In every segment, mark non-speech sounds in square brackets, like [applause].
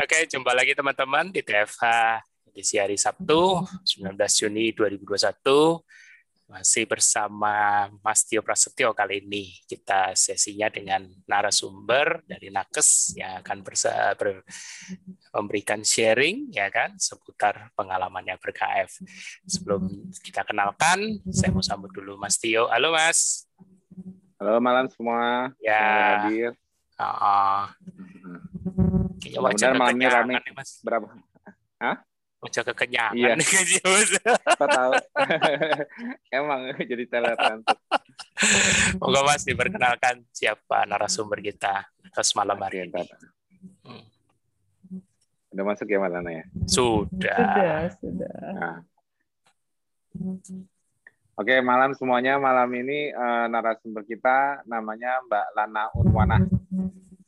Oke, jumpa lagi teman-teman di TFH edisi hari Sabtu 19 Juni 2021 masih bersama Mas Tio Prasetyo kali ini kita sesinya dengan narasumber dari Nakes yang akan bersa ber memberikan sharing ya kan seputar pengalamannya berKF. Sebelum kita kenalkan, saya mau sambut dulu Mas Tio. Halo Mas. Halo malam semua. Ya. hadir. Oh. Kayaknya wajah malamnya rame. Nih, Mas. Berapa? Hah? Wajah kekenyangan iya. nih tahu. [laughs] Emang jadi teletan. Moga Mas diperkenalkan siapa narasumber kita ke semalam hari ini. Hmm. Udah masuk ya Malana ya? Sudah. Sudah, sudah. Nah. Oke, malam semuanya. Malam ini uh, narasumber kita namanya Mbak Lana Unwana.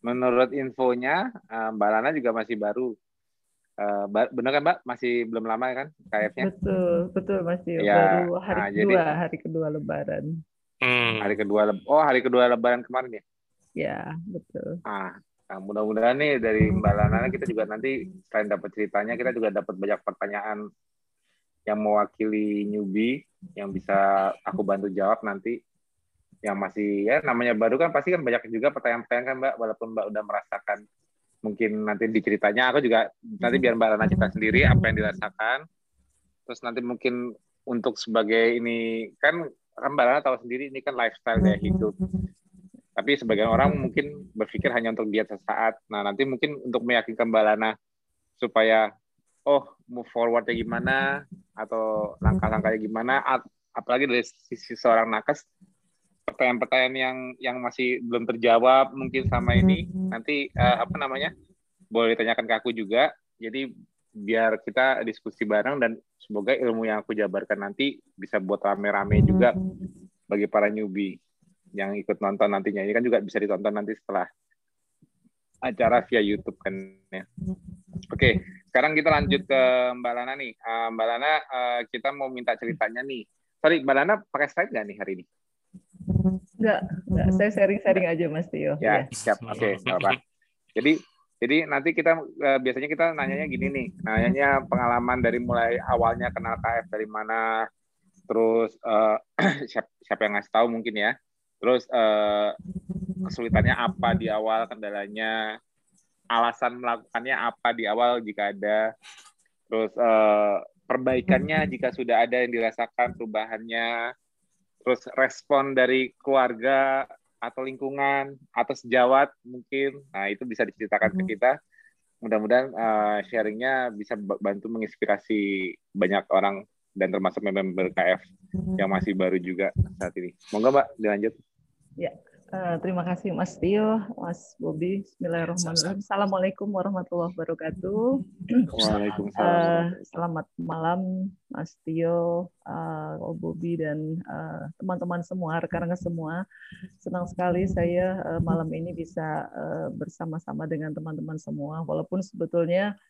Menurut infonya, uh, Mbak Lana juga masih baru Uh, benar kan Mbak? Masih belum lama kan KF-nya? Betul, betul masih ya, baru hari nah, kedua, jadi, hari kedua Lebaran. Hmm. Hari kedua, oh hari kedua Lebaran kemarin ya? Ya, betul. Ah, nah, mudah-mudahan nih dari Mbak Lana kita juga nanti selain dapat ceritanya, kita juga dapat banyak pertanyaan yang mewakili newbie yang bisa aku bantu jawab nanti yang masih ya namanya baru kan pasti kan banyak juga pertanyaan-pertanyaan kan Mbak. Walaupun Mbak udah merasakan mungkin nanti diceritanya aku juga nanti biar Mbak Rana cerita sendiri apa yang dirasakan. Terus nanti mungkin untuk sebagai ini kan kan Mbak Rana tahu sendiri ini kan lifestyle gaya hidup. Tapi sebagian orang mungkin berpikir hanya untuk diet sesaat. Nah nanti mungkin untuk meyakinkan Mbak Rana supaya oh move forwardnya gimana atau langkah-langkahnya gimana apalagi dari sisi seorang nakes pertanyaan-pertanyaan yang yang masih belum terjawab mungkin sama ini nanti uh, apa namanya boleh ditanyakan ke aku juga jadi biar kita diskusi bareng dan semoga ilmu yang aku jabarkan nanti bisa buat rame-rame juga bagi para newbie yang ikut nonton nantinya ini kan juga bisa ditonton nanti setelah acara via YouTube kan ya. Oke, sekarang kita lanjut ke Mbak Lana nih. Uh, Mbak Lana, uh, kita mau minta ceritanya nih. Sorry, Mbak Lana pakai slide nggak nih hari ini? Enggak, enggak. Saya sharing-sharing aja Mas Tio. Ya, ya. siap. Oke, okay, apa. Jadi jadi nanti kita uh, biasanya kita nanyanya gini nih, nanyanya pengalaman dari mulai awalnya kenal KF dari mana, terus [clears throat] uh, siapa, siapa yang ngasih tahu mungkin ya, terus uh, kesulitannya apa di awal, kendalanya, alasan melakukannya apa di awal jika ada, terus uh, perbaikannya jika sudah ada yang dirasakan perubahannya, terus respon dari keluarga atau lingkungan atau sejawat mungkin nah itu bisa diceritakan ke hmm. kita mudah-mudahan uh, sharingnya bisa bantu menginspirasi banyak orang dan termasuk member KF yang masih baru juga saat ini. Monggo Mbak dilanjut. Ya, Uh, terima kasih Mas Tio, Mas Bobi. Bismillahirrahmanirrahim. Assalamualaikum warahmatullahi wabarakatuh. Waalaikumsalam. Uh, selamat malam Mas Tio, uh, Bobi dan teman-teman uh, semua, rekan-rekan semua. Senang sekali saya uh, malam ini bisa uh, bersama-sama dengan teman-teman semua. Walaupun sebetulnya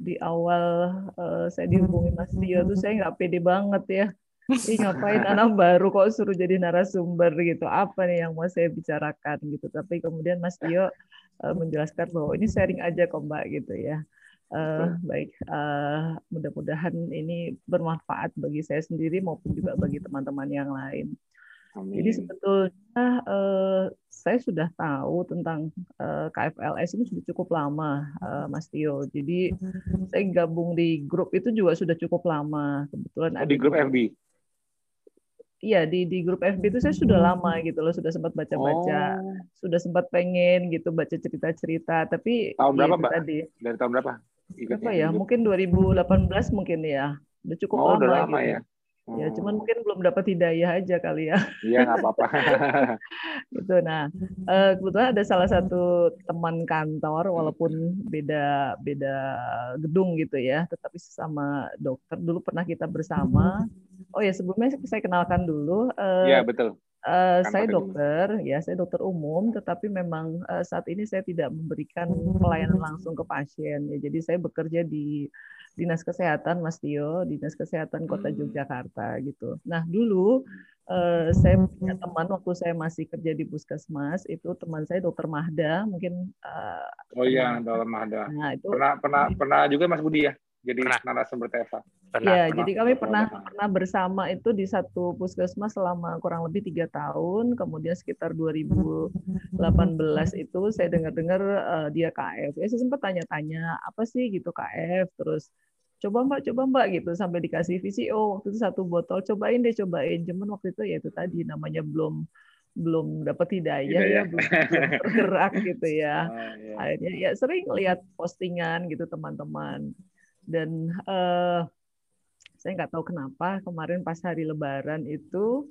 di awal uh, saya dihubungi Mas Tio tuh saya nggak pede banget ya Ih, ngapain anak baru kok suruh jadi narasumber gitu? Apa nih yang mau saya bicarakan gitu? Tapi kemudian Mas Tio uh, menjelaskan bahwa ini sharing aja kok Mbak gitu ya. Uh, baik uh, mudah-mudahan ini bermanfaat bagi saya sendiri maupun juga bagi teman-teman yang lain. Amin. jadi sebetulnya uh, saya sudah tahu tentang uh, KFLS ini sudah cukup lama uh, Mas Tio. Jadi saya gabung di grup itu juga sudah cukup lama. Kebetulan ada di grup FB Iya di di grup FB itu saya sudah lama gitu loh sudah sempat baca-baca oh. sudah sempat pengen gitu baca cerita-cerita tapi tahun berapa mbak tadi dari tahun berapa Ikutnya ya hidup. mungkin 2018 mungkin ya udah cukup oh, lama, udah lama gitu. ya Ya, cuman oh. mungkin belum dapat hidayah aja kali ya. Iya, nggak apa-apa. [laughs] gitu. Nah, eh, kebetulan ada salah satu teman kantor, walaupun beda beda gedung gitu ya, tetapi sesama dokter. Dulu pernah kita bersama. Oh ya, sebelumnya saya kenalkan dulu. Eh, iya, betul. Uh, saya dokter, ya saya dokter umum, tetapi memang uh, saat ini saya tidak memberikan pelayanan langsung ke pasien. Ya, jadi saya bekerja di dinas kesehatan Mas Tio, dinas kesehatan Kota hmm. Yogyakarta gitu. Nah dulu uh, saya punya teman waktu saya masih kerja di puskesmas itu teman saya Dokter Mahda mungkin. Uh, oh iya Dokter Mahda. Nah itu pernah pernah pernah juga Mas Budi ya jadi narasumber TEVA. Pernah, ya, pernah. jadi kami pernah pernah bersama itu di satu puskesmas selama kurang lebih tiga tahun. Kemudian sekitar 2018 itu saya dengar-dengar uh, dia KF. Ya saya sempat tanya-tanya apa sih gitu KF. Terus coba mbak, coba mbak gitu sampai dikasih visi. Oh waktu itu satu botol, cobain deh, cobain. Cuman waktu itu ya itu tadi namanya belum belum dapat hidayah ya, ya belum, bergerak gitu ya. [laughs] Oh, iya. Akhirnya ya sering lihat postingan gitu teman-teman dan uh, saya nggak tahu kenapa kemarin pas hari Lebaran itu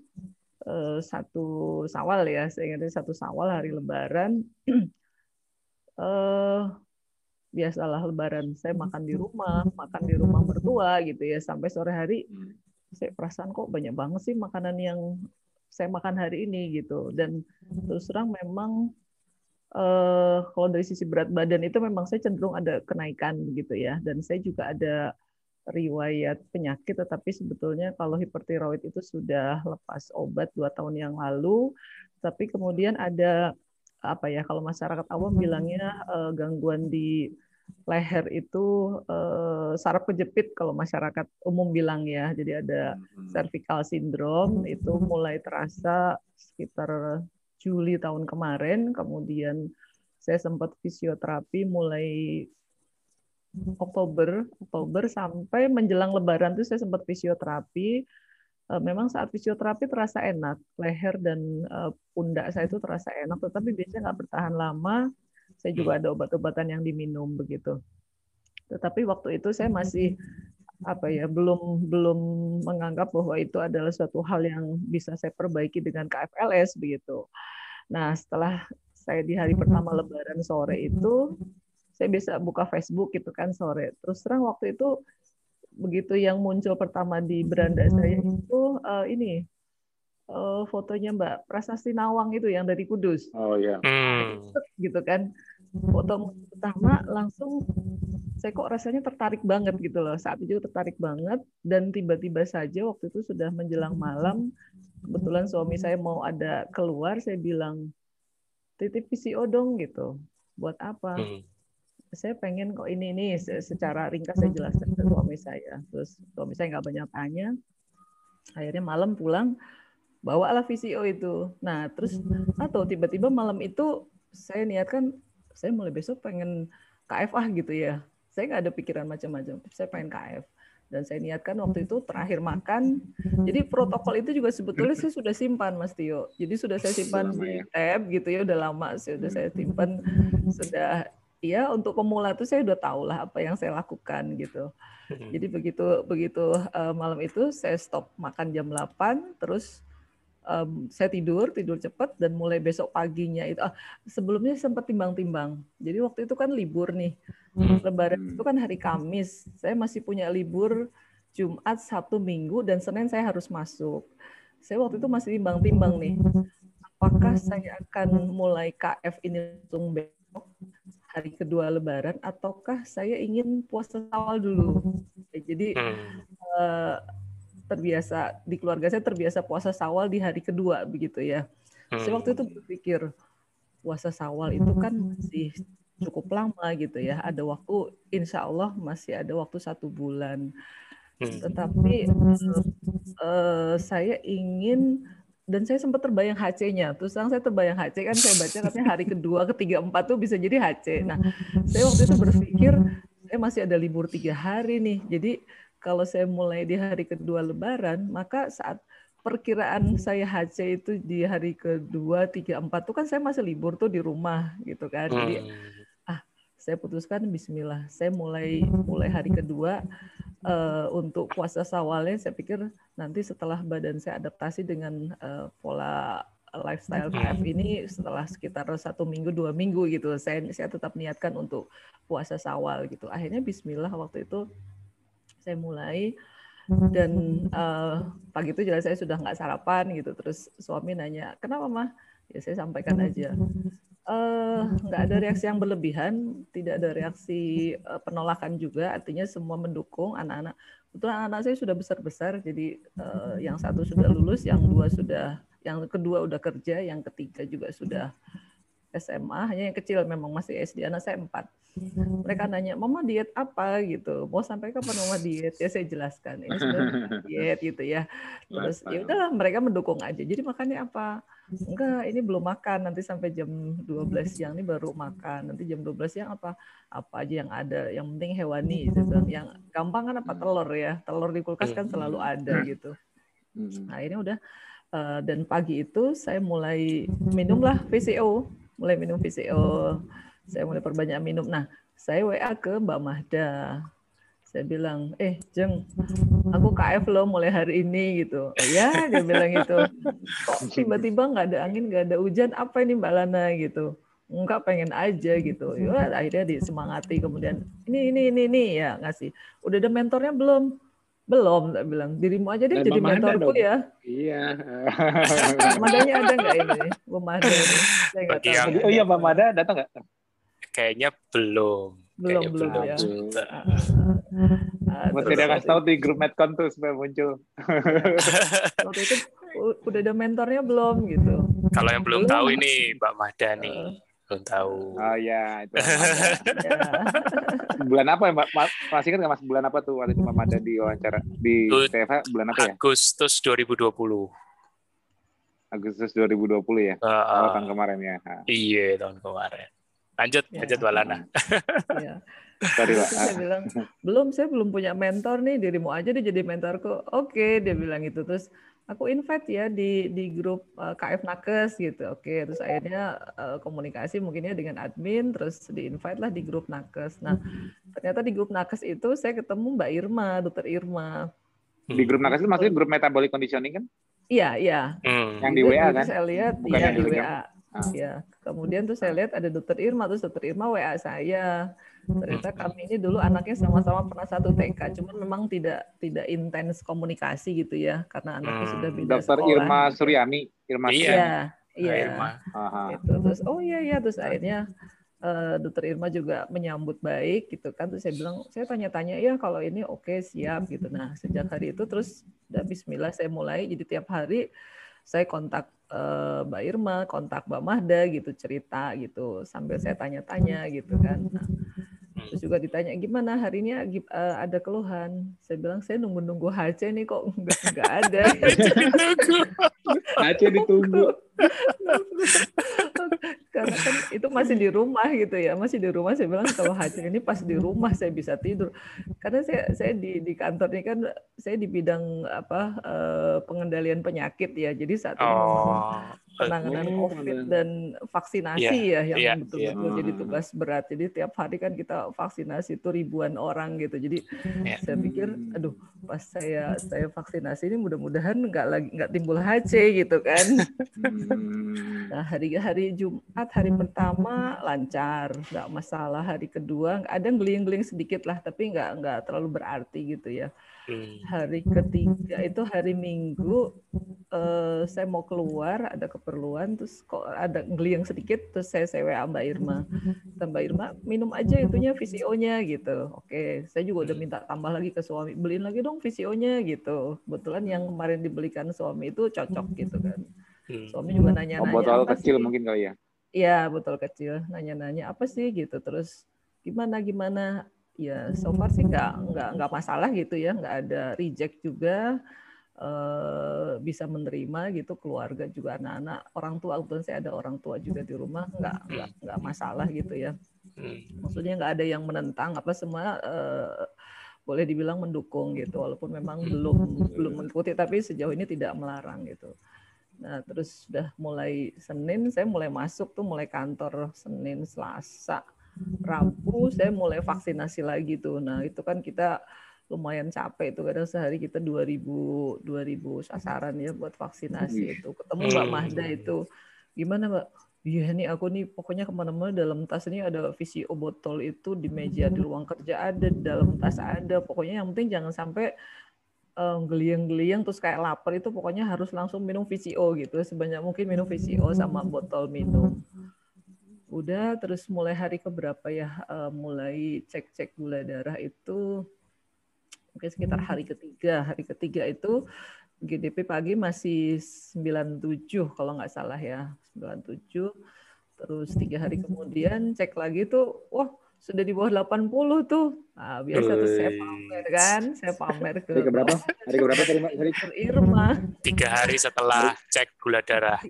uh, satu Sawal ya, saya ingat satu Sawal hari Lebaran. uh, [clears throat] biasalah Lebaran saya makan di rumah, makan di rumah mertua gitu ya sampai sore hari saya perasaan kok banyak banget sih makanan yang saya makan hari ini gitu dan terus terang memang uh, kalau dari sisi berat badan itu memang saya cenderung ada kenaikan gitu ya. Dan saya juga ada riwayat penyakit tetapi sebetulnya kalau hipertiroid itu sudah lepas obat dua tahun yang lalu. Tapi kemudian ada apa ya kalau masyarakat awam bilangnya uh, gangguan di leher itu uh, saraf kejepit kalau masyarakat umum bilang ya. Jadi ada hmm. cervical syndrome itu mulai terasa sekitar Juli tahun kemarin, kemudian saya sempat fisioterapi mulai Oktober, Oktober sampai menjelang Lebaran itu saya sempat fisioterapi. Eh, memang saat fisioterapi terasa enak, leher dan eh, pundak saya itu terasa enak, tetapi biasanya nggak bertahan lama. Saya juga hmm. ada obat-obatan yang diminum begitu. Tetapi waktu itu saya masih apa ya belum belum menganggap bahwa itu adalah suatu hal yang bisa saya perbaiki dengan KFLS begitu. Nah setelah saya di hari pertama Lebaran sore itu saya bisa buka Facebook gitu kan sore. Terus terang waktu itu begitu yang muncul pertama di beranda saya itu uh, ini uh, fotonya Mbak Prasasti Nawang itu yang dari Kudus. Oh iya. Hmm. Gitu kan. Foto pertama langsung saya kok rasanya tertarik banget gitu loh. Saat itu tertarik banget dan tiba-tiba saja waktu itu sudah menjelang malam, kebetulan suami saya mau ada keluar, saya bilang titip PCO dong gitu. Buat apa? Hmm. Saya pengen kok ini ini secara ringkas saya jelaskan ke suami saya. Terus suami saya nggak banyak tanya. Akhirnya malam pulang bawalah VCO itu. Nah, terus atau tiba-tiba malam itu saya niatkan saya mulai besok pengen KFA gitu ya saya nggak ada pikiran macam-macam saya pengen KF dan saya niatkan waktu itu terakhir makan. Jadi protokol itu juga sebetulnya saya sudah simpan Mas Tio. Jadi sudah saya simpan di tab gitu ya udah lama sudah saya simpan. Sudah ya untuk pemula itu saya udah tahu lah apa yang saya lakukan gitu. Jadi begitu begitu uh, malam itu saya stop makan jam 8 terus um, saya tidur tidur cepat dan mulai besok paginya itu ah, sebelumnya sempat timbang-timbang. Jadi waktu itu kan libur nih. Hmm. lebaran itu kan hari Kamis. Saya masih punya libur Jumat Sabtu Minggu dan Senin saya harus masuk. Saya waktu itu masih timbang-timbang nih. Apakah saya akan mulai KF ini langsung besok hari kedua Lebaran ataukah saya ingin puasa awal dulu? Jadi uh, terbiasa di keluarga saya terbiasa puasa sawal di hari kedua begitu ya. Hmm. Saya waktu itu berpikir puasa sawal itu kan masih cukup lama gitu ya. Ada waktu, insya Allah masih ada waktu satu bulan. Hmm. Tetapi uh, saya ingin dan saya sempat terbayang HC-nya. Terus sekarang saya terbayang HC kan saya baca katanya hari kedua, ketiga, empat tuh bisa jadi HC. Nah, saya waktu itu berpikir saya masih ada libur tiga hari nih. Jadi kalau saya mulai di hari kedua Lebaran, maka saat perkiraan saya HC itu di hari kedua, tiga, empat tuh kan saya masih libur tuh di rumah gitu kan. Jadi hmm. ah saya putuskan Bismillah, saya mulai mulai hari kedua uh, untuk puasa sawalnya. Saya pikir nanti setelah badan saya adaptasi dengan uh, pola lifestyle KF hmm. ini setelah sekitar satu minggu dua minggu gitu saya saya tetap niatkan untuk puasa sawal gitu akhirnya Bismillah waktu itu saya mulai. Dan uh, pagi itu jelas saya sudah nggak sarapan gitu. Terus suami nanya kenapa mah? Ya saya sampaikan aja. Uh, nggak ada reaksi yang berlebihan, tidak ada reaksi uh, penolakan juga, artinya semua mendukung anak-anak. Betul anak-anak saya sudah besar-besar, jadi uh, yang satu sudah lulus, yang dua sudah, yang kedua udah kerja, yang ketiga juga sudah SMA, hanya yang kecil memang masih SD, anak saya empat. Mereka nanya, Mama diet apa gitu? Mau sampai kapan Mama diet? Ya saya jelaskan, ini sudah [laughs] diet gitu ya. Terus ya udahlah mereka mendukung aja. Jadi makannya apa? Enggak, ini belum makan. Nanti sampai jam 12 siang ini baru makan. Nanti jam 12 siang apa? Apa aja yang ada. Yang penting hewani. Gitu. Yang gampang kan apa? Telur ya. Telur di kulkas kan selalu ada gitu. Nah ini udah. Eh, dan pagi itu saya mulai minumlah VCO mulai minum VCO, saya mulai perbanyak minum. Nah, saya WA ke Mbak Mahda. Saya bilang, eh Jeng, aku KF loh mulai hari ini gitu. Oh, ya, dia bilang gitu. Kok tiba-tiba nggak ada angin, nggak ada hujan, apa ini Mbak Lana gitu. Enggak pengen aja gitu. Ya, akhirnya disemangati kemudian ini ini ini ini ya ngasih. Udah ada mentornya belum? Belum, tak bilang. Dirimu aja deh jadi mentorku ya. Iya. Madanya ada nggak ini? Mada. Saya nggak tahu. Oh iya, Mbak Mada datang nggak? Kayaknya belum. Belum, Kayaknya belum, belum. ya. Uh, Mesti dia kasih tahu di grup Medcon tuh supaya muncul. [laughs] Waktu itu udah ada mentornya belum gitu. Kalau yang belum, Belum. tahu ini Mbak Mahda nih. Belum tahu. Oh iya, itu. Ya. [laughs] bulan apa ya, Mbak? Ma- Masih kan nggak mas bulan apa tuh waktu itu Mbak Mada di wawancara di Itu TFH bulan apa ya? Agustus 2020. Agustus 2020 ya. Uh, Awal tahun kemarin ya. Iya tahun kemarin. Lanjut, Ya. lanjut Walana. [laughs] ya. Sorry, Pak. Saya bilang, belum, saya belum punya mentor nih, dirimu aja deh jadi mentorku. Oke, dia bilang gitu. Terus aku invite ya di di grup uh, KF Nakes gitu. Oke, terus akhirnya uh, komunikasi mungkinnya dengan admin, terus di invite lah di grup Nakes. Nah, ternyata di grup Nakes itu saya ketemu Mbak Irma, Dokter Irma. Di grup nakes itu maksudnya grup metabolic conditioning kan? Iya, iya. Hmm. Yang di WA kan? Saya lihat Bukan iya yang di WA. Ah. Ya, kemudian tuh saya lihat ada dokter Irma, terus dokter Irma WA saya. Ternyata kami ini dulu anaknya sama-sama pernah satu TK, cuman memang tidak tidak intens komunikasi gitu ya, karena anaknya Hmm. sudah beda Dokter sekolah. Irma Suryami, Irma Iya. Iya, iya. Irma. Gitu. Terus oh iya iya terus akhirnya eh, dokter Irma juga menyambut baik gitu kan. Terus saya bilang, saya tanya-tanya ya kalau ini oke siap gitu. Nah sejak hari itu terus udah Bismillah saya mulai jadi tiap hari saya kontak eh, Mbak Irma, kontak Mbak Mahda gitu cerita gitu sambil saya tanya-tanya gitu kan. Nah, terus juga ditanya gimana hari ini agi- eh, ada keluhan. Saya bilang saya nunggu-nunggu HC nih kok nggak nggak ada. [laughs] Aceh ditunggu. karena kan itu masih di rumah gitu ya masih di rumah saya bilang kalau hasil ini pas di rumah saya bisa tidur karena saya saya di di kantor ini kan saya di bidang apa eh, pengendalian penyakit ya jadi saat ini Oh. Penanganan Oh, COVID dan vaksinasi ya yang iya, betul-betul iya. jadi tugas berat. Jadi tiap hari kan kita vaksinasi itu ribuan orang gitu. Jadi Iya. saya pikir, aduh, pas saya saya vaksinasi ini mudah-mudahan nggak lagi nggak timbul HC gitu kan. Hmm. Nah hari-hari Jumat hari pertama lancar, nggak masalah. Hari kedua ada geling-geling sedikit lah, tapi nggak nggak terlalu berarti gitu ya Hmm. Hari ketiga itu hari Minggu eh, saya mau keluar ada keperluan terus kok ada geliang sedikit terus saya saya WA Mbak Irma Mbak Irma minum aja itunya VCO-nya gitu oke saya juga udah minta tambah lagi ke suami beliin lagi dong VCO-nya gitu kebetulan yang kemarin dibelikan suami itu cocok gitu kan Hmm. suami juga Oh, nanya-nanya botol apa kecil sih? mungkin kali ya. Iya, botol kecil. Nanya-nanya apa sih gitu. Terus gimana gimana? Ya, so far sih nggak nggak nggak masalah gitu ya, nggak ada reject juga. eh, bisa menerima gitu keluarga juga anak-anak. Orang tua kebetulan saya ada orang tua juga di rumah nggak nggak nggak masalah gitu ya. Maksudnya nggak ada yang menentang apa semua eh, boleh dibilang mendukung gitu walaupun memang belum belum mengikuti tapi sejauh ini tidak melarang gitu. Nah terus sudah mulai Senin saya mulai masuk tuh mulai kantor Senin Selasa Rabu saya mulai vaksinasi lagi tuh. Nah itu kan kita lumayan capek itu kadang sehari kita 2000 2000 sasaran ya buat vaksinasi itu. Ketemu Mbak Hmm. Mahda itu. Gimana Mbak? Iya nih aku nih pokoknya ke mana-mana dalam tas ini ada VCO botol itu di meja di ruang kerja ada di dalam tas ada. Pokoknya yang penting jangan sampai eh, geliang-geliang terus kayak lapar itu pokoknya harus langsung minum VCO gitu. Sebanyak mungkin minum VCO sama botol minum udah terus mulai hari keberapa ya uh, mulai cek-cek gula darah itu mungkin sekitar hari ketiga hari ketiga itu GDP pagi masih 97 kalau nggak salah ya 97 terus tiga hari kemudian cek lagi tuh wah sudah di bawah 80 tuh. Nah, biasa tuh saya pamer kan, saya pamer ke Hari ke berapa? Hari ke berapa tadi hari ke Irma. Tiga hari setelah cek gula darah.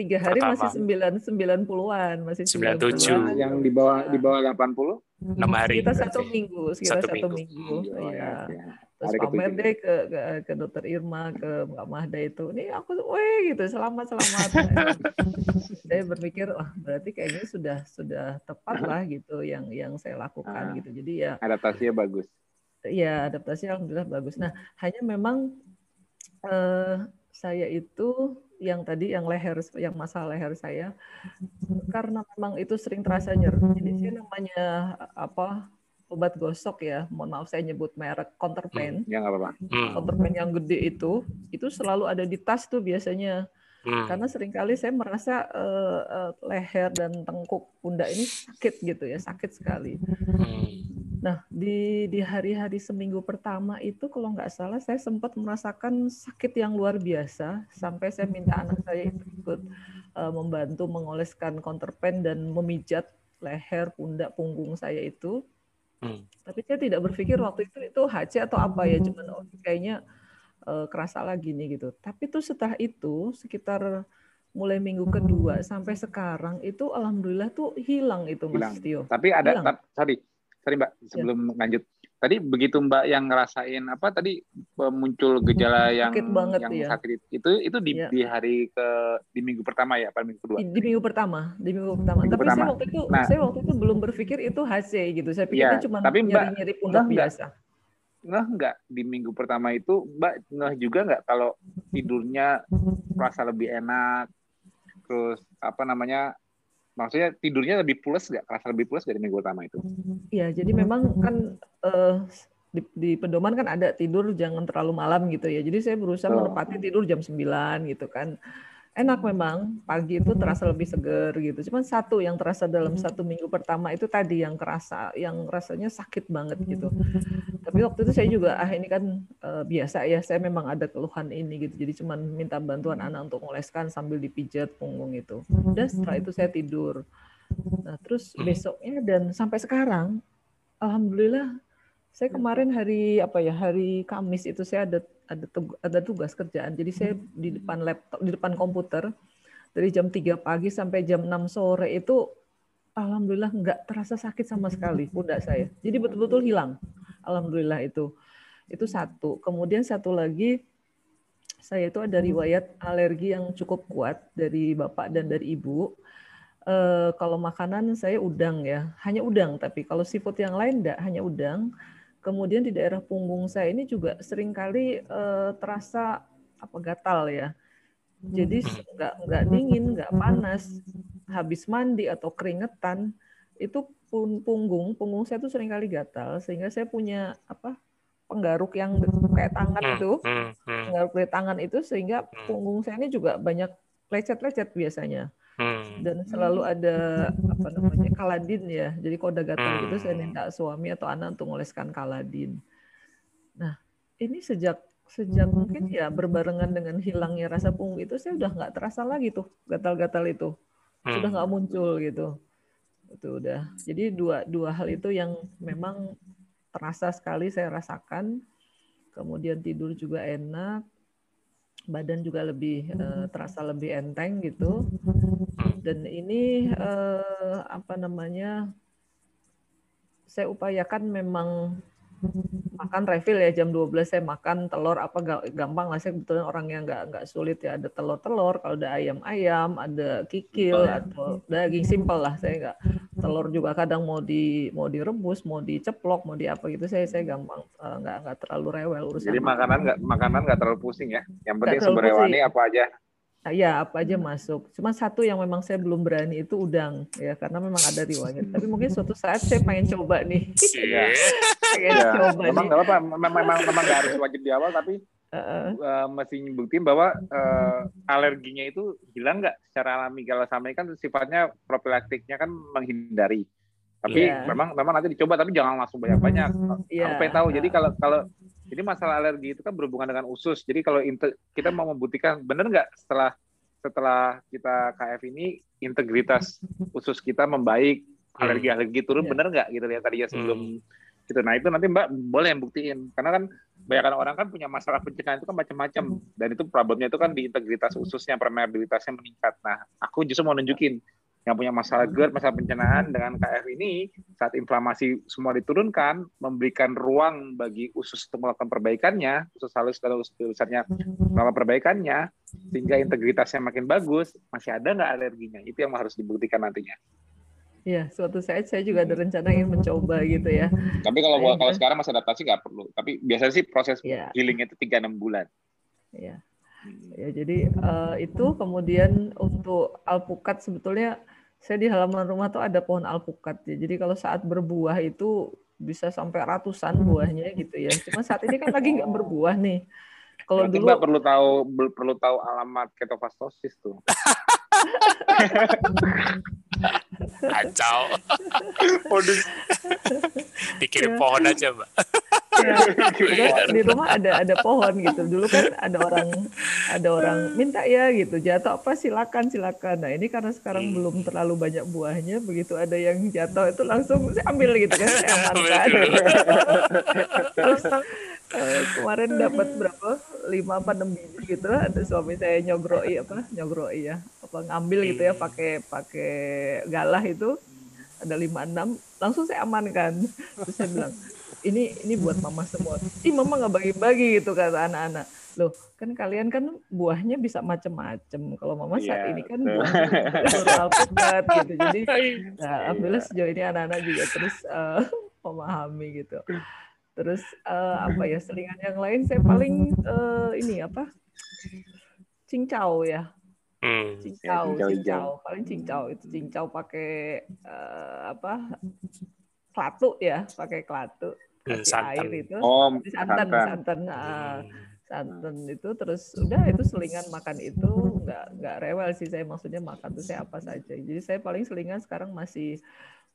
Tiga hari Pertama. masih sembilan sembilan puluhan, masih sembilan tujuh. Yang di bawah di bawah 80? Enam hari. Kita satu minggu, sekitar satu, satu minggu. minggu. Oh, ya. ya terus pamer deh ke, ke ke dokter Irma ke Mbak Mahda itu ini aku weh gitu selamat selamat [laughs] saya berpikir wah berarti kayaknya sudah sudah tepat lah gitu yang yang saya lakukan ah, gitu jadi ya adaptasinya bagus ya adaptasi alhamdulillah bagus nah hanya memang eh, saya itu yang tadi yang leher yang masalah leher saya karena memang itu sering terasa nyeri jadi sih namanya apa obat gosok ya, mohon maaf saya nyebut merek counterpain. Hmm, ya apa-apa. Hmm. Counterpain yang gede itu, itu selalu ada di tas tuh biasanya. Hmm. Karena sering kali saya merasa uh, uh, leher dan tengkuk pundak ini sakit gitu ya, sakit sekali. Hmm. Nah di di hari-hari seminggu pertama itu kalau nggak salah saya sempat merasakan sakit yang luar biasa sampai saya minta anak saya ikut uh, membantu mengoleskan counterpain dan memijat leher, pundak, punggung saya itu Hmm. Tapi saya tidak berpikir waktu itu itu HC atau apa ya, cuman oh, kayaknya uh, kerasa lagi nih gitu. Tapi tuh setelah itu sekitar mulai minggu kedua sampai sekarang itu alhamdulillah tuh hilang itu Mas Tio. Tapi ada, hilang. sorry, sorry Mbak, ya. sebelum ya. lanjut tadi begitu Mbak yang ngerasain apa tadi muncul gejala yang sakit banget, yang ya. sakit itu itu di, ya. di hari ke di minggu pertama ya apa minggu kedua? Di, di minggu pertama, di minggu pertama. Minggu tapi pertama. saya waktu itu nah, saya waktu itu belum berpikir itu HC gitu. Saya pikir ya, itu cuma nyeri-nyeri pundak biasa. Nggak enggak di minggu pertama itu Mbak nggak juga nggak kalau tidurnya merasa lebih enak terus apa namanya maksudnya tidurnya lebih pulas nggak? Rasa lebih pulas dari minggu pertama itu? Iya, jadi memang kan uh, di, di pedoman kan ada tidur jangan terlalu malam gitu ya. Jadi saya berusaha oh. menepati tidur jam 9 gitu kan enak memang pagi itu terasa lebih seger gitu. Cuman satu yang terasa dalam satu minggu pertama itu tadi yang kerasa, yang rasanya sakit banget gitu. Tapi waktu itu saya juga ah ini kan uh, biasa ya, saya memang ada keluhan ini gitu. Jadi cuman minta bantuan anak untuk ngoleskan sambil dipijat punggung itu. Dan setelah itu saya tidur. Nah terus besoknya dan sampai sekarang, alhamdulillah saya kemarin hari apa ya hari Kamis itu saya ada ada tugas, ada tugas kerjaan. Jadi saya di depan laptop, di depan komputer dari jam 3 pagi sampai jam 6 sore itu alhamdulillah nggak terasa sakit sama sekali pundak saya. Jadi betul-betul hilang. Alhamdulillah itu. Itu satu. Kemudian satu lagi saya itu ada riwayat alergi yang cukup kuat dari bapak dan dari ibu. E, kalau makanan saya udang ya, hanya udang. Tapi kalau seafood yang lain enggak, hanya udang. Kemudian di daerah punggung saya ini juga sering kali uh, terasa apa gatal ya. Jadi hmm. nggak nggak dingin, nggak panas. Habis mandi atau keringetan itu pun punggung punggung saya tuh sering kali gatal sehingga saya punya apa penggaruk yang kayak tangan hmm, itu hmm, penggaruk dari tangan itu sehingga punggung saya ini juga banyak lecet-lecet biasanya hmm. dan selalu ada apa namanya kaladin ya. Jadi kalau udah gatal hmm. gitu saya minta suami atau anak untuk ngoleskan kaladin. Nah ini sejak sejak mungkin ya berbarengan dengan hilangnya rasa punggung itu saya udah nggak terasa lagi tuh gatal-gatal itu. Sudah hmm. nggak muncul gitu. Itu udah. Jadi dua dua hal itu yang memang terasa sekali saya rasakan. Kemudian tidur juga enak badan juga lebih uh, terasa lebih enteng gitu. Dan ini uh, apa namanya saya upayakan memang makan refill ya jam 12 saya makan telur apa gampang lah. Saya kebetulan orang yang nggak nggak sulit ya ada telur-telur kalau ada ayam-ayam ada kikil ya. atau daging simpel lah. Saya nggak telur juga kadang mau di mau direbus mau diceplok mau di apa gitu saya saya gampang eh, nggak nggak terlalu rewel urusan jadi makanan nggak makanan nggak terlalu pusing ya yang penting sumber hewani apa aja Ya, apa aja masuk. Cuma satu yang memang saya belum berani itu udang, ya karena memang ada riwayat. Tapi mungkin suatu saat saya pengen coba nih. Iya. [laughs] pengen ya, coba memang nih. apa, memang memang memang nggak harus wajib di awal, tapi uh, uh, masih buktiin bahwa uh, alerginya itu hilang nggak? Secara alami. Kalau sama kan sifatnya profilaktiknya kan menghindari. Tapi yeah. memang memang nanti dicoba tapi jangan langsung banyak banyak yeah. aku pengen tahu jadi kalau kalau jadi masalah alergi itu kan berhubungan dengan usus. Jadi kalau kita mau membuktikan benar nggak setelah setelah kita KF ini integritas usus kita membaik alergi alergi turun yeah. benar nggak? Gitu ya tadi ya sebelum hmm. gitu nah itu nanti mbak boleh yang buktiin. Karena kan banyak orang kan punya masalah pencernaan itu kan macam-macam. Dan itu problemnya itu kan di integritas ususnya permeabilitasnya meningkat. Nah aku justru mau nunjukin yang punya masalah GERD, masalah pencernaan dengan KF ini saat inflamasi semua diturunkan, memberikan ruang bagi usus untuk melakukan perbaikannya, usus halus dan usus besarnya melakukan perbaikannya, sehingga integritasnya makin bagus, masih ada nggak alerginya? Itu yang harus dibuktikan nantinya. Iya, suatu saat saya juga ada rencana ingin mencoba gitu ya. Tapi kalau nah, kalau sekarang masa adaptasi nggak perlu. Tapi biasanya sih proses ya. healingnya itu tiga enam bulan. Iya. Hmm. Ya, jadi uh, itu kemudian untuk alpukat sebetulnya saya di halaman rumah tuh ada pohon alpukat ya. Jadi kalau saat berbuah itu bisa sampai ratusan buahnya gitu ya. Cuma saat ini kan lagi nggak berbuah nih. Kalau dulu perlu tahu perlu tahu alamat ketofastosis tuh. [laughs] Kacau. Dikirim ya. pohon aja, Mbak. Ya, di rumah ada ada pohon gitu. Dulu kan ada orang ada orang minta ya gitu. Jatuh apa silakan silakan. Nah, ini karena sekarang hmm. belum terlalu banyak buahnya, begitu ada yang jatuh itu langsung saya ambil gitu kan, saya [laughs] amankan. [laughs] Terus uh, kemarin dapat berapa? lima apa enam biji gitu ada suami saya nyogroi apa nyogroi ya apa ngambil gitu ya pakai pakai galah itu. Ada lima enam langsung saya amankan. Terus saya bilang ini ini buat mama semua. Ih mama nggak bagi-bagi gitu kata anak-anak. Loh kan kalian kan buahnya bisa macem-macem. Kalau mama saat yeah, ini kan buahnya alpukat gitu. Jadi [laughs] nah, alhamdulillah sejauh ini anak-anak juga terus uh, memahami gitu Terus uh, [laughs] apa ya selingan yang lain saya paling uh, ini apa? Cincau ya. Hmm. Cincau, ya, cincau, paling cincau itu cincau pakai uh, apa? Klatu ya, pakai klatu. Hmm, air itu. Oh, santan, santan. Nah, santan itu terus udah itu selingan makan itu nggak nggak rewel sih saya maksudnya makan tuh saya apa saja. Jadi saya paling selingan sekarang masih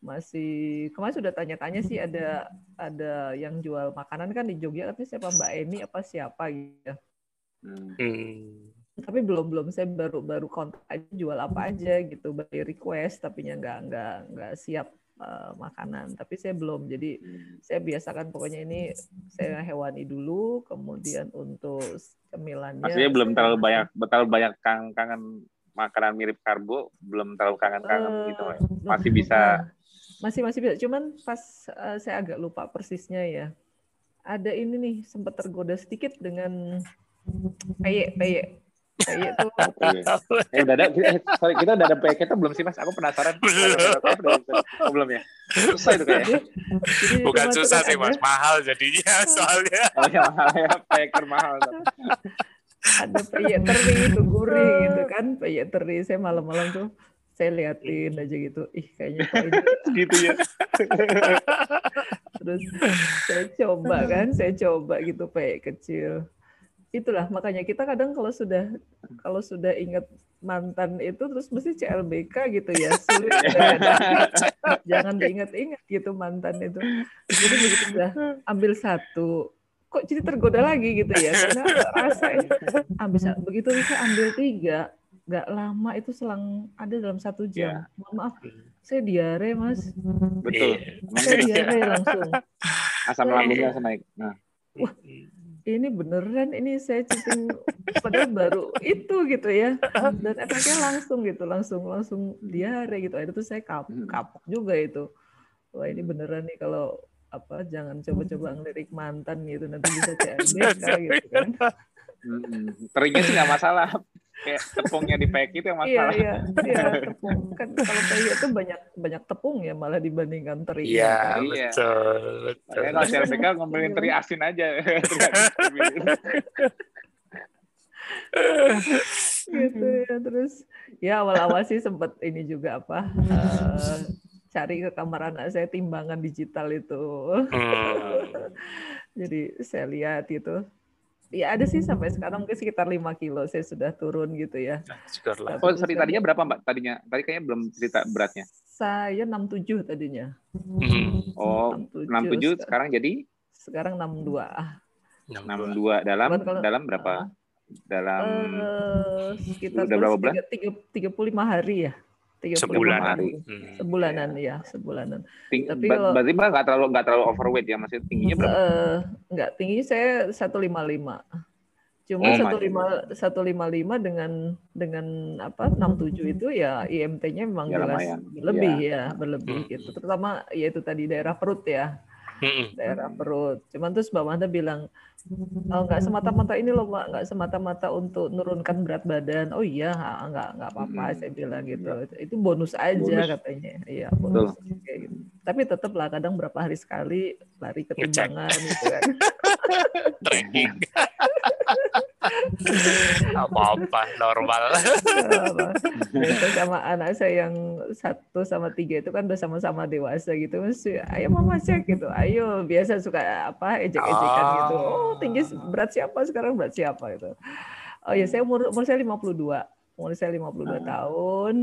masih kemarin sudah tanya-tanya sih ada ada yang jual makanan kan di Jogja katanya siapa Mbak Eni apa siapa gitu. Hmm. Tapi belum belum saya baru baru kontak aja jual apa aja gitu beri request tapi nggak nggak nggak siap uh, makanan tapi saya belum jadi hmm. saya biasakan pokoknya ini saya hewani dulu kemudian untuk cemilannya maksudnya belum terlalu banyak terlalu banyak kang kangen makanan mirip karbo belum terlalu kangen-kangen uh, gitu masih bisa masih masih bisa. Cuman pas uh, saya agak lupa persisnya ya. Ada ini nih sempat tergoda sedikit dengan peye peye. Peye tuh. [laughs] eh udah ada eh, sorry kita udah ada peye kita belum sih Mas? Aku penasaran. oh, belum ya? Susah itu kayaknya. Jadi, Bukan susah sih Mas, mahal jadinya [laughs] soalnya. Oh ya mahal ya, peye mahal. ada peye teri itu gurih gitu kan, peye teri saya malam-malam tuh saya liatin aja gitu ih kayaknya [laughs] kok ini [laughs] gitu ya. Terus saya coba kan saya coba gitu pakai kecil. Itulah makanya kita kadang kalau sudah kalau sudah ingat mantan itu terus mesti CLBK gitu ya sulit [laughs] jangan diingat-ingat gitu mantan itu. Jadi begitu sudah ambil satu kok jadi tergoda lagi gitu ya? Karena rasanya ambil begitu bisa ambil tiga nggak lama itu selang ada dalam satu jam. Yeah. Mohon maaf, saya diare mas. Betul. Saya diare langsung. Asam lambungnya naik. Nah. Wah, ini beneran ini saya cicing padahal baru itu gitu ya dan efeknya langsung gitu langsung langsung diare gitu itu tuh saya kap, hmm. kapok juga itu wah ini beneran nih kalau apa jangan coba-coba ngelirik mantan gitu nanti bisa CLBK gitu kan Terinya sih nggak masalah kayak tepungnya di pek itu yang iya, masalah. Iya, iya, iya [laughs] tepung. Kan kalau pek itu banyak banyak tepung ya malah dibandingkan teri. Iya, kan? betul. betul. Makanya kalau CLBK ngomongin teri asin aja. [laughs] [laughs] gitu ya terus ya awal-awal sih sempat ini juga apa uh, cari ke kamar anak saya timbangan digital itu. Hmm. Jadi saya lihat itu ya ada sih sampai sekarang mungkin sekitar 5 kilo saya sudah turun gitu ya. Syukurlah. Oh, sorry tadinya berapa Mbak? Tadinya tadi kayaknya belum cerita beratnya. Saya 67 tadinya. Hmm. Oh, 67 sekarang jadi sekarang 62. 62 dalam kalau- dalam berapa? Ah. Dalam Eh, sekitar udah berapa bulan? tiga, tiga, 35 hari ya. 35 Sebulan. hari. Hmm. Sebulanan ya, sebulanan. ting- Tapi kalau- berarti Mbak nggak terlalu nggak terlalu overweight ya maksudnya tingginya berapa? Eh, enggak, tinggi saya 155. Cuma Oh, 155 155 dengan dengan apa 67 itu ya IMT-nya memang Ya, jelas lumayan. berlebih ya, berlebih Hmm. gitu. Terutama ya itu tadi daerah perut ya. Daerah perut. Cuman terus Mbak Manda bilang oh, nggak semata-mata ini loh Mbak, nggak semata-mata untuk menurunkan berat badan. Oh iya, nggak nggak apa-apa saya bilang gitu. Itu bonus aja Bonus. katanya. Iya, bonus. Kayak gitu. Tapi tetap lah kadang berapa hari sekali lari ketimbangan gitu kan. [laughs] Training. Apa-apa, normal. [laughs] apa biasa sama anak saya yang satu sama tiga itu kan udah sama-sama dewasa gitu. Mesti ayo mama cek gitu. Ayo biasa suka apa ejek-ejekan gitu. Oh. Tinggi berat siapa? Sekarang berat siapa? gitu. Oh ya saya umur umur saya 52 umur saya 52 tahun.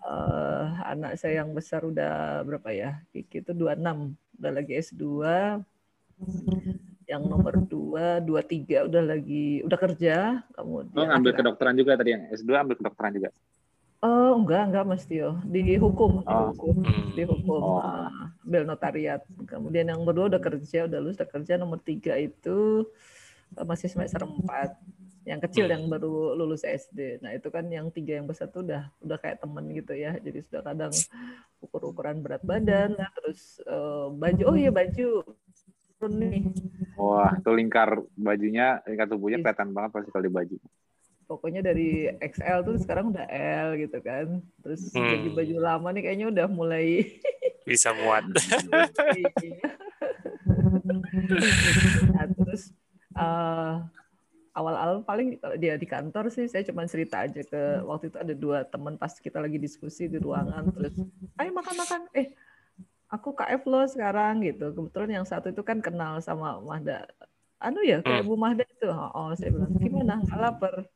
Eh, anak saya yang besar udah berapa ya? Kiki itu 26 udah lagi S2 yang nomor dua, dua tiga udah lagi udah kerja, kemudian Oh, ngambil akhir- kedokteran juga tadi yang S2 ambil kedokteran juga. Oh enggak enggak Mas Tio. Di hukum di Oh. hukum Hmm. di hukum. Oh. ah, bel notariat. Kemudian yang berdua udah kerja udah lulus udah kerja. Nomor tiga itu eh, masih semester empat yang kecil Hmm. yang baru lulus SD nah itu kan yang tiga yang besar tuh udah udah kayak temen gitu ya jadi sudah kadang ukur ukuran berat badan lah terus eh, baju oh iya baju nih Wah, tuh lingkar bajunya, lingkar tubuhnya Iya. kelihatan banget pasti kalau di baju. pokoknya dari XL tuh sekarang udah L gitu kan terus Hmm. baju baju lama nih kayaknya udah mulai [laughs] Bisa muat. [laughs] Nah, terus eh, awal-awal paling dia di kantor sih saya cuma cerita aja ke waktu itu ada dua teman pas kita lagi diskusi di ruangan terus ayo makan-makan. Eh aku KF lo sekarang gitu. Kebetulan yang satu itu kan kenal sama Mahda anu ya kayak Hmm. Bu Mahda itu. Oh, oh, saya bilang gimana? Lapar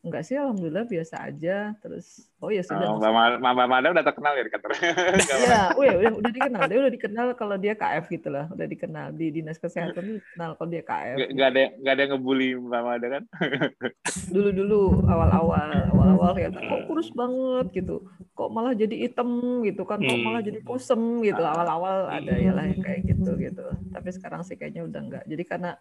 Enggak sih, alhamdulillah biasa aja. Terus, oh ya sudah. Oh, Mbak Ma- Mbak Mada udah terkenal ya di kantor. [laughs] Iya, oh ya, udah, udah dikenal. Dia udah dikenal kalau dia KF gitu lah. Udah dikenal di dinas kesehatan tuh dikenal kalau dia KF. Nggak ada nggak ada yang ngebully Mbak Mada kan? [laughs] Dulu-dulu awal-awal, awal-awal kayak kok kurus banget gitu. Kok malah jadi hitam gitu kan. Kok malah jadi kusem gitu. Awal-awal ada ya lah yang kayak gitu gitu. Tapi sekarang sih kayaknya udah enggak. Jadi karena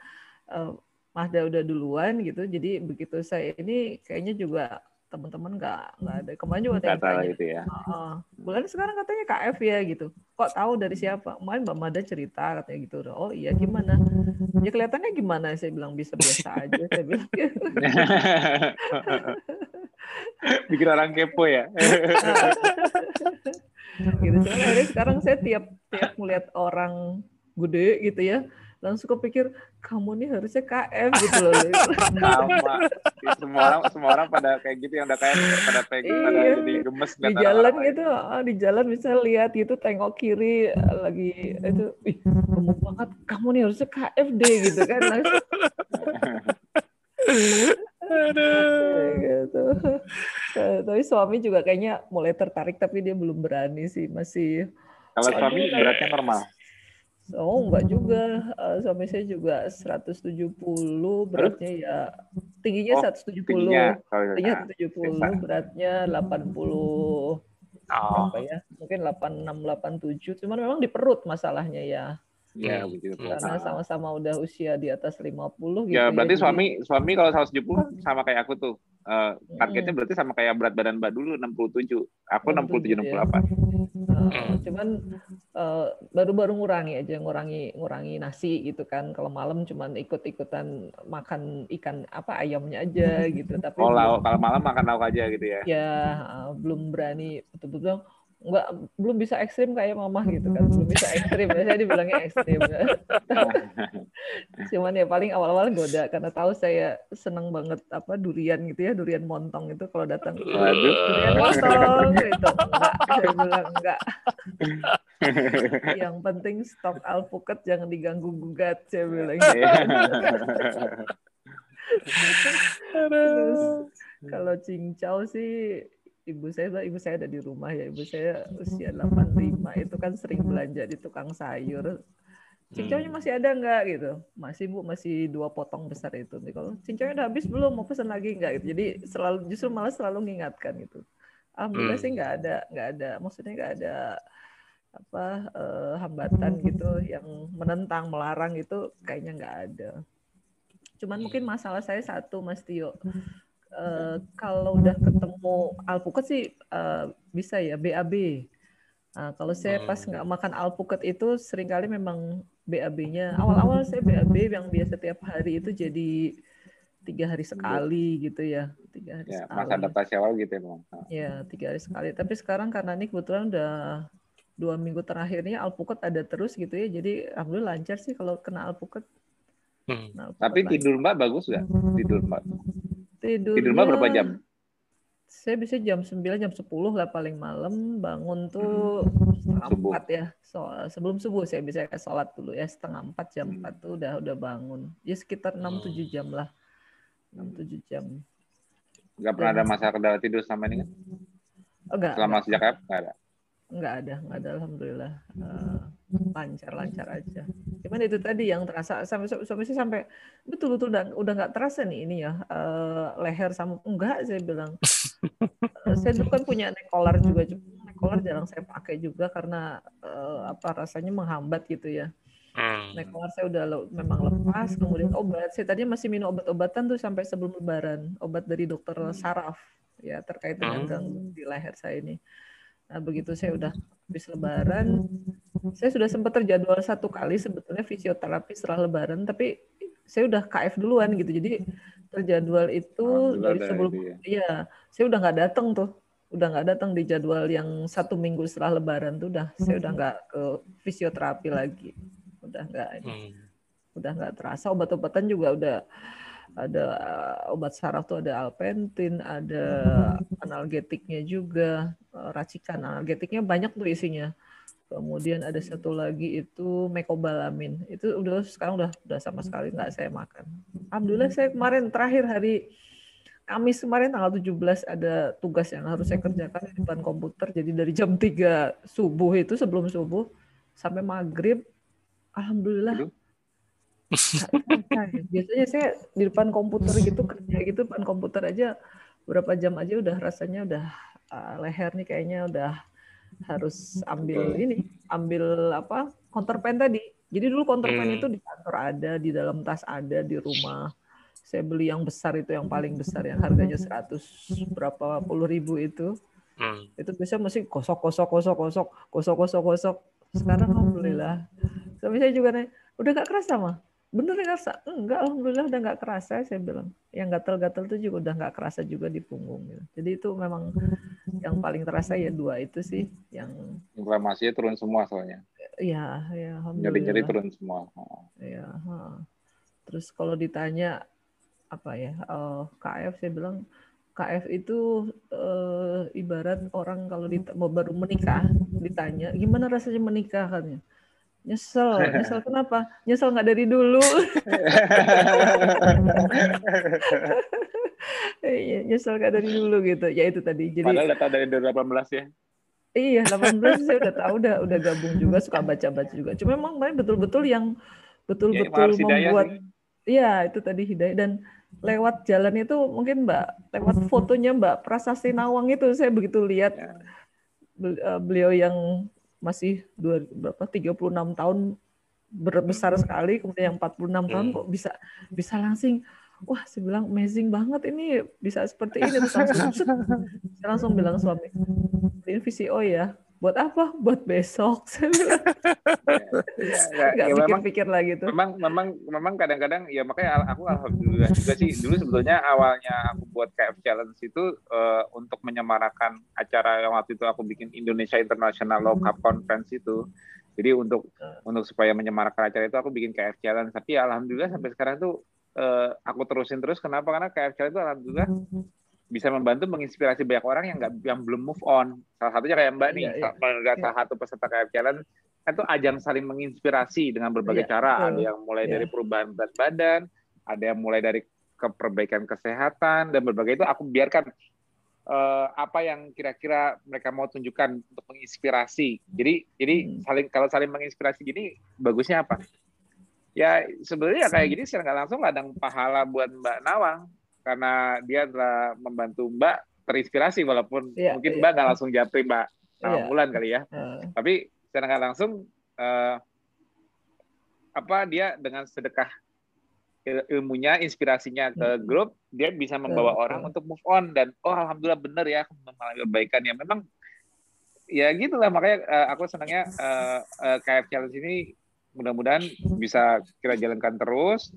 eh, Mahda udah duluan gitu. Jadi begitu saya ini kayaknya juga teman-teman nggak nggak ada kemarin juga Kata tanya gitu ya. Heeh. bulan sekarang katanya KF ya gitu. Kok tahu dari siapa? Kemarin Mbak Mada cerita katanya gitu. Oh iya gimana? Ya kelihatannya gimana? Saya bilang bisa biasa aja. Saya bilang gitu. [laughs] Bikin orang kepo ya. [laughs] gitu. Cuman akhirnya sekarang saya tiap tiap melihat orang gede gitu ya, langsung kepikir kamu nih harusnya KF gitu loh. [laughs] Sama. Semua orang semua orang pada kayak gitu yang udah kayak pada pengen pada Iya. jadi gemes di jalan orang gitu di jalan bisa lihat gitu tengok kiri lagi itu ih gemuk banget kamu nih harusnya KFD gitu kan langsung gitu. Tapi suami juga kayaknya mulai tertarik tapi dia belum berani sih masih Kalau suami beratnya normal. Oh enggak juga Eh, suami saya juga 170 beratnya ya tingginya Oh, 170 Tingginya kalau tingginya nah, 170 biasa. beratnya 80 Oh, apa ya mungkin 86 87 cuman memang di perut masalahnya ya ya Hmm. begitu. Hmm. karena Nah. sama-sama udah usia di atas 50 gitu Ya berarti jadi- suami suami kalau 170 sama kayak aku tuh. Eh, targetnya Mm. berarti sama kayak berat badan Mbak dulu 67. Aku 67 67 ya. 68. Uh, Hmm. cuman uh, baru-baru ngurangi aja ngurangi ngurangi nasi gitu kan. Kalau malam cuman ikut-ikutan makan ikan apa ayamnya aja gitu. [laughs] Tapi Oh, lauk, kalau malam makan lauk aja gitu ya. ya belum berani. Betul-betul nggak belum bisa ekstrim kayak mama gitu kan. Belum bisa ekstrim. Saya dibilangnya ekstrim. [laughs] Cuman ya paling awal-awal goda karena tahu saya seneng banget apa durian gitu ya durian montong itu kalau datang. Waduh. durian montong gitu. Enggak saya bilang enggak. Yang penting stok alpukat jangan diganggu gugat saya bilang. [laughs] Iya. Terus kalau cincau sih ibu saya ibu saya ada di rumah ya ibu saya usia 85 itu kan sering belanja di tukang sayur. Cincaunya masih ada nggak? Gitu. Masih bu masih dua potong besar itu. Nih kalau cincaunya udah habis belum? Mau pesan lagi nggak? Gitu. Jadi selalu justru malah selalu mengingatkan gitu. Alhamdulillah hmm. sih nggak ada nggak ada maksudnya nggak ada apa eh, hambatan gitu yang menentang melarang itu kayaknya nggak ada. Cuman mungkin masalah saya satu mas Tio uh, kalau udah ketemu alpukat sih uh, bisa ya BAB. Nah, kalau saya pas nggak makan alpukat itu sering kali memang BAB-nya awal-awal saya BAB yang biasa tiap hari itu jadi tiga hari sekali gitu ya tiga hari ya, sekali. Masa adaptasi awal gitu ya bang. Ya tiga hari sekali. Tapi sekarang karena ini kebetulan udah dua minggu terakhir ini alpukat ada terus gitu ya. Jadi alhamdulillah lancar sih kalau kena alpukat. Hmm. Nah, Tapi tidur mbak bagus nggak? Tidur mbak? Tidur, Tidur berapa jam? Saya bisa jam 9, jam 10 lah paling malam. Bangun tuh setengah subuh. 4 ya. So, sebelum subuh saya bisa sholat dulu ya. Setengah 4, jam 4 tuh udah udah bangun. Ya sekitar 6-7 hmm. jam lah. 6-7 jam. Enggak pernah ada masalah kendala tidur sama ini kan? Oh, enggak. Selama enggak. sejak kapan? Enggak ada? Enggak ada, enggak ada alhamdulillah. Uh, lancar-lancar aja. Cuman itu tadi yang terasa sampai sampai sih sampai betul-betul udah udah nggak terasa nih ini ya uh, leher sama enggak saya bilang. uh, saya dulu kan punya neck collar juga, neck collar jarang saya pakai juga karena uh, apa rasanya menghambat gitu ya. Hmm. Neck collar saya udah memang lepas, kemudian obat. Saya tadi masih minum obat-obatan tuh sampai sebelum lebaran, obat dari dokter saraf ya terkait dengan gangguan di leher saya ini. Nah, begitu saya udah habis lebaran, saya sudah sempat terjadwal satu kali sebetulnya fisioterapi setelah lebaran, tapi saya udah KF duluan gitu. Jadi terjadwal itu dari sebelum ya. iya, saya udah nggak datang tuh. Udah nggak datang di jadwal yang satu minggu setelah lebaran tuh udah saya udah nggak ke fisioterapi lagi. Udah nggak hmm. udah nggak terasa obat-obatan juga udah ada uh, obat saraf tuh ada alpentin, ada analgetiknya juga, uh, racikan analgetiknya banyak tuh isinya. Kemudian ada satu lagi itu mekobalamin. Itu udah sekarang udah udah sama sekali nggak saya makan. Alhamdulillah saya kemarin terakhir hari Kamis kemarin tanggal 17 ada tugas yang harus saya kerjakan di depan komputer. Jadi dari jam 3 subuh itu sebelum subuh sampai maghrib, alhamdulillah Biasanya saya di depan komputer gitu kerja gitu depan komputer aja berapa jam aja udah rasanya udah uh, leher nih kayaknya udah harus ambil ini, ambil apa? counterpan tadi. Jadi dulu counterpan hmm. itu di kantor ada, di dalam tas ada, di rumah. Saya beli yang besar itu yang paling besar yang harganya 100 berapa puluh ribu itu. Hmm. Itu bisa masih kosok kosok kosok kosok kosok kosok kosok. Sekarang alhamdulillah. Tapi saya juga nih, udah gak kerasa mah bener ngerasa enggak alhamdulillah udah nggak kerasa saya bilang. Yang gatel-gatel itu juga udah nggak kerasa juga di punggung gitu. jadi itu memang yang paling terasa ya dua itu sih yang inflamasinya turun semua soalnya. Iya ya nyeri-nyeri turun semua iya terus kalau ditanya apa ya uh, eh, KF saya bilang KF itu uh, ibarat orang kalau baru menikah ditanya gimana rasanya menikah? katanya Nyesel, nyesel [laughs] kenapa? Nyesel nggak dari dulu. Iya, nyesel nggak dari dulu gitu. Ya itu tadi. Jadi Padahal udah tahu dari 2018 ya. Iya, 18 saya udah tahu udah udah gabung juga suka baca-baca juga. Cuma memang betul-betul yang betul-betul ya, membuat Iya, itu tadi hidayah dan lewat jalan itu mungkin Mbak, lewat fotonya Mbak Prasasti Nawang itu saya begitu lihat ya. Eh, beliau yang masih dua berapa 36 tahun berbesar sekali kemudian yang 46 tahun hmm. kok bisa bisa langsing. Wah saya bilang amazing banget ini bisa seperti ini. Langsung [laughs] saya langsung bilang suami ini VCO ya buat apa? Buat besok. [laughs] ya, ya, ya, memang, pikir lagi tuh. Memang memang memang kadang-kadang ya makanya aku alhamdulillah juga sih dulu sebetulnya awalnya aku buat KF Challenge itu uh, untuk menyemarakan acara yang waktu itu aku bikin Indonesia International Low Cup Conference itu. Jadi untuk untuk supaya menyemarakan acara itu aku bikin KF Challenge. Tapi ya alhamdulillah sampai sekarang tuh uh, aku terusin terus. Kenapa? Karena KF Challenge itu alhamdulillah bisa membantu menginspirasi banyak orang yang nggak yang belum move on. Salah satunya kayak Mbak nih, yeah, yeah. salah satu peserta KF Challenge itu ajang saling menginspirasi dengan berbagai yeah, cara. Ada yang mulai yeah. dari perubahan berat badan, ada yang mulai dari ke perbaikan kesehatan dan berbagai itu aku biarkan uh, apa yang kira-kira mereka mau tunjukkan untuk menginspirasi. Jadi jadi hmm. saling kalau saling menginspirasi gini bagusnya apa? Ya sebenarnya kayak gini secara nggak langsung ladang pahala buat Mbak Nawang karena dia telah membantu Mbak terinspirasi walaupun yeah, mungkin yeah. Mbak nggak langsung japri Mbak Nawang yeah. Mulan kali ya. Uh. Tapi secara nggak langsung uh, apa dia dengan sedekah ilmunya, inspirasinya ke hmm. grup, dia bisa membawa hmm. orang untuk move on dan oh alhamdulillah benar ya mengalami kebaikan ya. Memang ya gitulah makanya uh, aku senangnya uh, uh, KF Challenge ini mudah-mudahan bisa kita jalankan terus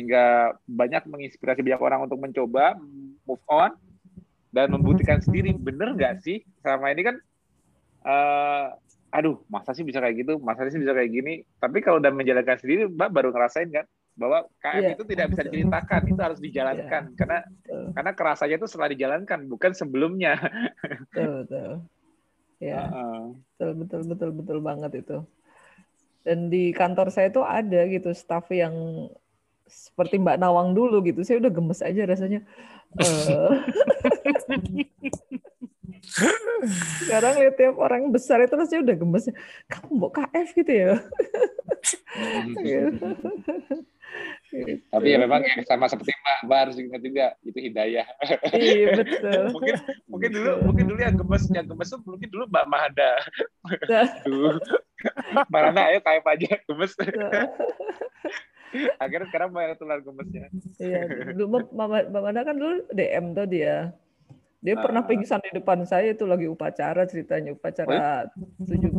sehingga banyak menginspirasi banyak orang untuk mencoba move on dan membuktikan sendiri bener nggak sih selama ini kan uh, aduh masa sih bisa kayak gitu masa sih bisa kayak gini tapi kalau udah menjalankan sendiri mbak baru ngerasain kan bahwa KM yeah. itu tidak bisa diceritakan, itu harus dijalankan yeah. karena betul. karena kerasanya itu setelah dijalankan bukan sebelumnya. Betul, betul. Ya. Uh. Betul, betul, betul, betul banget itu. Dan di kantor saya itu ada gitu staff yang seperti Mbak Nawang dulu gitu. Saya udah gemes aja rasanya. Uh. Sekarang lihat tiap orang besar itu rasanya udah gemes. Kamu mau KF gitu ya? Gitu. Tapi ya memang ya, sama seperti Mbak, Mbak harus ingat juga itu hidayah. Iya betul. mungkin mungkin dulu mungkin dulu yang gemes yang gemes tuh mungkin dulu Mbak Mahada. dulu. Mbak Rana ayo kayak aja gemes. Akhirnya sekarang Mbak yang tular gemesnya. Iya, dulu Mbak Mahada kan dulu DM tuh dia. Dia uh, pernah pingsan di depan saya itu lagi upacara ceritanya upacara 17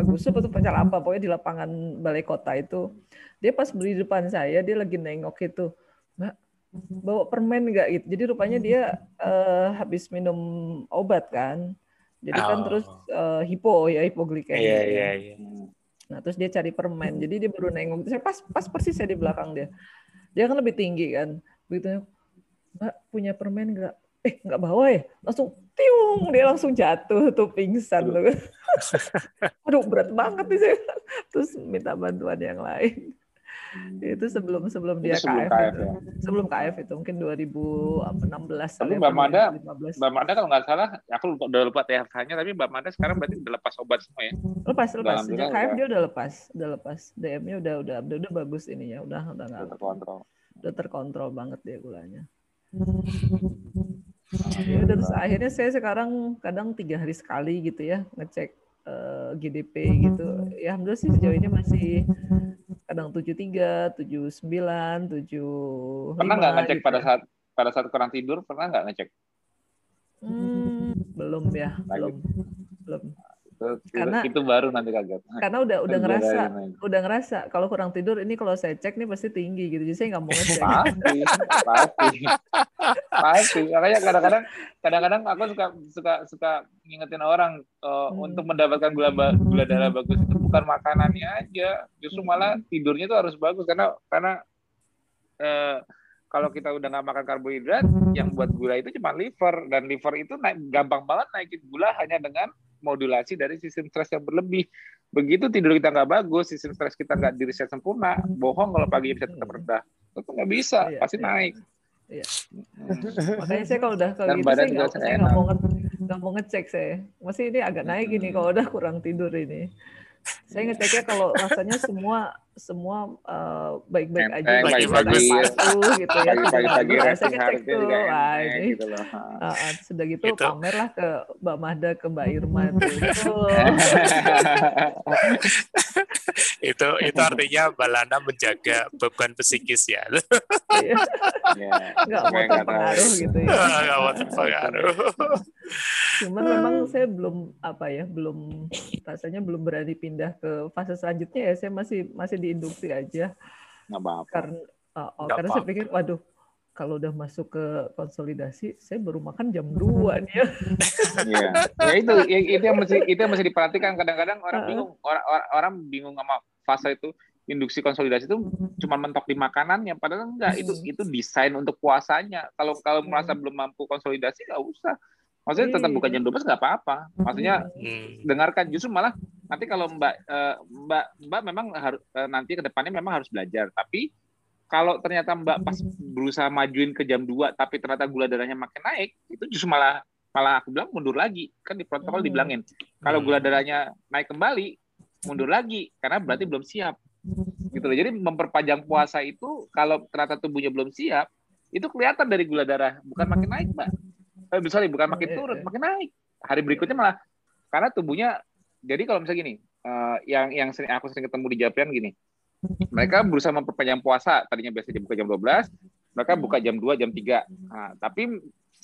Agustus atau upacara apa pokoknya di lapangan balai kota itu. Dia pas beli di depan saya dia lagi nengok itu. Mbak bawa permen enggak gitu. Jadi rupanya dia uh, habis minum obat kan. Jadi kan oh. kan terus uh, hipo ya hipoglikemia. Iya iya iya. Nah, terus dia cari permen. Jadi dia baru nengok. Saya pas pas persis saya di belakang dia. Dia kan lebih tinggi kan. Begitu, Mbak punya permen enggak? eh nggak bawa ya langsung tiung dia langsung jatuh tuh pingsan tuh aduh [laughs] berat banget nih saya terus minta bantuan yang lain itu sebelum sebelum dia itu sebelum KF, KF itu. Ya? sebelum KF itu mungkin 2016 tapi Mbak Mada Mbak Mada kalau nggak salah aku lupa, udah lupa THK-nya tapi Mbak Mada sekarang berarti udah lepas obat semua ya? Lepas lepas. Sejak KF dia udah lepas udah lepas. DM-nya udah udah udah, udah bagus ininya udah udah nggak terkontrol. udah terkontrol banget dia gulanya. Ya, terus akhirnya saya sekarang kadang tiga hari sekali gitu ya ngecek uh, eh, GDP gitu. Ya alhamdulillah sih sejauh ini masih kadang tujuh tiga, tujuh sembilan, tujuh. Pernah nggak ngecek gitu. pada ya. saat pada saat kurang tidur? Pernah nggak ngecek? Hmm, belum ya, belum, belum itu, karena itu baru nanti kaget. Karena udah udah ngerasa, udah ngerasa kalau kurang tidur ini kalau saya cek nih pasti tinggi gitu. Jadi saya nggak mau ngecek. pasti, pasti, pasti. Makanya kadang-kadang, kadang-kadang aku suka suka suka ngingetin orang uh, hmm. untuk mendapatkan gula gula darah bagus itu bukan makanannya aja, justru malah tidurnya itu harus bagus karena karena uh, kalau kita udah nggak makan karbohidrat, yang buat gula itu cuma liver dan liver itu naik, gampang banget naikin gula hanya dengan modulasi dari sistem stres yang berlebih. Begitu tidur kita nggak bagus, sistem stres kita nggak diriset sempurna, bohong kalau pagi bisa tetap rendah. Itu nggak bisa, iya, pasti iya. naik. Iya. Hmm. Makanya saya kalau udah kalau gitu saya nggak saya mau mau ngecek saya. Masih ini agak naik ini kalau udah kurang tidur ini. Saya ngeceknya kalau rasanya semua semua uh, baik-baik aja, baik-baik gitu ya. Pagi-pagi saya ngecek tuh, wah ini. Gitu loh. Uh, sudah gitu itu. pamer lah ke Mbak Mahda, ke Mbak Irma [laughs] tuh. [laughs] itu itu artinya Mbak Lana menjaga beban psikis ya. Iya. Nggak mau terpengaruh gitu ya. Nggak mau terpengaruh. Cuman memang saya belum apa ya, belum rasanya belum berani pindah ke fase selanjutnya ya. Saya masih masih diinduksi aja. Nggak apa-apa. Karena, uh, oh, karena apa. saya pikir, waduh, kalau udah masuk ke konsolidasi, saya baru makan jam 2 nih ya. Iya. Ya itu ya, itu yang mesti itu yang mesti diperhatikan kadang-kadang orang bingung orang, orang orang bingung sama fase itu induksi konsolidasi itu cuma mentok di makanannya padahal enggak itu itu desain untuk puasanya. Kalau kalau merasa belum mampu konsolidasi nggak usah. Maksudnya tetap bukan jam 12 nggak apa-apa. Maksudnya hmm. dengarkan justru malah nanti kalau Mbak uh, Mbak Mbak memang harus uh, nanti ke depannya memang harus belajar. Tapi kalau ternyata Mbak pas berusaha majuin ke jam 2 tapi ternyata gula darahnya makin naik, itu justru malah malah aku bilang mundur lagi. Kan di protokol hmm. dibilangin. Kalau gula hmm. darahnya naik kembali, mundur lagi karena berarti belum siap. Gitu loh. Jadi memperpanjang puasa itu kalau ternyata tubuhnya belum siap, itu kelihatan dari gula darah, bukan makin naik, Mbak. Eh, sorry, bukan makin iya, turun, iya. makin naik. Hari berikutnya malah karena tubuhnya jadi kalau misalnya gini, uh, yang yang sering aku sering ketemu di Japan gini, mereka berusaha memperpanjang puasa. Tadinya biasa buka jam 12, mereka buka jam 2, jam 3. Nah, tapi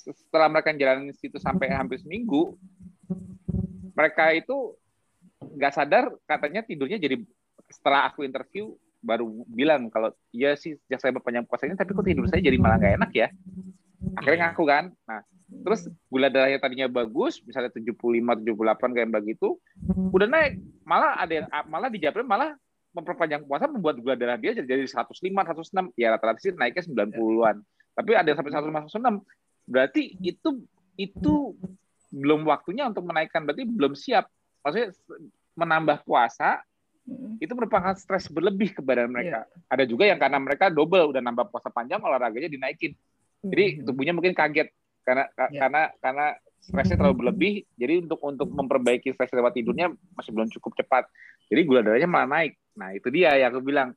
setelah mereka jalan situ sampai hampir seminggu, mereka itu nggak sadar katanya tidurnya jadi setelah aku interview baru bilang kalau iya sih sejak saya berpanjang puasa ini tapi kok tidur saya jadi malah nggak enak ya akhirnya ngaku kan nah terus gula darahnya tadinya bagus misalnya 75 78 kayak begitu udah naik malah ada yang malah di Jepang malah memperpanjang puasa membuat gula darah dia jadi 105, 106. Ya rata-rata sih naiknya 90-an. Tapi ada yang sampai 105, 106. Berarti itu itu belum waktunya untuk menaikkan. Berarti belum siap. Maksudnya menambah puasa itu merupakan stres berlebih ke badan mereka. Yeah. Ada juga yang karena mereka double udah nambah puasa panjang olahraganya dinaikin. Jadi tubuhnya mungkin kaget karena yeah. karena karena stresnya terlalu berlebih. Jadi untuk untuk memperbaiki stres lewat tidurnya masih belum cukup cepat. Jadi gula darahnya malah naik. Nah, itu dia yang aku bilang.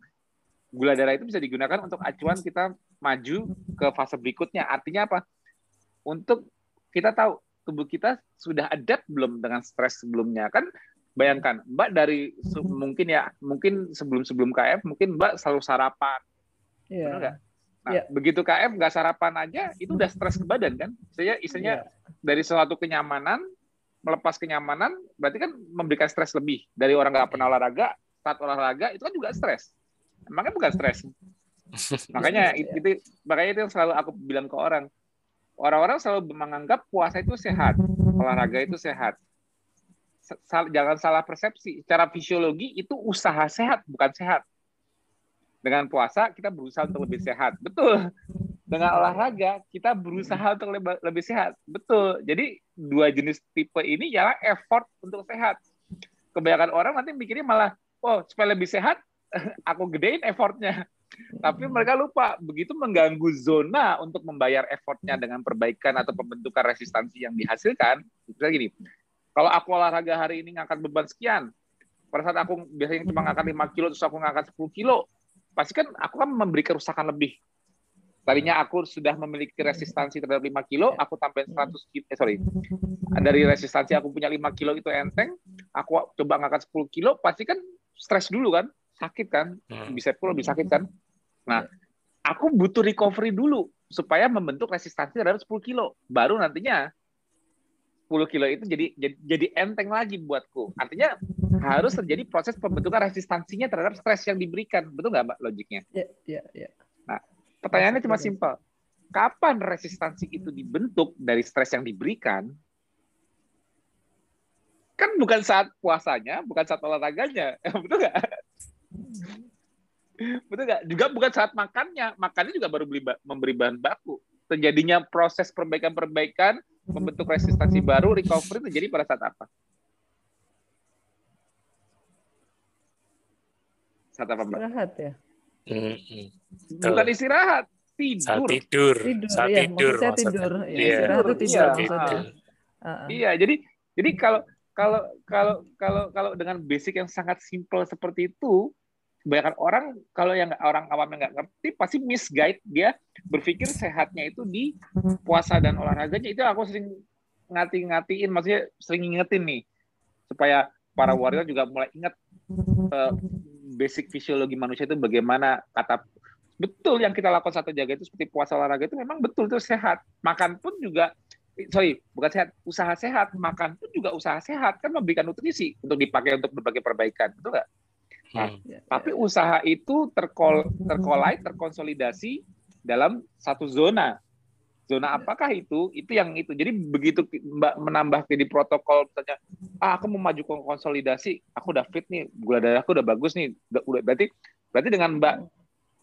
Gula darah itu bisa digunakan untuk acuan kita maju ke fase berikutnya. Artinya apa? Untuk kita tahu tubuh kita sudah adapt belum dengan stres sebelumnya. Kan bayangkan, Mbak dari mungkin ya, mungkin sebelum-sebelum KF mungkin Mbak selalu sarapan. Iya. Yeah. Nah, yeah. begitu KF nggak sarapan aja, itu udah stres ke badan kan? Saya istilahnya yeah. dari suatu kenyamanan melepas kenyamanan berarti kan memberikan stres lebih dari orang nggak pernah olahraga saat olahraga itu kan juga stres. Makanya bukan stres. [laughs] makanya itu, itu makanya itu yang selalu aku bilang ke orang. Orang-orang selalu menganggap puasa itu sehat, olahraga itu sehat. Jangan salah persepsi. Secara fisiologi itu usaha sehat, bukan sehat. Dengan puasa kita berusaha untuk lebih sehat. Betul. Dengan olahraga kita berusaha untuk lebih, sehat. Betul. Jadi dua jenis tipe ini ialah effort untuk sehat. Kebanyakan orang nanti mikirnya malah oh supaya lebih sehat [laughs] aku gedein effortnya tapi mereka lupa begitu mengganggu zona untuk membayar effortnya dengan perbaikan atau pembentukan resistansi yang dihasilkan misalnya gini kalau aku olahraga hari ini ngangkat beban sekian pada saat aku biasanya cuma ngangkat 5 kilo terus aku ngangkat 10 kilo pasti kan aku kan memberi kerusakan lebih. Tadinya aku sudah memiliki resistansi terhadap 5 kilo, aku tambahin 100 kilo, eh sorry, dari resistansi aku punya 5 kilo itu enteng, aku coba ngangkat 10 kilo, pasti kan stres dulu kan, sakit kan, hmm. bisa pun lebih sakit kan. Nah, aku butuh recovery dulu supaya membentuk resistansi terhadap 10 kilo. Baru nantinya 10 kilo itu jadi, jadi jadi enteng lagi buatku. Artinya harus terjadi proses pembentukan resistansinya terhadap stres yang diberikan. Betul nggak Mbak logiknya? Iya, iya, iya. Nah, pertanyaannya cuma simpel. Kapan resistansi itu dibentuk dari stres yang diberikan? kan bukan saat puasanya, bukan saat olahraganya, [laughs] betul nggak? betul nggak? Juga bukan saat makannya, makannya juga baru beli, memberi bahan baku. Terjadinya proses perbaikan-perbaikan, membentuk resistansi baru, recovery terjadi pada saat apa? Saat apa? Istirahat ya. Bukan istirahat, tidur. Saat tidur. tidur saat ya, tidur. Saat tidur. Ya, iya. Istirahat itu tidur. Iya. Iya, jadi jadi kalau kalau kalau kalau kalau dengan basic yang sangat simple seperti itu kebanyakan orang kalau yang orang awam yang nggak ngerti pasti misguide dia berpikir sehatnya itu di puasa dan olahraganya. Itu aku sering ngati-ngatiin maksudnya sering ngingetin nih supaya para warrior juga mulai ingat uh, basic fisiologi manusia itu bagaimana kata betul yang kita lakukan satu jaga itu seperti puasa olahraga itu memang betul itu sehat. Makan pun juga sorry bukan sehat usaha sehat makan pun juga usaha sehat kan memberikan nutrisi untuk dipakai untuk berbagai perbaikan betul nggak nah, hmm. tapi usaha itu terkol terkolai terkonsolidasi dalam satu zona. Zona apakah itu? Itu yang itu. Jadi begitu mbak menambah di protokol misalnya ah aku mau maju ke konsolidasi aku udah fit nih gula darahku udah bagus nih udah, berarti berarti dengan mbak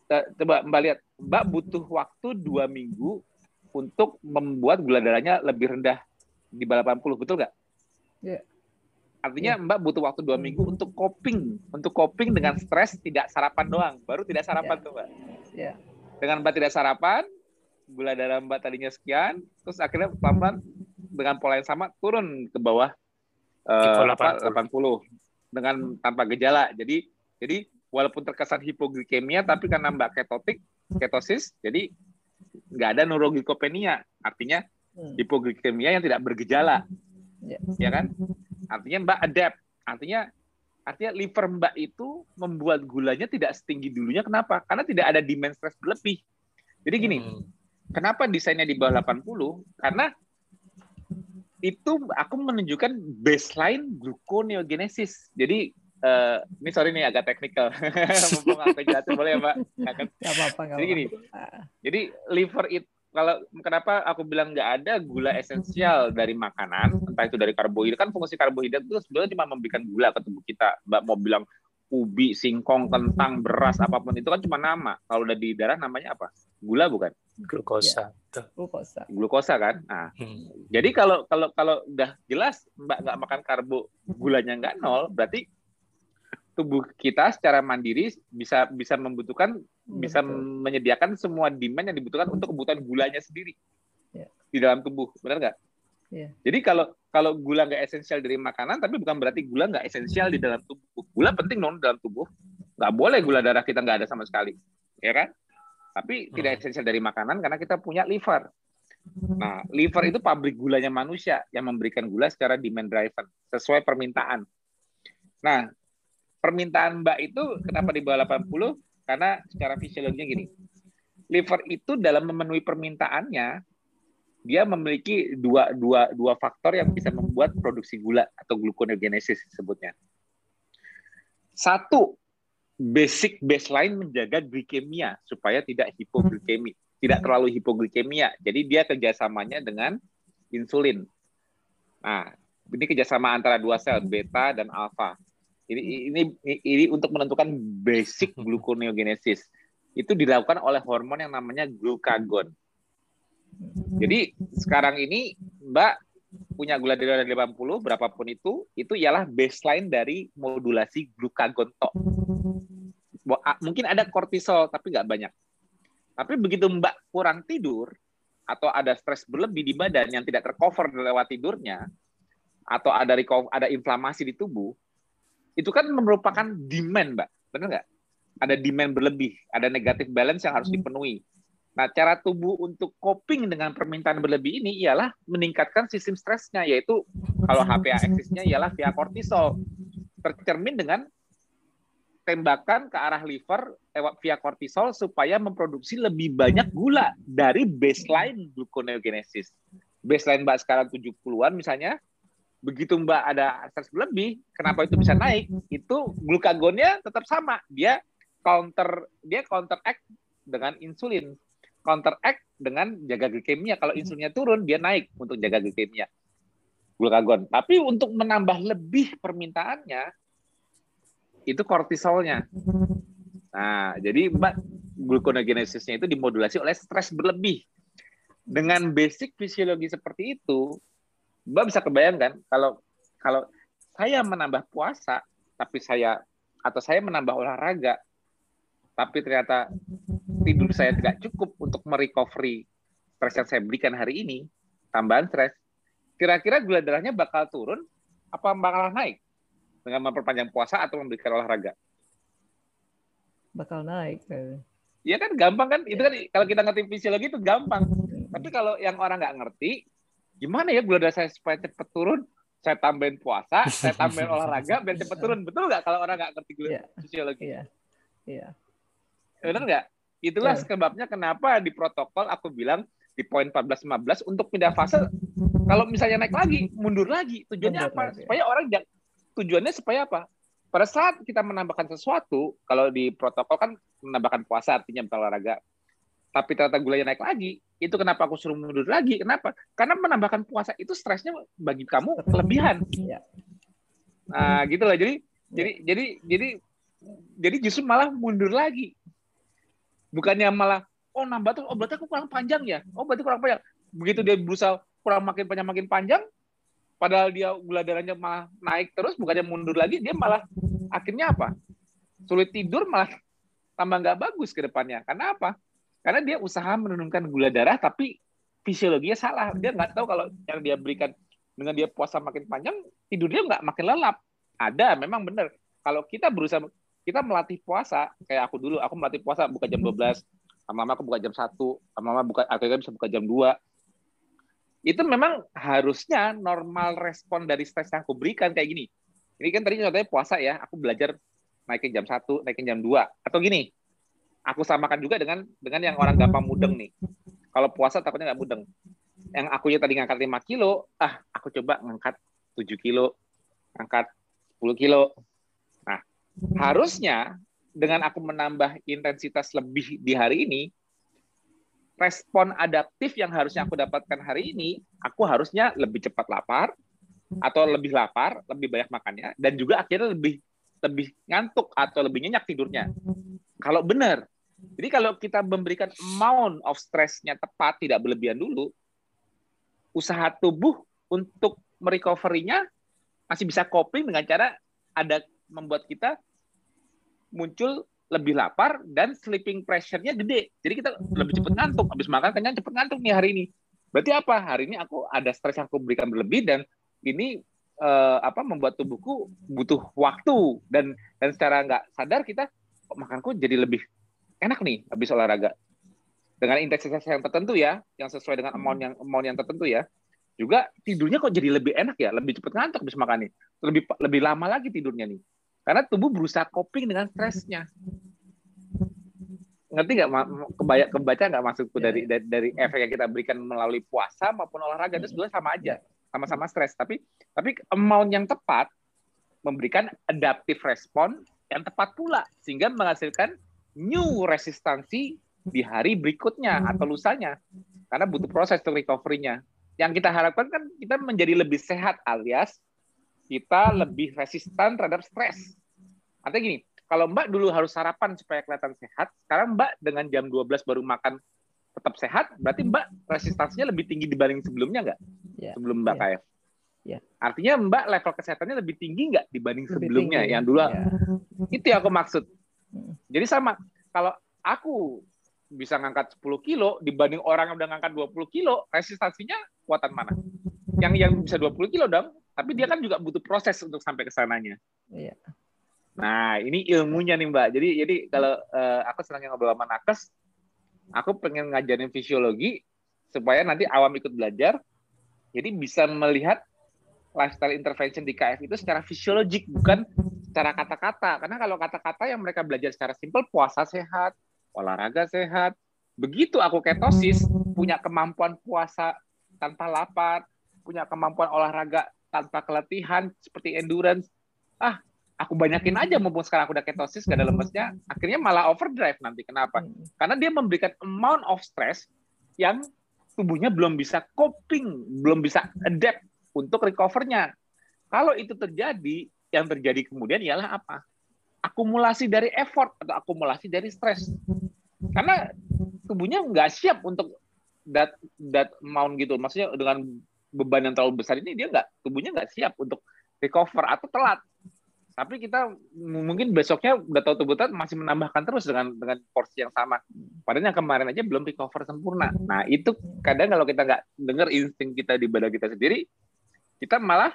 eh, coba mbak lihat mbak butuh waktu dua minggu untuk membuat gula darahnya lebih rendah di bawah 80, betul nggak? Yeah. Artinya yeah. Mbak butuh waktu dua minggu untuk coping, untuk coping dengan stres tidak sarapan doang, baru tidak sarapan yeah. tuh Mbak. Ya. Dengan Mbak tidak sarapan, gula darah Mbak tadinya sekian, terus akhirnya pelan-pelan dengan pola yang sama turun ke bawah bawah apa, 80 dengan tanpa gejala. Jadi jadi walaupun terkesan hipoglikemia tapi karena Mbak ketotik, ketosis, jadi nggak ada neuroglikopenia. Artinya Hmm. hipoglikemia yang tidak bergejala, Ya. ya kan? Artinya Mbak adapt. Artinya artinya liver Mbak itu membuat gulanya tidak setinggi dulunya. Kenapa? Karena tidak ada demand stres berlebih. Jadi gini, Hmm. kenapa desainnya di bawah 80? Karena itu aku menunjukkan baseline gluconeogenesis. Jadi eh, ini sorry nih agak teknikal. [laughs] Mumpung aku jelasin boleh ya, Mbak? [laughs] Apa-apa, Jadi gini, Jadi liver itu kalau kenapa aku bilang nggak ada gula esensial dari makanan, entah itu dari karbohidrat kan fungsi karbohidrat itu sebenarnya cuma memberikan gula ke tubuh kita. Mbak mau bilang ubi, singkong, kentang, beras apa pun itu kan cuma nama. Kalau udah di darah namanya apa? Gula bukan? Glukosa. Betul. glukosa. Glukosa kan? Nah, Hmm. jadi kalau kalau kalau udah jelas Mbak nggak makan karbo, gulanya nggak nol, berarti tubuh kita secara mandiri bisa bisa membutuhkan bisa Betul. menyediakan semua demand yang dibutuhkan untuk kebutuhan gulanya sendiri Ya. di dalam tubuh, benar nggak? Ya. Jadi kalau kalau gula nggak esensial dari makanan, tapi bukan berarti gula nggak esensial di dalam tubuh. Gula penting non dalam tubuh. Nggak boleh gula darah kita nggak ada sama sekali, ya kan? Tapi tidak Hmm. esensial dari makanan karena kita punya liver. Nah, liver itu pabrik gulanya manusia yang memberikan gula secara demand driven sesuai permintaan. Nah, permintaan Mbak itu kenapa di bawah 80? Karena secara fisiologinya gini. Liver itu dalam memenuhi permintaannya dia memiliki dua, dua, dua faktor yang bisa membuat produksi gula atau gluconeogenesis disebutnya. Satu, basic baseline menjaga glikemia supaya tidak hipoglikemi, tidak terlalu hipoglikemia. Jadi dia kerjasamanya dengan insulin. Nah, ini kerjasama antara dua sel beta dan alfa. Ini, ini ini untuk menentukan basic [laughs] gluconeogenesis. Itu dilakukan oleh hormon yang namanya glukagon. Jadi sekarang ini Mbak punya gula darah 80 berapapun itu, itu ialah baseline dari modulasi glukagon tok. Mungkin ada kortisol tapi nggak banyak. Tapi begitu Mbak kurang tidur atau ada stres berlebih di badan yang tidak tercover lewat tidurnya atau ada ada inflamasi di tubuh, itu kan merupakan demand, Mbak. Benar nggak? Ada demand berlebih, ada negatif balance yang harus dipenuhi. Nah, cara tubuh untuk coping dengan permintaan berlebih ini ialah meningkatkan sistem stresnya, yaitu kalau HPA aksisnya ialah via kortisol. Tercermin dengan tembakan ke arah liver lewat via kortisol supaya memproduksi lebih banyak gula dari baseline gluconeogenesis. Baseline Mbak sekarang 70-an misalnya, begitu Mbak ada stres berlebih, kenapa itu bisa naik? Itu glukagonnya tetap sama. Dia counter dia counteract dengan insulin. Counteract dengan jaga glikemia. Kalau insulinnya turun, dia naik untuk jaga glikemia. Glukagon. Tapi untuk menambah lebih permintaannya, itu kortisolnya. Nah, jadi Mbak gluconeogenesisnya itu dimodulasi oleh stres berlebih. Dengan basic fisiologi seperti itu, Mbak bisa kebayangkan kalau kalau saya menambah puasa, tapi saya atau saya menambah olahraga, tapi ternyata tidur saya tidak cukup untuk merecovery stres yang saya berikan hari ini, tambahan stres, kira-kira gula darahnya bakal turun apa bakal naik dengan memperpanjang puasa atau memberikan olahraga? Bakal naik. Iya kan gampang kan? Itu kan kalau kita ngerti fisiologi itu gampang. Tapi kalau yang orang nggak ngerti, gimana ya gula darah saya supaya cepat turun? Saya tambahin puasa, saya tambahin [laughs] olahraga biar cepat turun. Betul nggak kalau orang nggak ngerti gula Iya. fisiologi? Iya. Iya. Benar nggak? Itulah Betul. sebabnya kenapa di protokol aku bilang di poin 14-15 untuk pindah fase kalau misalnya naik lagi mundur lagi tujuannya Mundur apa lagi. supaya orang jangan tujuannya supaya apa pada saat kita menambahkan sesuatu kalau di protokol kan menambahkan puasa artinya berolahraga tapi ternyata gulanya naik lagi. Itu kenapa aku suruh mundur lagi? Kenapa? Karena menambahkan puasa itu stresnya bagi kamu kelebihan. Iya. nah gitu loh. Jadi jadi jadi jadi jadi justru malah mundur lagi. Bukannya malah oh nambah tuh oh berarti aku kurang panjang ya? Oh berarti kurang panjang. Begitu dia berusaha kurang makin panjang makin panjang padahal dia gula darahnya malah naik terus bukannya mundur lagi dia malah akhirnya apa? Sulit tidur malah [laughs] tambah nggak bagus ke depannya. Karena apa? Karena dia usaha menurunkan gula darah, tapi fisiologinya salah. Dia nggak tahu kalau yang dia berikan dengan dia puasa makin panjang, tidurnya nggak makin lelap. Ada, memang benar. Kalau kita berusaha, kita melatih puasa, kayak aku dulu, aku melatih puasa buka jam 12, lama-lama aku buka jam 1, lama-lama buka, akhirnya bisa buka jam 2. Itu memang harusnya normal respon dari stres yang aku berikan kayak gini. Ini kan tadi contohnya puasa ya, aku belajar naikin jam 1, naikin jam 2. Atau gini, aku samakan juga dengan dengan yang orang gampang mudeng nih. Kalau puasa takutnya nggak mudeng. Yang aku ya tadi ngangkat 5 kilo, ah aku coba ngangkat 7 kilo, ngangkat 10 kilo. Nah, harusnya dengan aku menambah intensitas lebih di hari ini, respon adaptif yang harusnya aku dapatkan hari ini, aku harusnya lebih cepat lapar, atau lebih lapar, lebih banyak makannya, dan juga akhirnya lebih lebih ngantuk atau lebih nyenyak tidurnya. Kalau benar, jadi kalau kita memberikan amount of stress-nya tepat, tidak berlebihan dulu, usaha tubuh untuk merecovery-nya masih bisa coping dengan cara ada membuat kita muncul lebih lapar dan sleeping pressure-nya gede. Jadi kita lebih cepat ngantuk. Habis makan kenyang cepat ngantuk nih hari ini. Berarti apa? Hari ini aku ada stres yang aku berikan berlebih dan ini eh, apa membuat tubuhku butuh waktu dan dan secara nggak sadar kita makanku jadi lebih enak nih habis olahraga dengan intensitas yang tertentu ya, yang sesuai dengan amount yang amount yang tertentu ya. Juga tidurnya kok jadi lebih enak ya, lebih cepat ngantuk habis makan nih. Lebih lebih lama lagi tidurnya nih. Karena tubuh berusaha coping dengan stresnya. Ngerti nggak kebaca kebaca nggak maksudku yeah. dari, dari dari efek yang kita berikan melalui puasa maupun olahraga itu sebenarnya sama aja, sama-sama stres. Tapi tapi amount yang tepat memberikan adaptive respon yang tepat pula sehingga menghasilkan new resistansi di hari berikutnya atau lusanya karena butuh proses untuk recovery-nya. Yang kita harapkan kan kita menjadi lebih sehat alias kita lebih resisten terhadap stres. Artinya gini, kalau Mbak dulu harus sarapan supaya kelihatan sehat, sekarang Mbak dengan jam 12 baru makan tetap sehat, berarti Mbak resistansinya lebih tinggi dibanding sebelumnya nggak? Yeah. Sebelum Mbak yeah. KF. Yeah. Artinya Mbak level kesehatannya lebih tinggi nggak dibanding lebih sebelumnya tinggi. yang dulu? Yeah. Itu yang aku maksud. Jadi sama, kalau aku bisa ngangkat 10 kilo dibanding orang yang udah ngangkat 20 kilo, resistansinya kuatan mana? Yang yang bisa 20 kilo dong, tapi dia kan juga butuh proses untuk sampai ke sananya. Iya. Nah, ini ilmunya nih Mbak. Jadi jadi kalau uh, aku senang ngobrol sama nakes, aku pengen ngajarin fisiologi supaya nanti awam ikut belajar, jadi bisa melihat lifestyle intervention di KF itu secara fisiologik bukan secara kata-kata. Karena kalau kata-kata yang mereka belajar secara simpel puasa sehat, olahraga sehat. Begitu aku ketosis, punya kemampuan puasa tanpa lapar, punya kemampuan olahraga tanpa keletihan seperti endurance. Ah, aku banyakin aja mumpung sekarang aku udah ketosis gak ada lemesnya, akhirnya malah overdrive nanti. Kenapa? Karena dia memberikan amount of stress yang tubuhnya belum bisa coping, belum bisa adapt untuk recovernya. Kalau itu terjadi, yang terjadi kemudian ialah apa? Akumulasi dari effort atau akumulasi dari stres. Karena tubuhnya nggak siap untuk that that amount gitu. Maksudnya dengan beban yang terlalu besar ini dia nggak tubuhnya nggak siap untuk recover atau telat. Tapi kita mungkin besoknya udah tahu tubuh masih menambahkan terus dengan dengan porsi yang sama. Padahal yang kemarin aja belum recover sempurna. Nah itu kadang kalau kita nggak dengar insting kita di badan kita sendiri, kita malah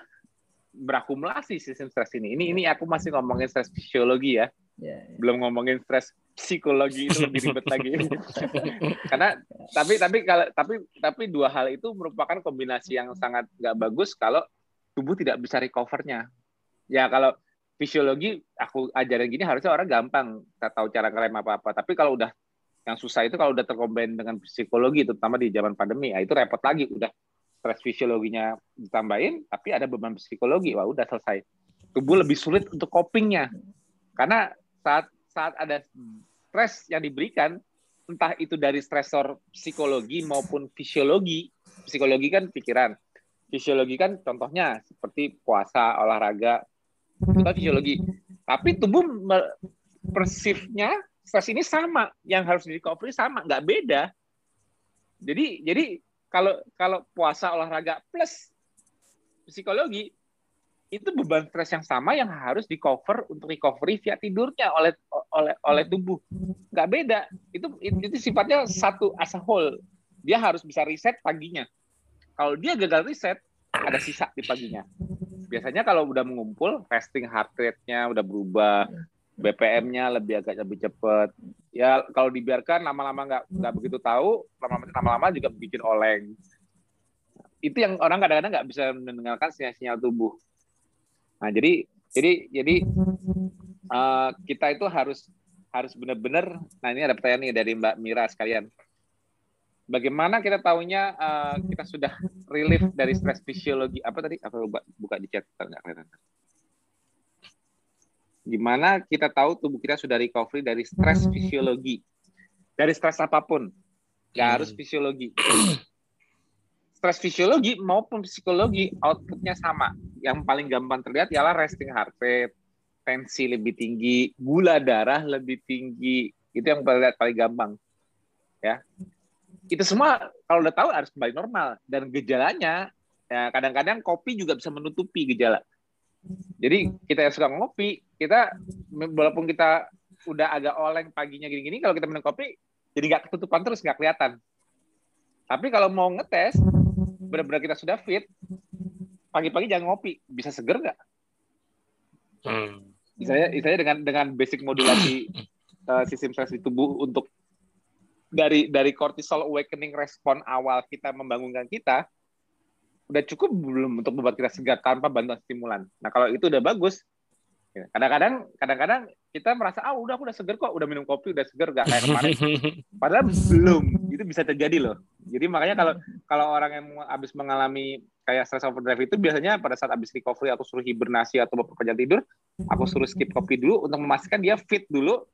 berakumulasi sistem stres ini. Ini ini aku masih ngomongin stres fisiologi ya. Yeah, yeah. Belum ngomongin stres psikologi itu lebih ribet [laughs] lagi. Karena tapi tapi kalau tapi tapi dua hal itu merupakan kombinasi yang sangat nggak bagus kalau tubuh tidak bisa recovernya. Ya kalau fisiologi aku ajarin gini harusnya orang gampang tak tahu cara ngerem apa apa. Tapi kalau udah yang susah itu kalau udah terkombin dengan psikologi terutama di zaman pandemi ya itu repot lagi udah stres fisiologinya ditambahin, tapi ada beban psikologi, wah udah selesai. Tubuh lebih sulit untuk copingnya, karena saat saat ada stres yang diberikan, entah itu dari stresor psikologi maupun fisiologi, psikologi kan pikiran, fisiologi kan contohnya seperti puasa, olahraga, itu fisiologi. Tapi tubuh persifnya stres ini sama, yang harus di recovery sama, nggak beda. Jadi jadi kalau kalau puasa olahraga plus psikologi itu beban stres yang sama yang harus di cover untuk recovery via tidurnya oleh oleh oleh tubuh. Nggak beda. Itu itu sifatnya satu as a whole. Dia harus bisa reset paginya. Kalau dia gagal reset, ada sisa di paginya. Biasanya kalau udah mengumpul, resting heart rate-nya udah berubah, BPM-nya lebih agak lebih cepat. Ya kalau dibiarkan lama-lama nggak nggak begitu tahu, lama-lama juga bikin oleng. Itu yang orang kadang-kadang nggak bisa mendengarkan sinyal-sinyal tubuh. Nah jadi jadi jadi uh, kita itu harus harus benar-benar. Nah ini ada pertanyaan nih dari Mbak Mira sekalian bagaimana kita tahunya uh, kita sudah relief dari stres fisiologi apa tadi apa buka, buka di chat nggak kelihatan gimana kita tahu tubuh kita sudah recovery dari stres fisiologi. Dari stres apa pun. Nggak harus hmm. fisiologi. Stres fisiologi maupun psikologi outputnya sama. Yang paling gampang terlihat ialah resting heart rate tensi lebih tinggi gula darah lebih tinggi. Itu yang paling paling gampang. Ya. Itu semua kalau udah tahu harus kembali normal. Dan gejalanya ya kadang-kadang kopi juga bisa menutupi gejala. Jadi kita yang suka ngopi, kita walaupun kita udah agak oleng paginya gini-gini, kalau kita minum kopi jadi nggak ketutupan terus nggak kelihatan. Tapi kalau mau ngetes, benar-benar kita sudah fit, pagi-pagi jangan ngopi, bisa seger nggak? Hmm. Misalnya, misalnya dengan dengan basic modulasi uh, [coughs] sistem stres di tubuh untuk dari dari cortisol awakening respon awal kita membangunkan kita udah cukup belum untuk membuat kita segar tanpa bantuan stimulan. Nah kalau itu udah bagus, kadang-kadang kadang-kadang kita merasa ah udah aku udah seger kok, udah minum kopi udah seger gak kayak kemarin. [laughs] Padahal belum, itu bisa terjadi loh. Jadi makanya kalau kalau orang yang habis mengalami kayak stress overdrive itu biasanya pada saat habis recovery aku suruh hibernasi atau bepergian tidur, aku suruh skip kopi dulu untuk memastikan dia fit dulu,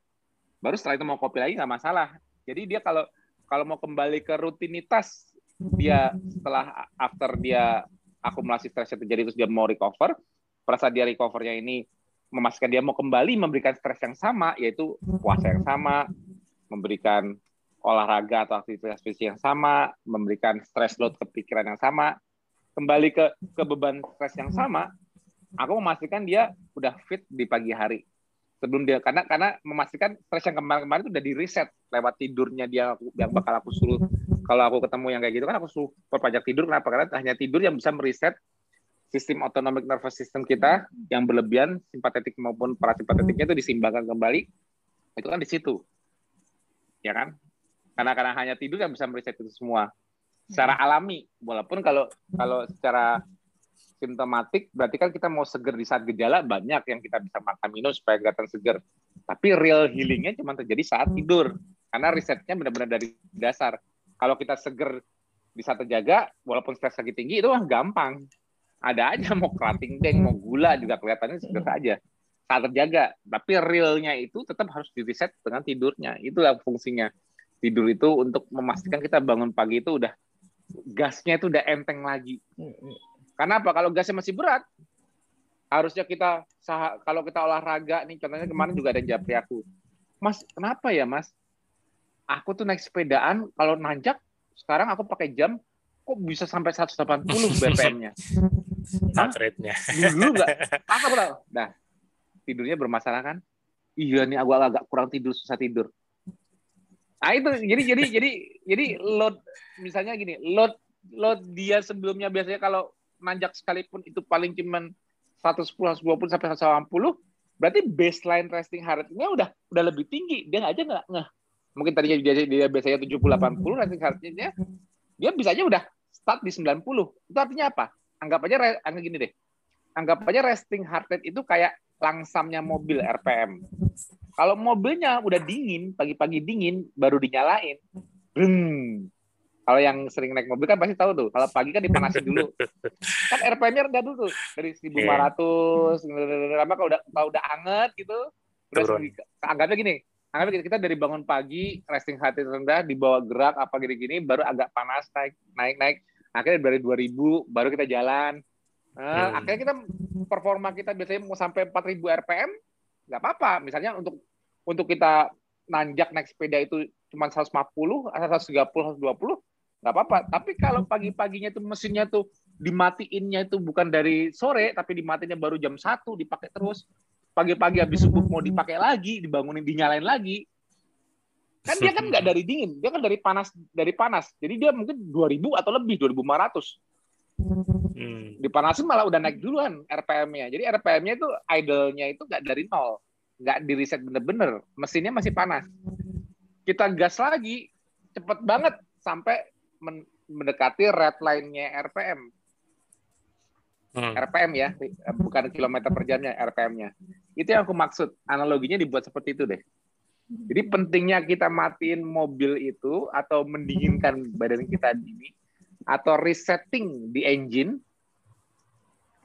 baru setelah itu mau kopi lagi nggak masalah. Jadi dia kalau kalau mau kembali ke rutinitas dia setelah after dia akumulasi stresnya terjadi terus dia mau recover, pada dia recovernya ini memastikan dia mau kembali memberikan stres yang sama yaitu puasa yang sama, memberikan olahraga atau aktivitas fisik yang sama, memberikan stress load ke pikiran yang sama, kembali ke ke beban stres yang sama, aku memastikan dia udah fit di pagi hari. Sebelum dia karena karena memastikan stres yang kemarin-kemarin itu udah di reset lewat tidurnya dia yang bakal aku suruh. Kalau aku ketemu yang kayak gitu kan aku suruh perpajak tidur? Kenapa? Karena hanya tidur yang bisa mereset sistem autonomic nervous system kita yang berlebihan simpatetik maupun parasimpatetiknya itu disimbangkan kembali itu kan di situ ya kan karena karena hanya tidur yang bisa mereset itu semua secara alami walaupun kalau kalau secara simptomatik berarti kan kita mau seger di saat gejala banyak yang kita bisa makan minum supaya kelihatan seger. Tapi real healingnya cuma terjadi saat tidur karena risetnya benar-benar dari dasar. Kalau kita seger di saat terjaga, walaupun stres lagi tinggi itu mah gampang. Ada aja mau [laughs] kerating deng, mau gula juga kelihatannya seger saja saat terjaga. Tapi realnya itu tetap harus di reset dengan tidurnya. Itulah fungsinya. Tidur itu untuk memastikan kita bangun pagi itu udah gasnya itu udah enteng lagi karena apa? Kalau gasnya masih berat, harusnya kita kalau kita olahraga nih, contohnya kemarin juga ada yang japri aku. Mas, kenapa ya Mas? Aku tuh naik sepedaan, kalau nanjak, sekarang aku pakai jam, kok bisa sampai 180 BPM-nya? [laughs] Heart rate-nya. Dulu nggak? Apa pula? Nah, tidurnya bermasalah kan? Iya nih, aku agak kurang tidur, susah tidur. Nah itu jadi jadi jadi jadi load misalnya gini load load dia sebelumnya biasanya kalau nanjak sekalipun itu paling cuman 110, 120 sampai 180, berarti baseline resting heart rate-nya udah udah lebih tinggi. Dia aja nggak nggak. Mungkin tadinya dia, dia biasanya 70, 80 resting heart rate-nya, dia bisa aja udah start di 90. Itu artinya apa? Anggap aja anggap gini deh. Anggap aja resting heart rate itu kayak langsamnya mobil RPM. Kalau mobilnya udah dingin, pagi-pagi dingin, baru dinyalain, breng, kalau yang sering naik mobil kan pasti tahu tuh. Kalau pagi kan dipanasin dulu. kan RPM-nya rendah dulu tuh. Dari 1500. Yeah. Lama kalau udah kalau udah anget gitu. Terus anggapnya gini. Anggapnya kita dari bangun pagi, resting hati rendah, dibawa gerak apa gini-gini, baru agak panas naik naik naik. Akhirnya dari 2000 baru kita jalan. Nah, hmm. akhirnya kita performa kita biasanya mau sampai 4000 RPM, nggak apa-apa. Misalnya untuk untuk kita nanjak naik sepeda itu cuma 150, 130, 120, nggak apa-apa. Tapi kalau pagi-paginya tuh mesinnya tuh dimatiinnya itu bukan dari sore tapi dimatiinnya baru jam satu dipakai terus pagi-pagi habis subuh mau dipakai lagi dibangunin dinyalain lagi kan dia kan nggak [laughs] dari dingin dia kan dari panas dari panas jadi dia mungkin 2000 atau lebih 2500 Hmm. Dipanasin malah udah naik duluan RPM-nya. Jadi RPM-nya itu idle-nya itu nggak dari nol, nggak di reset bener-bener. Mesinnya masih panas. Kita gas lagi, cepet banget sampai mendekati red line-nya RPM. Hmm. RPM ya, bukan kilometer per jamnya, RPM-nya. Itu yang aku maksud. Analoginya dibuat seperti itu deh. Jadi pentingnya kita matiin mobil itu atau mendinginkan [laughs] badan kita ini atau resetting di engine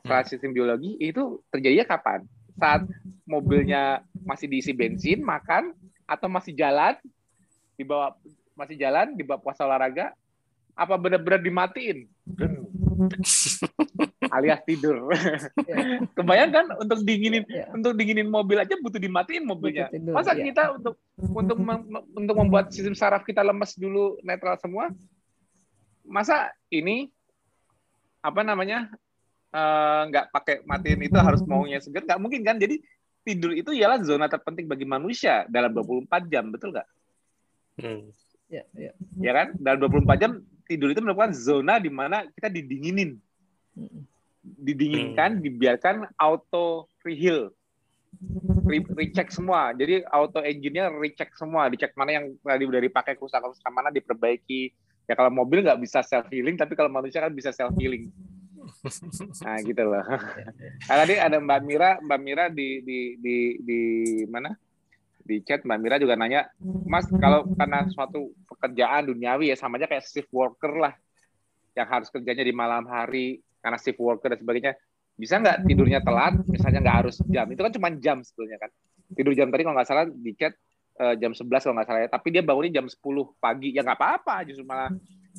setelah hmm. sistem biologi itu terjadinya kapan? Saat mobilnya masih diisi bensin, makan, atau masih jalan, dibawa masih jalan, dibawa puasa olahraga, apa benar-benar dimatiin? [laughs] [laughs] alias tidur. Yeah. Kebayang kan untuk dinginin yeah. untuk dinginin mobil aja butuh dimatiin mobilnya. Tidur, Masa yeah. kita untuk untuk untuk membuat sistem saraf kita lemes dulu netral semua, masa ini apa namanya eh, nggak uh, pakai matiin itu harus maunya segar nggak mungkin kan jadi tidur itu ialah zona terpenting bagi manusia dalam 24 jam betul nggak hmm. ya, ya. ya kan dalam 24 jam tidur itu merupakan zona di mana kita didinginin hmm. Didinginkan hmm. dibiarkan auto reheal. Re recheck semua. Jadi auto engine-nya recheck semua. Dicek mana yang tadi udah dipakai kerusakan-kerusakan mana diperbaiki. Ya kalau mobil nggak bisa self healing tapi kalau manusia kan bisa self healing nah gitu loh. [laughs] Nah, tadi ada Mbak Mira Mbak Mira di di di di mana? Di chat Mbak Mira juga nanya Mas kalau karena suatu pekerjaan duniawi ya sama aja kayak shift worker lah yang harus kerjanya di malam hari karena shift worker dan sebagainya bisa nggak tidurnya telat misalnya nggak harus jam itu kan cuma jam sebetulnya kan tidur jam tadi kalau nggak salah di chat uh, jam 11 kalau nggak salah ya. Tapi dia bangunnya jam 10 pagi. Ya nggak apa-apa, justru malah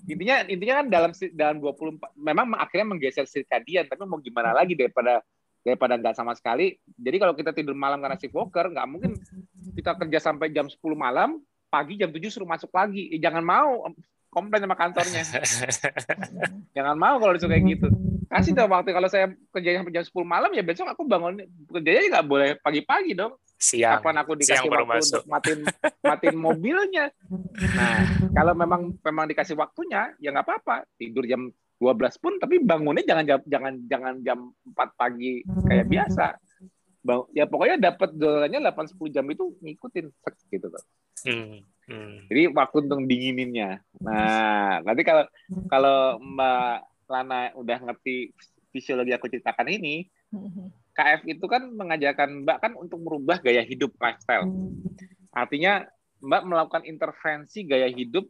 intinya intinya kan dalam dalam 24 memang akhirnya menggeser sirkadian, tapi mau gimana lagi daripada daripada nggak sama sekali. Jadi kalau kita tidur malam karena shift worker, nggak mungkin kita kerja sampai jam 10 malam, pagi jam 7 suruh masuk lagi. Eh, jangan mau komplain sama kantornya. [laughs] jangan mau kalau disuruh kayak gitu. Kasih dong waktu kalau saya kerja sampai jam 10 malam ya besok aku bangun kerjanya nggak boleh pagi-pagi dong siang kapan aku dikasih siang waktu masuk. untuk matiin matiin [laughs] mobilnya nah kalau memang memang dikasih waktunya ya nggak apa-apa tidur jam 12 pun tapi bangunnya jangan jam jangan jangan jam 4 pagi kayak biasa Bang, ya pokoknya dapat dolanya 8 10 jam itu ngikutin gitu tuh. Hmm, hmm. Jadi waktu untuk dingininnya. Nah, nanti kalau kalau Mbak Lana udah ngerti fisiologi aku ceritakan ini, KF itu kan mengajarkan Mbak kan untuk merubah gaya hidup lifestyle. Artinya Mbak melakukan intervensi gaya hidup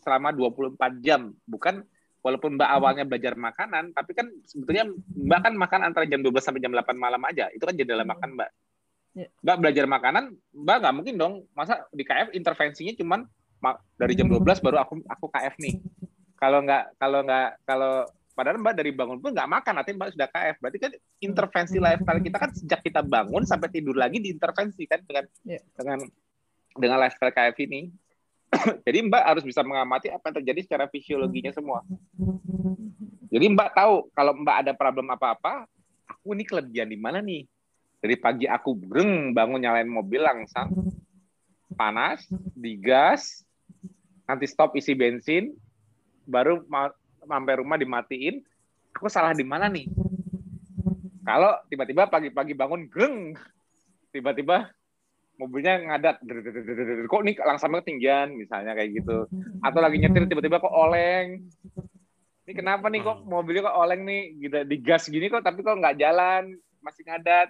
selama 24 jam, bukan walaupun Mbak awalnya belajar makanan, tapi kan sebetulnya Mbak kan makan antara jam 12 sampai jam 8 malam aja. Itu kan jendela hmm. makan Mbak. Ya. Mbak belajar makanan, Mbak nggak mungkin dong masa di KF intervensinya cuman dari jam 12 baru aku aku KF nih. [laughs] Kalau nggak kalau nggak kalau Padahal Mbak dari bangun pun nggak makan, nanti Mbak sudah KF. Berarti kan intervensi hmm. lifestyle kita kan sejak kita bangun sampai tidur lagi diintervensi kan dengan yeah. dengan dengan lifestyle KF ini. [coughs] Jadi Mbak harus bisa mengamati apa yang terjadi secara fisiologinya semua. Jadi Mbak tahu kalau Mbak ada problem apa-apa, aku ini kelebihan di mana nih? Dari pagi aku breng bangun nyalain mobil langsung panas, digas, nanti stop isi bensin, baru sampai rumah dimatiin, aku salah di mana nih? Kalau tiba-tiba pagi-pagi bangun, geng, tiba-tiba mobilnya ngadat, kok nih langsung ketinggian, misalnya kayak gitu. Atau lagi nyetir tiba-tiba kok oleng. Ini kenapa nih kok mobilnya kok oleng nih, gitu, digas gini kok, tapi kok nggak jalan, masih ngadat.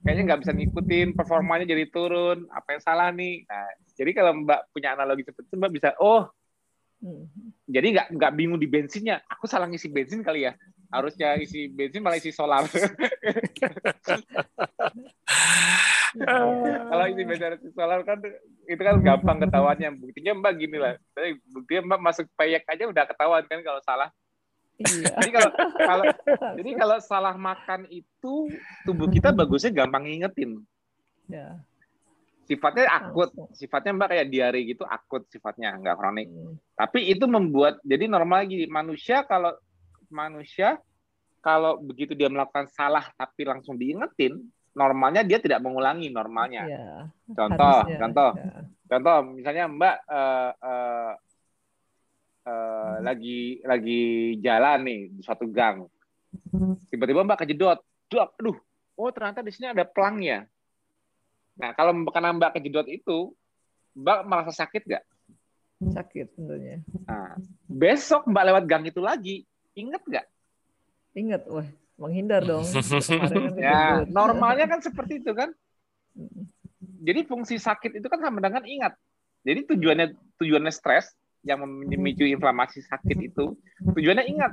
Kayaknya nggak bisa ngikutin, performanya jadi turun, apa yang salah nih? Nah, jadi kalau Mbak punya analogi seperti itu, Mbak bisa, oh Hmm. Jadi nggak nggak bingung di bensinnya. Aku salah ngisi bensin kali ya. Harusnya isi bensin malah isi solar. [laughs] Kalau isi bensin isi solar kan itu kan gampang ketahuannya. Buktinya Mbak gini lah. Buktinya Mbak masuk payek aja udah ketahuan kan kalau salah. Iya. jadi kalau kalau jadi kalau salah makan itu tubuh kita bagusnya gampang ngingetin. Ya sifatnya akut sifatnya mbak kayak diare gitu akut sifatnya nggak kronik hmm. tapi itu membuat jadi normal lagi manusia kalau manusia kalau begitu dia melakukan salah tapi langsung diingetin, normalnya dia tidak mengulangi normalnya. Ya, contoh, harusnya, contoh, ya. contoh, misalnya Mbak uh, uh, uh, lagi lagi jalan nih di suatu gang, tiba-tiba Mbak kejedot, Duh, aduh, oh ternyata di sini ada pelangnya. Nah, kalau karena Mbak kejedot itu, Mbak merasa sakit nggak? Sakit tentunya. Nah, besok Mbak lewat gang itu lagi, inget nggak? Ingat, wah menghindar dong. [laughs] Kan ya, normalnya kan seperti itu kan. Jadi fungsi sakit itu kan sama dengan ingat. Jadi tujuannya tujuannya stres yang memicu inflamasi sakit itu tujuannya ingat.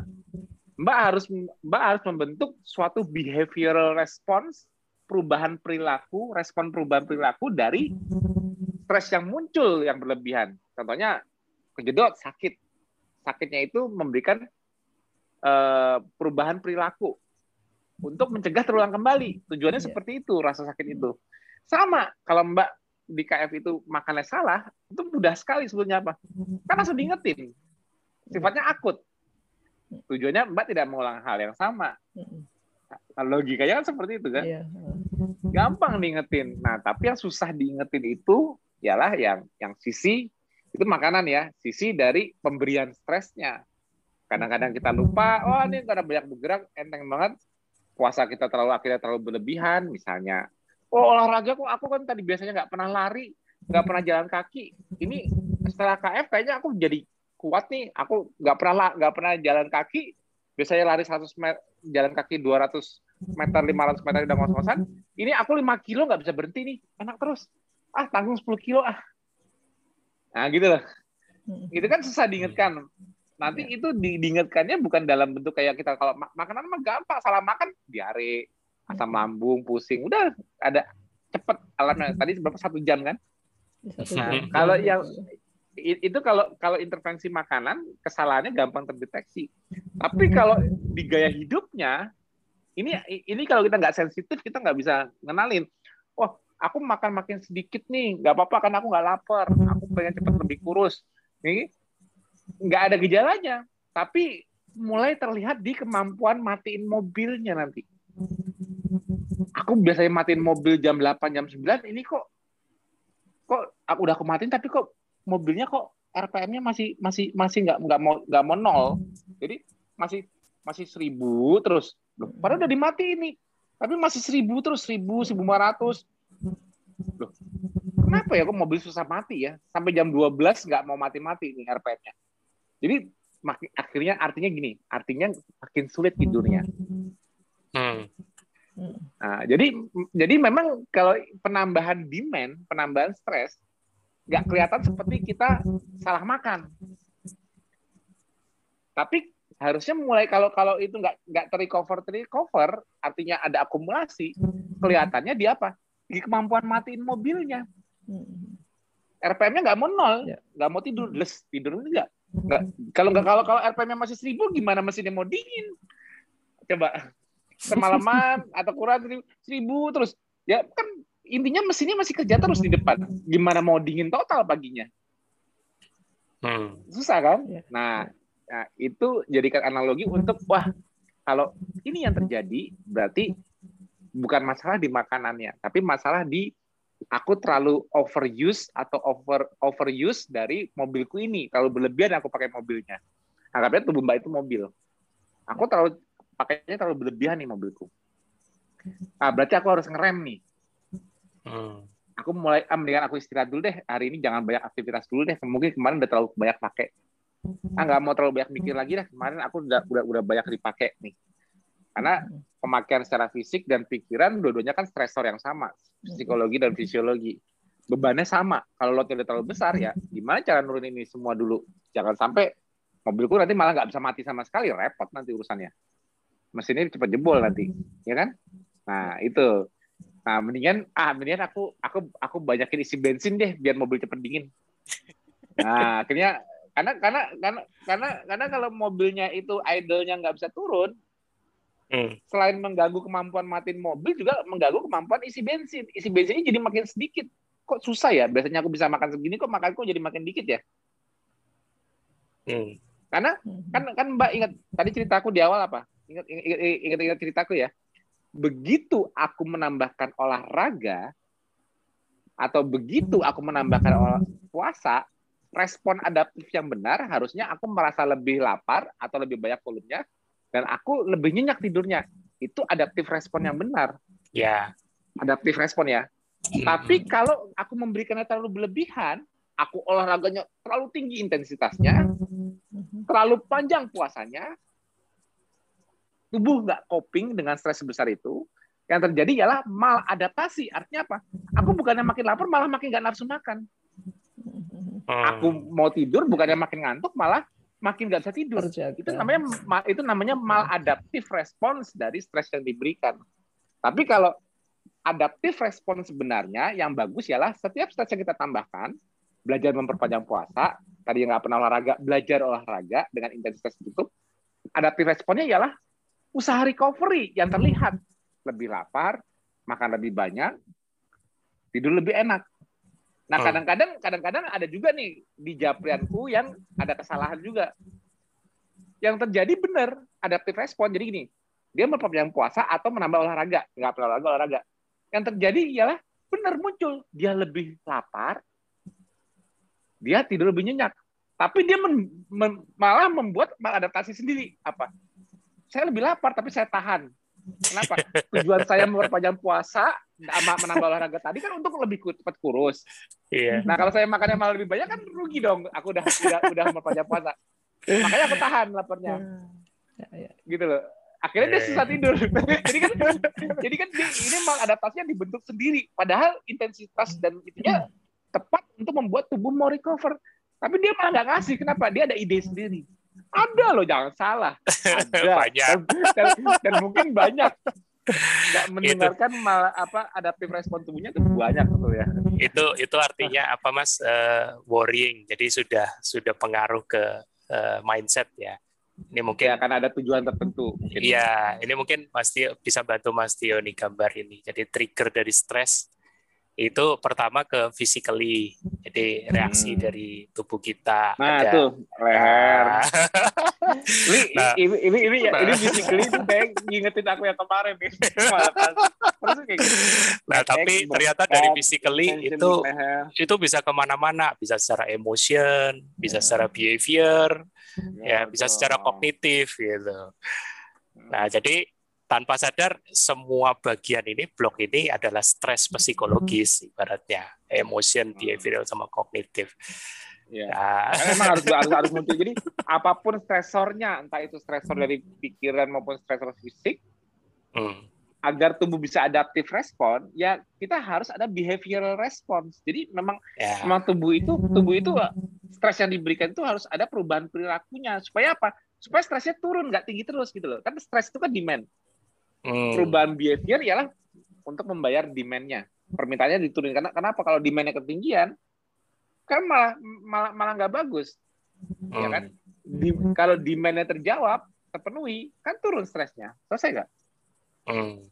Mbak harus Mbak harus membentuk suatu behavioral response perubahan perilaku, respon perubahan perilaku dari stres yang muncul yang berlebihan. Contohnya kejedot sakit. Sakitnya itu memberikan uh, perubahan perilaku untuk mencegah terulang kembali. Tujuannya yeah. seperti itu, rasa sakit itu. Sama kalau Mbak di KF itu makannya salah, itu mudah sekali sebetulnya apa? Kan langsung diingetin. Sifatnya akut. Tujuannya Mbak tidak mengulang hal yang sama. Logikanya kan seperti itu kan. Yeah. Gampang diingetin. Nah, tapi yang susah diingetin itu ialah yang yang sisi itu makanan ya, sisi dari pemberian stresnya. Kadang-kadang kita lupa, oh ini karena banyak bergerak, enteng banget. Puasa kita terlalu akhirnya terlalu berlebihan, misalnya. Oh olahraga kok aku kan tadi biasanya nggak pernah lari, nggak pernah jalan kaki. Ini setelah KF kayaknya aku jadi kuat nih. Aku nggak pernah nggak pernah jalan kaki. Biasanya lari 100 meter, jalan kaki 200 meter, 500 meter udah ngos-ngosan. Ini aku 5 kilo nggak bisa berhenti nih, enak terus. Ah tanggung 10 kilo ah. Nah gitu loh. Itu kan susah diingatkan nanti ya. itu di, diingatkannya bukan dalam bentuk kayak kita kalau mak makanan mah gampang salah makan diare asam hmm. lambung pusing udah ada cepet alamnya tadi berapa satu jam kan nah, kalau yang itu kalau kalau intervensi makanan kesalahannya gampang terdeteksi tapi hmm. kalau di gaya hidupnya ini ini kalau kita nggak sensitif kita nggak bisa ngenalin oh aku makan makin sedikit nih nggak apa-apa kan aku nggak lapar aku pengen cepet lebih kurus ini nggak ada gejalanya, tapi mulai terlihat di kemampuan matiin mobilnya nanti. Aku biasanya matiin mobil jam 8, jam 9, ini kok kok aku udah aku matiin tapi kok mobilnya kok RPM-nya masih masih masih nggak nggak mau nggak mau nol. Jadi masih masih seribu terus. Loh, padahal udah dimati ini. Tapi masih seribu terus, seribu, seribu lima ratus. Loh, kenapa ya kok mobil susah mati ya? Sampai jam 12 nggak mau mati-mati nih RPM-nya. Jadi makin, akhirnya artinya gini, artinya makin sulit tidurnya. Hmm. Nah, jadi jadi memang kalau penambahan demand, penambahan stres, nggak kelihatan seperti kita salah makan. Tapi harusnya mulai kalau kalau itu nggak nggak terrecover terrecover, artinya ada akumulasi, kelihatannya di apa? Di kemampuan matiin mobilnya. RPM-nya nggak mau nol, ya. nggak mau tidur, les tidur enggak. Nggak, kalau nggak kalau kalau RPM masih seribu gimana mesinnya mau dingin? Coba [laughs] semalaman atau kurang seribu terus ya kan intinya mesinnya masih kerja terus di depan. Gimana mau dingin total paginya? Hmm. Susah kan? Iya. Nah, nah itu jadikan analogi untuk wah kalau ini yang terjadi berarti bukan masalah di makanannya, tapi masalah di aku terlalu overuse atau over overuse dari mobilku ini terlalu berlebihan aku pakai mobilnya anggapnya tubuh mbak itu mobil aku terlalu pakainya terlalu berlebihan nih mobilku ah berarti aku harus ngerem nih hmm. aku mulai ah, mendingan aku istirahat dulu deh hari ini jangan banyak aktivitas dulu deh mungkin kemarin udah terlalu banyak pakai ah nggak mau terlalu banyak mikir lagi deh kemarin aku udah udah udah banyak dipakai nih karena pemakaian secara fisik dan pikiran dua-duanya kan stresor yang sama psikologi dan fisiologi. Bebannya sama. Kalau lotnya udah terlalu besar ya, gimana cara nurunin ini semua dulu? Jangan sampai mobilku nanti malah nggak bisa mati sama sekali, repot nanti urusannya. Mesinnya cepat jebol nanti, ya kan? Nah itu. Nah mendingan ah mendingan aku aku aku banyakin isi bensin deh biar mobil cepat dingin. Nah akhirnya karena karena karena karena karena kalau mobilnya itu idle-nya nggak bisa turun, Hmm. Selain mengganggu kemampuan matiin mobil juga mengganggu kemampuan isi bensin. Isi bensinnya jadi makin sedikit. Kok susah ya? Biasanya aku bisa makan segini kok makanku jadi makin dikit ya? Hmm. Karena kan kan Mbak ingat tadi ceritaku di awal apa? Ingat ingat ingat, ingat ceritaku ya. Begitu aku menambahkan olahraga atau begitu aku menambahkan olah, puasa, respon adaptif yang benar harusnya aku merasa lebih lapar atau lebih banyak volumenya dan aku lebih nyenyak tidurnya. Itu adaptif respon yang benar. Ya. Adaptif respon ya. Tapi kalau aku memberikannya terlalu berlebihan, aku olahraganya terlalu tinggi intensitasnya, terlalu panjang puasanya, tubuh nggak coping dengan stres sebesar itu, yang terjadi ialah maladaptasi. Artinya apa? Aku bukannya makin lapar, malah makin nggak nafsu makan. Aku mau tidur, bukannya makin ngantuk, malah makin nggak bisa tidur. Terjaga. Itu namanya itu namanya maladaptif respons dari stres yang diberikan. Tapi kalau adaptif respon sebenarnya yang bagus ialah setiap stres yang kita tambahkan, belajar memperpanjang puasa, tadi yang nggak pernah olahraga, belajar olahraga dengan intensitas tertutup, adaptif responnya ialah usaha recovery yang terlihat. Lebih lapar, makan lebih banyak, tidur lebih enak. Nah, hmm. kadang-kadang kadang-kadang ada juga nih di japrianku yang ada kesalahan juga. Yang terjadi benar adaptif respon. Jadi gini, dia memperpanjang puasa atau menambah olahraga, nggak pernah olahraga olahraga. Yang terjadi ialah benar muncul dia lebih lapar, dia tidur lebih nyenyak. Tapi dia men, men, malah membuat adaptasi sendiri. Apa? Saya lebih lapar, tapi saya tahan. Kenapa? Tujuan saya memperpanjang puasa, menambah olahraga tadi kan untuk lebih cepat kurus. Iya. Nah kalau saya makannya malah lebih banyak kan rugi dong. Aku udah udah udah memperpanjang puasa. Makanya aku tahan laparnya. Ya, ya. Gitu loh. Akhirnya dia susah tidur. [laughs] jadi kan jadi kan ini memang adaptasinya dibentuk sendiri. Padahal intensitas dan itunya tepat untuk membuat tubuh mau recover. Tapi dia malah nggak ngasih. Kenapa? Dia ada ide sendiri. Ada loh, jangan salah. [laughs] Ada. banyak. Dan, dan, dan mungkin banyak. Nggak mendengarkan itu. malah apa adaptif respon tubuhnya itu banyak tuh ya. Itu itu artinya apa mas uh, worrying. Jadi sudah sudah pengaruh ke uh, mindset ya. Ini mungkin akan ada tujuan tertentu. Iya, ini mungkin pasti bisa bantu Mas Tio nih gambar ini. Jadi trigger dari stres itu pertama ke physically jadi reaksi hmm. dari tubuh kita nah ada, tuh leher. Nah. [laughs] ini, nah, ini ini ini nah. ini physically itu kayak ngingetin aku yang kemarin nih. [laughs] Terus kayak gitu. nah tapi ternyata dari physically itu itu bisa ke mana-mana bisa secara emotion bisa secara behavior ya, ya bisa secara kognitif gitu. Nah jadi tanpa sadar semua bagian ini blok ini adalah stres psikologis ibaratnya emotion hmm. behavioral sama kognitif Ya. Nah. emang harus, harus harus muncul. Jadi apa pun stresornya, entah itu stresor dari pikiran maupun stresor fisik, hmm. agar tubuh bisa adaptif respon, ya kita harus ada behavioral response. Jadi memang ya. memang tubuh itu tubuh itu stres yang diberikan itu harus ada perubahan perilakunya supaya apa? Supaya stresnya turun, nggak tinggi terus gitu loh. Kan stres itu kan demand. Hmm. Perubahan behavior ialah untuk membayar demand-nya. Permintaannya diturunkan. Karena kenapa? Kalau demand-nya ketinggian, kan malah malah malah nggak bagus, ya hmm. ya kan? Di, kalau demand-nya terjawab, terpenuhi, kan turun stresnya. Selesai nggak? Hmm.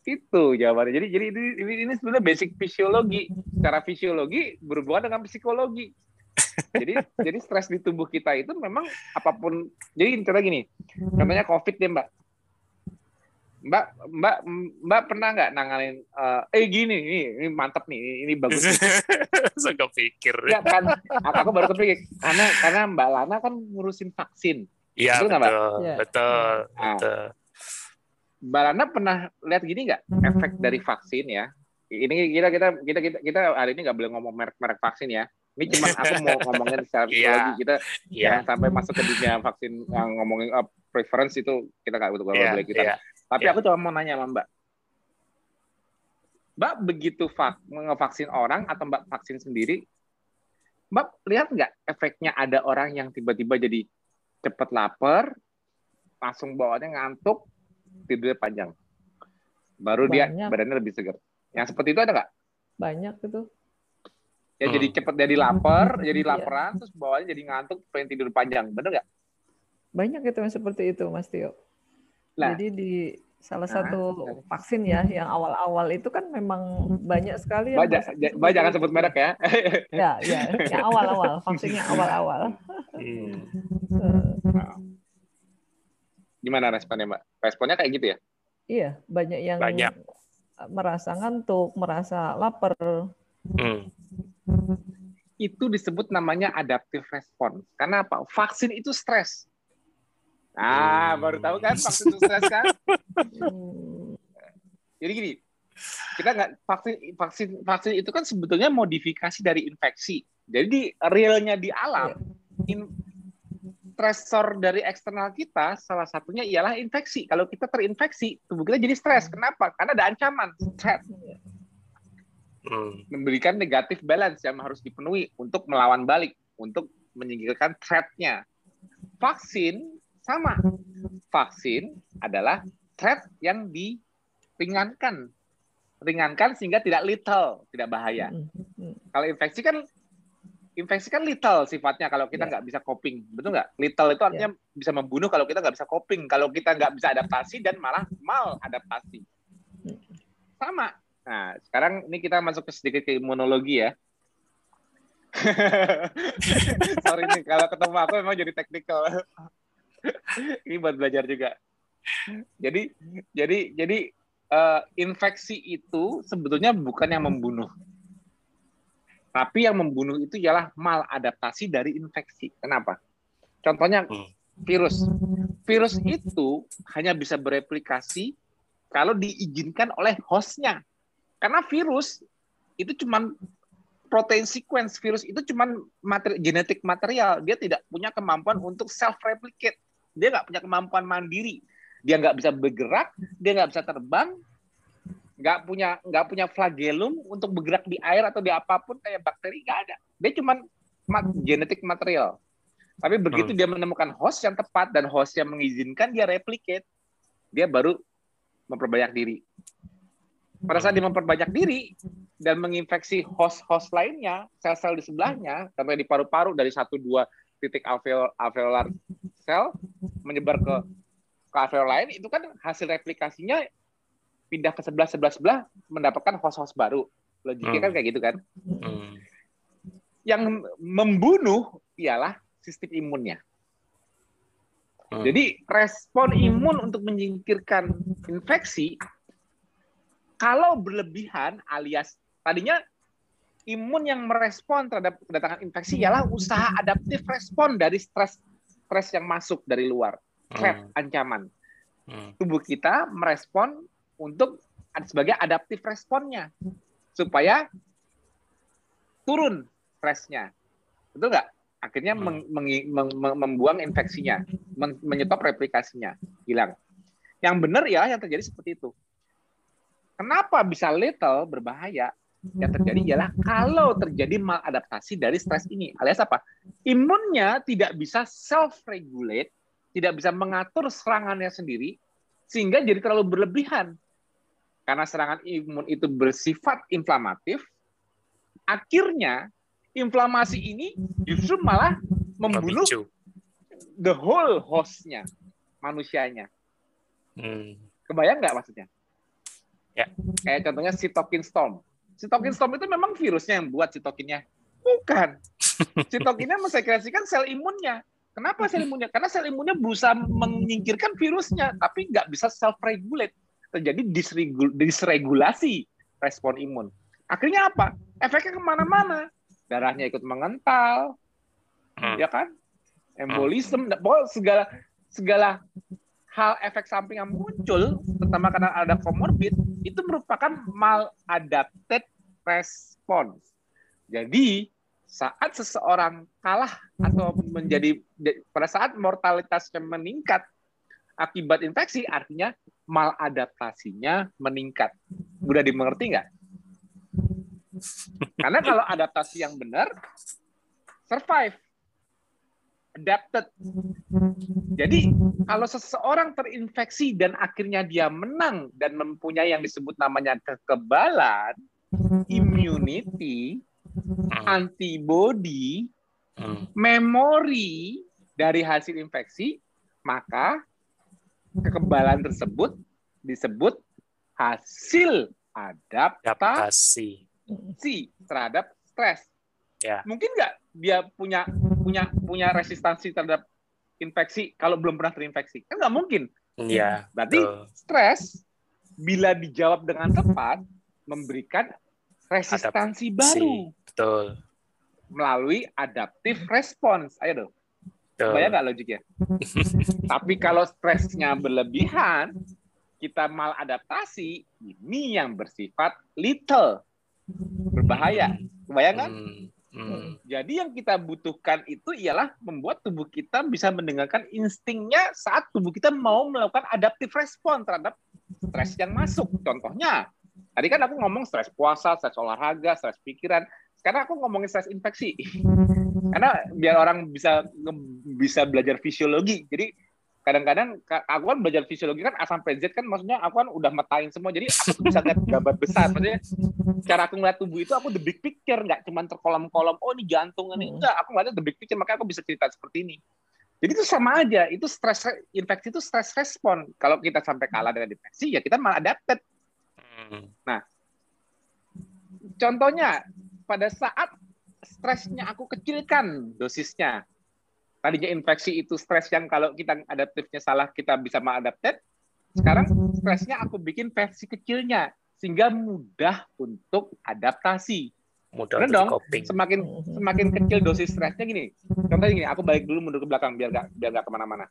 Itu jawabannya. Jadi jadi ini, ini sebenarnya basic fisiologi. Secara fisiologi berhubungan dengan psikologi. jadi [laughs] jadi stres di tubuh kita itu memang apa pun. Jadi contohnya gini, contohnya COVID ya mbak Mbak, Mbak, Mbak pernah nggak nanganin? Uh, eh gini, ini, ini mantep nih, ini bagus. [laughs] Saya kepikir. Ya kan, aku baru kepikir karena karena Mbak Lana kan ngurusin vaksin. Iya betul, betul, ya. betul, nah, betul. Mbak Lana pernah lihat gini nggak efek dari vaksin ya? Ini kita kita kita kita, kita hari ini nggak boleh ngomong merek-merek vaksin ya. Ini cuma aku mau [laughs] ngomongin secara yeah. kita yeah. jangan sampai masuk ke dunia vaksin yang ngomongin uh, preference itu kita nggak butuh yeah. boleh kita. Yeah tapi yeah. aku cuma mau nanya sama Mbak. Mbak begitu vak ngevaksin orang atau Mbak vaksin sendiri, Mbak lihat nggak efeknya ada orang yang tiba-tiba jadi cepet lapar, langsung bawaannya ngantuk, tidurnya panjang. Baru Banyak. dia badannya lebih segar. Yang seperti itu ada nggak? Banyak itu. Ya hmm. jadi cepet jadi lapar, [laughs] jadi iya. laparan, terus bawaannya jadi ngantuk, pengen tidur panjang. Bener nggak? Banyak itu yang seperti itu, Mas Tio. Nah, Jadi di salah nah, satu vaksin ya yang awal-awal itu kan memang banyak sekali yang banyak banyak jangan sebut merek ya. Ya ya yang awal-awal vaksinnya [laughs] awal-awal. Hmm. nah. gimana responnya mbak? Responnya kayak gitu ya? Iya banyak yang banyak. merasa ngantuk merasa lapar. Hmm. itu disebut namanya adaptive response. Karena apa? Vaksin itu stres Ah, baru tahu kan vaksin sukses kan? [laughs] Jadi gini, kita nggak vaksin vaksin vaksin itu kan sebetulnya modifikasi dari infeksi. Jadi realnya di alam, iya. in, stresor dari eksternal kita salah satunya ialah infeksi. Kalau kita terinfeksi, tubuh kita jadi stres. Kenapa? Karena ada ancaman, threat. Hmm. Memberikan negatif balance yang harus dipenuhi untuk melawan balik, untuk menyingkirkan threat-nya. Vaksin sama. Vaksin adalah threat yang diringankan. Ringankan sehingga tidak lethal, tidak bahaya. Hmm, hmm. Kalau infeksi kan infeksi kan lethal sifatnya kalau kita nggak yeah. bisa coping, betul nggak? Lethal itu artinya yeah. bisa membunuh kalau kita nggak bisa coping, kalau kita nggak bisa adaptasi dan malah mal adaptasi. Hmm. Sama. Nah, sekarang ini kita masuk ke sedikit ke imunologi ya. [laughs] Sorry nih, kalau ketemu aku memang jadi teknikal. [laughs] ini buat belajar juga. Jadi jadi jadi uh, infeksi itu sebetulnya bukan yang membunuh. Tapi yang membunuh itu ialah maladaptasi dari infeksi. Kenapa? Contohnya hmm. virus. Virus itu hanya bisa bereplikasi kalau diizinkan oleh hostnya. Karena virus itu cuma protein sequence virus itu cuma materi, genetik material. Dia tidak punya kemampuan untuk self replicate dia nggak punya kemampuan mandiri. Dia nggak bisa bergerak dia nggak bisa terbang nggak punya nggak punya flagellum untuk bergerak di air atau di apa pun kayak bakteri nggak ada. Dia cuma mat, genetik material. Tapi begitu hmm. dia menemukan host yang tepat dan host yang mengizinkan dia replicate. Dia baru memperbanyak diri. Pada saat dia memperbanyak diri dan menginfeksi host-host lainnya, sel-sel di sebelahnya, sampai di paru-paru dari satu dua titik alveol alveolar sel menyebar ke ke alveol lain itu kan hasil replikasinya pindah ke sebelah sebelah sebelah mendapatkan host-host baru logiknya hmm. kan kayak gitu kan hmm. yang membunuh ialah sistem imunnya hmm. jadi respon imun untuk menyingkirkan infeksi kalau berlebihan alias tadinya imun yang merespon terhadap kedatangan infeksi ialah usaha adaptif respon dari stres stres yang masuk dari luar, threat, hmm. ancaman. Hmm. Tubuh kita merespon untuk sebagai adaptif responnya supaya turun stresnya. Betul nggak? Akhirnya hmm. meng, meng, meng, membuang infeksinya, men, menyetop replikasinya, hilang. Yang benar ya yang terjadi seperti itu. Kenapa bisa lethal berbahaya? Yang terjadi ialah kalau terjadi maladaptasi dari stres ini. Alias apa? Imunnya tidak bisa self-regulate, tidak bisa mengatur serangannya sendiri, sehingga jadi terlalu berlebihan. Karena serangan imun itu bersifat inflamatif, akhirnya inflamasi ini justru malah membunuh the whole hostnya, manusianya. Hmm. Kebayang nggak maksudnya? Ya. Kayak contohnya cytokine storm Sitokin storm itu memang virusnya yang buat sitokinnya. Bukan. [laughs] Sitokinnya mensekresikan sel imunnya. Kenapa sel imunnya? Karena sel imunnya berusaha menyingkirkan virusnya, tapi nggak bisa self-regulate. Terjadi disregulasi respon imun. Akhirnya apa? Efeknya ke mana-mana. Darahnya ikut mengental, hmm. ya kan? Embolisme, hmm. segala segala hal efek samping yang muncul, terutama karena ada komorbid, itu merupakan maladapted response. Jadi saat seseorang kalah atau menjadi pada saat mortalitasnya meningkat akibat infeksi, artinya maladaptasinya meningkat. Mudah dimengerti nggak? Karena kalau adaptasi yang benar, survive adapted. Jadi kalau seseorang terinfeksi dan akhirnya dia menang dan mempunyai yang disebut namanya kekebalan, immunity, antibody, memori dari hasil infeksi, maka kekebalan tersebut disebut hasil adaptasi Adaptasi. terhadap stres. Ya. Mungkin nggak dia punya punya punya resistansi terhadap infeksi kalau belum pernah terinfeksi? Kan nggak mungkin. Iya. Berarti betul. stres bila dijawab dengan tepat memberikan resistansi baru Betul. melalui adaptive response. Ayo dong, bayang nggak logiknya? [laughs] Tapi kalau stresnya berlebihan, kita maladaptasi, ini yang bersifat little, berbahaya. Kebayang kan? Hmm, hmm. Jadi yang kita butuhkan itu ialah membuat tubuh kita bisa mendengarkan instingnya saat tubuh kita mau melakukan adaptive response terhadap stres yang masuk. Contohnya, tadi kan aku ngomong stres puasa, stres olahraga, stres pikiran. Sekarang aku ngomongin stres infeksi. [laughs] Karena biar orang bisa bisa belajar fisiologi. Jadi kadang-kadang ka- aku kan belajar fisiologi kan A sampai Z kan maksudnya aku kan udah metain semua jadi aku tuh bisa lihat gambar besar. Maksudnya cara aku ngeliat tubuh itu aku the big picture nggak cuma terkolom-kolom oh ini jantung ini. Hmm. enggak aku ngeliatnya the big picture makanya aku bisa cerita seperti ini. Jadi itu sama aja itu stres infeksi itu stres respon. Kalau kita sampai kalah dengan infeksi ya kita malah adapted. Hmm. contohnya pada saat stresnya aku kecilkan dosisnya tadinya infeksi itu stres yang kalau kita adaptifnya salah kita bisa mengadapted sekarang stresnya aku bikin versi kecilnya sehingga mudah untuk adaptasi. Mudah Bener untuk dong. coping. semakin semakin kecil dosis stresnya gini. Contohnya gini aku balik dulu mundur ke belakang biar gak biar gak ke mana-mana.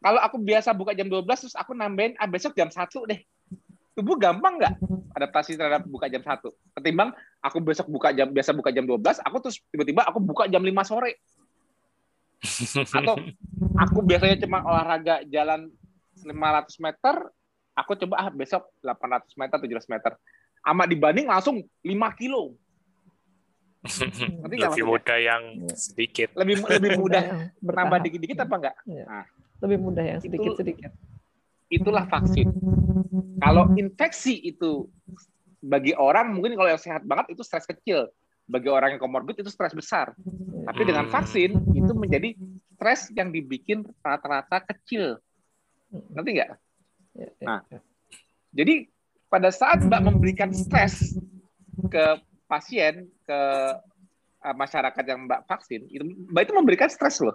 Kalau aku biasa buka jam 12 terus aku nambahin ah besok jam 1 deh. Tubuh gampang nggak adaptasi terhadap buka jam 1 ketimbang aku besok buka jam biasa buka jam 12 aku terus tiba-tiba aku buka jam 5 sore atau aku biasanya cuma olahraga jalan 500 meter aku coba ah besok 800 meter 700 meter amat dibanding langsung 5 kilo Ngerti nggak Lebih maksudnya? mudah yang Iya. sedikit. lebih lebih mudah bertahap. dikit-dikit apa enggak Iya. Nah. Lebih mudah yang Itu- sedikit-sedikit. itulah vaksin kalau infeksi itu bagi orang mungkin kalau yang sehat banget itu stres kecil bagi orang yang komorbid itu stres besar tapi dengan Hmm. vaksin itu menjadi stres yang dibikin rata-rata kecil ngerti nggak Ya, ya, Nah. ya. Jadi pada saat Mbak memberikan stres ke pasien, ke uh, masyarakat yang Mbak vaksin, itu Mbak itu memberikan stres loh.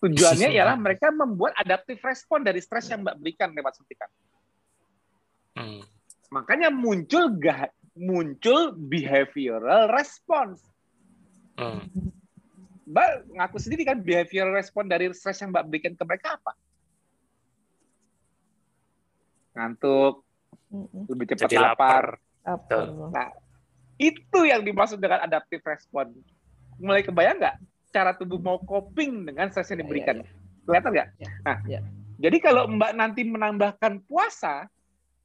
Tujuannya ialah mereka membuat adaptive respon dari stres yang Mbak berikan lewat suntikan. Hmm. Makanya muncul ga- muncul behavioral response. Hmm. Mbak ngaku sendiri kan behavioral response dari stres yang Mbak berikan ke mereka apa? Ngantuk, lebih cepat Jadi lapar, Betul. Apa? Nah, itu yang dimaksud dengan adaptive response. Mulai kebayang nggak cara tubuh mau coping dengan stres yang Ya, diberikan? ya, Kelihatan nggak? Ya, Nah, ya. jadi kalau Mbak nanti menambahkan puasa,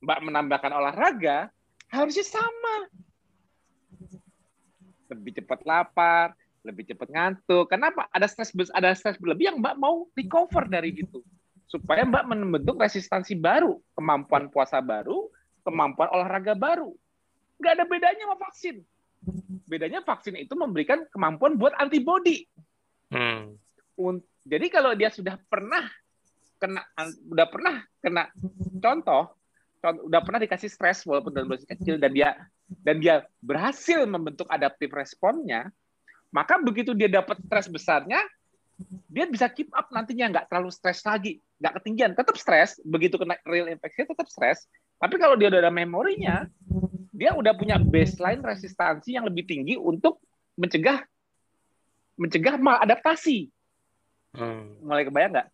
Mbak menambahkan olahraga, harusnya sama. Lebih cepat lapar, lebih cepat ngantuk. Kenapa? Ada stres ada stres berlebih yang Mbak mau recover dari itu. Supaya Mbak membentuk resistansi baru, kemampuan puasa baru, kemampuan olahraga baru. Nggak ada bedanya sama vaksin. Bedanya vaksin itu memberikan kemampuan buat antibody. Hmm. Jadi kalau dia sudah pernah kena, udah pernah kena contoh udah pernah dikasih stres walaupun dalam dosis kecil dan dia dan dia berhasil membentuk adaptive responnya, maka begitu dia dapat stres besarnya, dia bisa keep up nantinya nggak terlalu stres lagi, nggak ketinggian, tetap stres. Begitu kena real infeksi tetap stres. Tapi kalau dia udah ada memorinya, dia udah punya baseline resistansi yang lebih tinggi untuk mencegah mencegah maladaptasi Hmm. mulai kebayang nggak?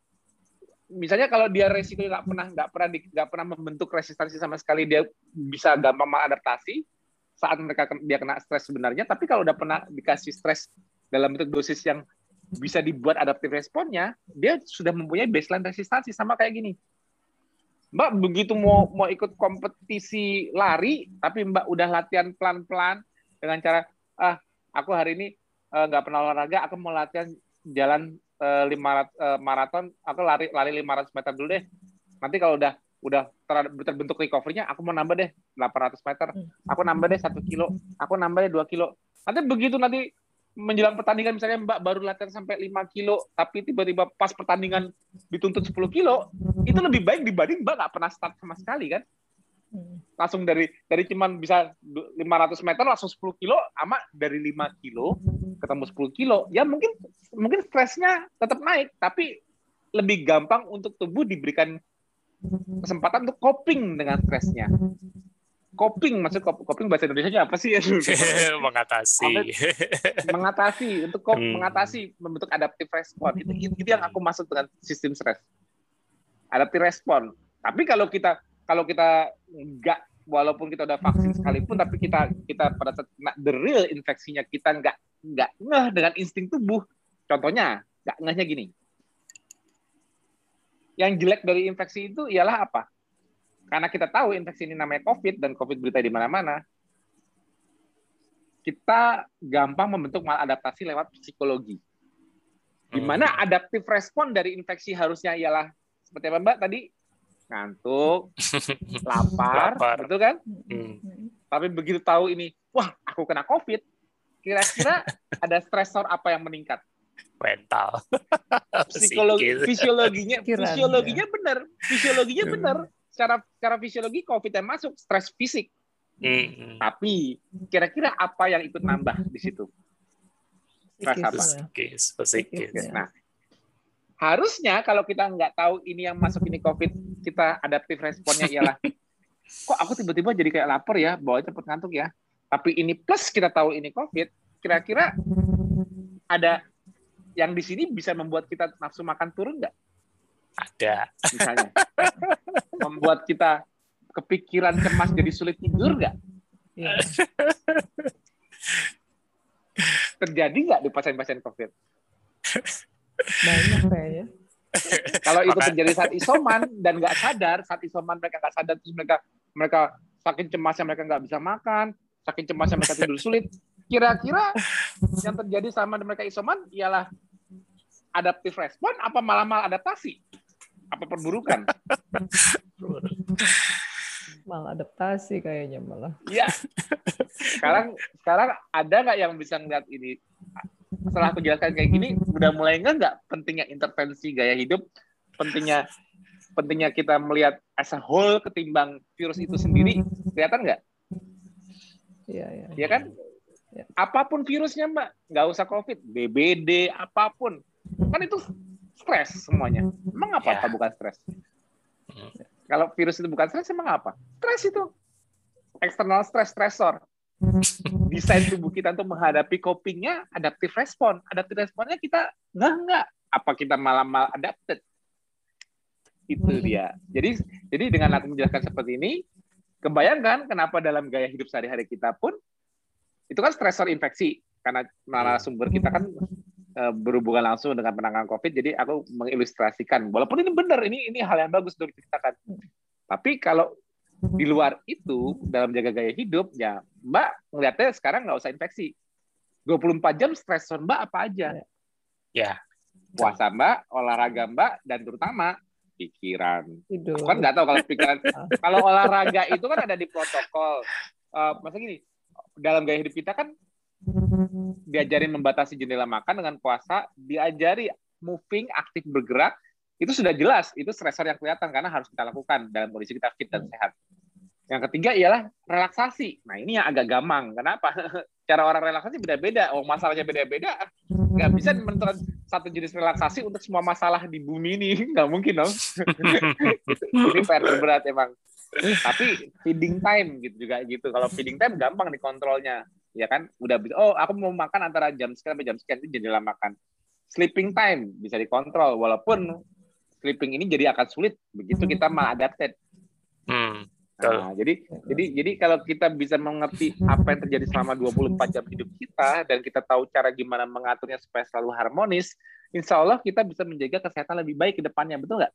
Misalnya kalau dia resiko nggak pernah nggak pernah nggak pernah membentuk resistansi sama sekali, dia bisa gampang maladaptasi saat mereka dia kena stres sebenarnya. Tapi kalau udah pernah dikasih stres dalam bentuk dosis yang bisa dibuat adaptive responnya, dia sudah mempunyai baseline resistansi sama kayak gini. Mbak begitu mau mau ikut kompetisi lari, tapi Mbak udah latihan pelan-pelan dengan cara ah aku hari ini eh, nggak pernah olahraga, aku mau latihan jalan eh, 500 eh, maraton, aku lari lari 500 meter dulu deh. Nanti kalau udah udah ter- terbentuk recovery-nya, aku mau nambah deh 800 meter. Aku nambah deh satu kilo, aku nambah deh 2 kilo. Nanti begitu nanti menjelang pertandingan misalnya Mbak baru latihan sampai 5 kilo, tapi tiba-tiba pas pertandingan dituntut 10 kilo, itu lebih baik dibanding Mbak nggak pernah start sama sekali kan. Langsung dari dari cuman bisa 500 meter langsung 10 kilo, ama dari 5 kilo ketemu 10 kilo, ya mungkin mungkin stresnya tetap naik, tapi lebih gampang untuk tubuh diberikan kesempatan untuk coping dengan stresnya. Coping maksud coping bahasa Indonesia apa sih? [laughs] [laughs] Mengatasi. Mengatasi untuk hmm. mengatasi membentuk adaptive response. Itu, itu yang aku maksud dengan sistem stres. Adaptive response. Tapi kalau kita kalau kita nggak walaupun kita udah vaksin sekalipun tapi kita kita pada saat the real infeksinya kita nggak nggak ngeh dengan insting tubuh contohnya nggak ngehnya gini yang jelek dari infeksi itu ialah apa karena kita tahu infeksi ini namanya COVID dan COVID berita di mana-mana, kita gampang membentuk maladaptasi lewat psikologi. Di hmm. mana adaptif respon dari infeksi harusnya ialah seperti apa Mbak tadi? Ngantuk, lapar, [laughs] lapar. betul kan? Hmm. Tapi begitu tahu ini, wah aku kena COVID, kira-kira ada stresor apa yang meningkat? Mental. [laughs] Psikologi, fisiologinya, fisiologinya benar, fisiologinya benar secara secara fisiologi COVID yang masuk stres fisik. Hmm. Tapi kira-kira apa yang ikut nambah di situ? Stres apa? Psikis, psikis. Nah, harusnya kalau kita nggak tahu ini yang masuk ini COVID, kita adaptif responnya ialah [laughs] kok aku tiba-tiba jadi kayak lapar ya, bawa cepet ngantuk ya. Tapi ini plus kita tahu ini COVID, kira-kira ada yang di sini bisa membuat kita nafsu makan turun nggak? Ada. Misalnya. Membuat kita kepikiran cemas jadi sulit tidur nggak? Ya. Terjadi nggak di pasien-pasien COVID? Banyak kayaknya. Kalau itu terjadi saat isoman dan nggak sadar, saat isoman mereka nggak sadar, terus mereka mereka saking cemasnya mereka nggak bisa makan, saking cemasnya mereka tidur sulit. Kira-kira yang terjadi sama mereka isoman ialah adaptif respon apa malah malah adaptasi? apa perburukan? malah adaptasi kayaknya malah. Iya. Sekarang sekarang ada nggak yang bisa ngeliat ini? Setelah aku jelaskan kayak gini, udah mulai nggak nggak pentingnya intervensi gaya hidup, pentingnya pentingnya kita melihat as a whole ketimbang virus itu sendiri, kelihatan nggak? Iya, iya. Iya kan? Ya. Apa pun virusnya, Mbak, nggak usah COVID, BBD, apa pun. Kan itu stres semuanya. Emang apa ya. bukan stres? Hmm. Kalau virus itu bukan stres, emang apa? Stres itu eksternal stres, stresor. [laughs] Desain tubuh kita untuk menghadapi copingnya adaptive respon. Adaptive responnya kita nggak nggak. Apa kita malah mal adapted? Itu hmm. dia. Jadi jadi dengan aku menjelaskan seperti ini, kebayangkan kenapa dalam gaya hidup sehari-hari kita pun itu kan stresor infeksi karena narasumber kita kan Eh, berhubungan langsung dengan penanganan COVID. Jadi aku mengilustrasikan, walaupun ini benar, ini ini hal yang bagus untuk diceritakan. Tapi kalau di luar itu dalam jaga gaya hidup, ya Mbak ngeliatnya sekarang nggak usah infeksi. 24 jam stresor Mbak apa aja? Ya. Puasa Mbak, olahraga Mbak, dan terutama pikiran. Hidup. Aku kan nggak tahu kalau pikiran. [laughs] kalau olahraga itu kan ada di protokol. Uh, masa gini, dalam gaya hidup kita kan diajarin membatasi jendela makan dengan puasa, diajari moving, aktif bergerak, itu sudah jelas, itu stressor yang kelihatan karena harus kita lakukan dalam kondisi kita fit dan sehat. Yang ketiga ialah relaksasi. Nah ini yang agak gampang. Kenapa? [laughs] Cara orang relaksasi beda-beda. Oh masalahnya beda-beda. Nggak bisa menentukan satu jenis relaksasi untuk semua masalah di bumi ini. [laughs] Nggak mungkin dong. [laughs] ini PR berat emang. Tapi feeding time gitu juga gitu. Kalau feeding time gampang dikontrolnya ya kan udah bisa oh aku mau makan antara jam sekian sampai jam sekian itu jendela makan sleeping time bisa dikontrol walaupun sleeping ini jadi akan sulit begitu kita maladapted hmm, nah jadi jadi jadi kalau kita bisa mengerti apa yang terjadi selama 24 jam hidup kita dan kita tahu cara gimana mengaturnya supaya selalu harmonis insya Allah kita bisa menjaga kesehatan lebih baik ke depannya betul nggak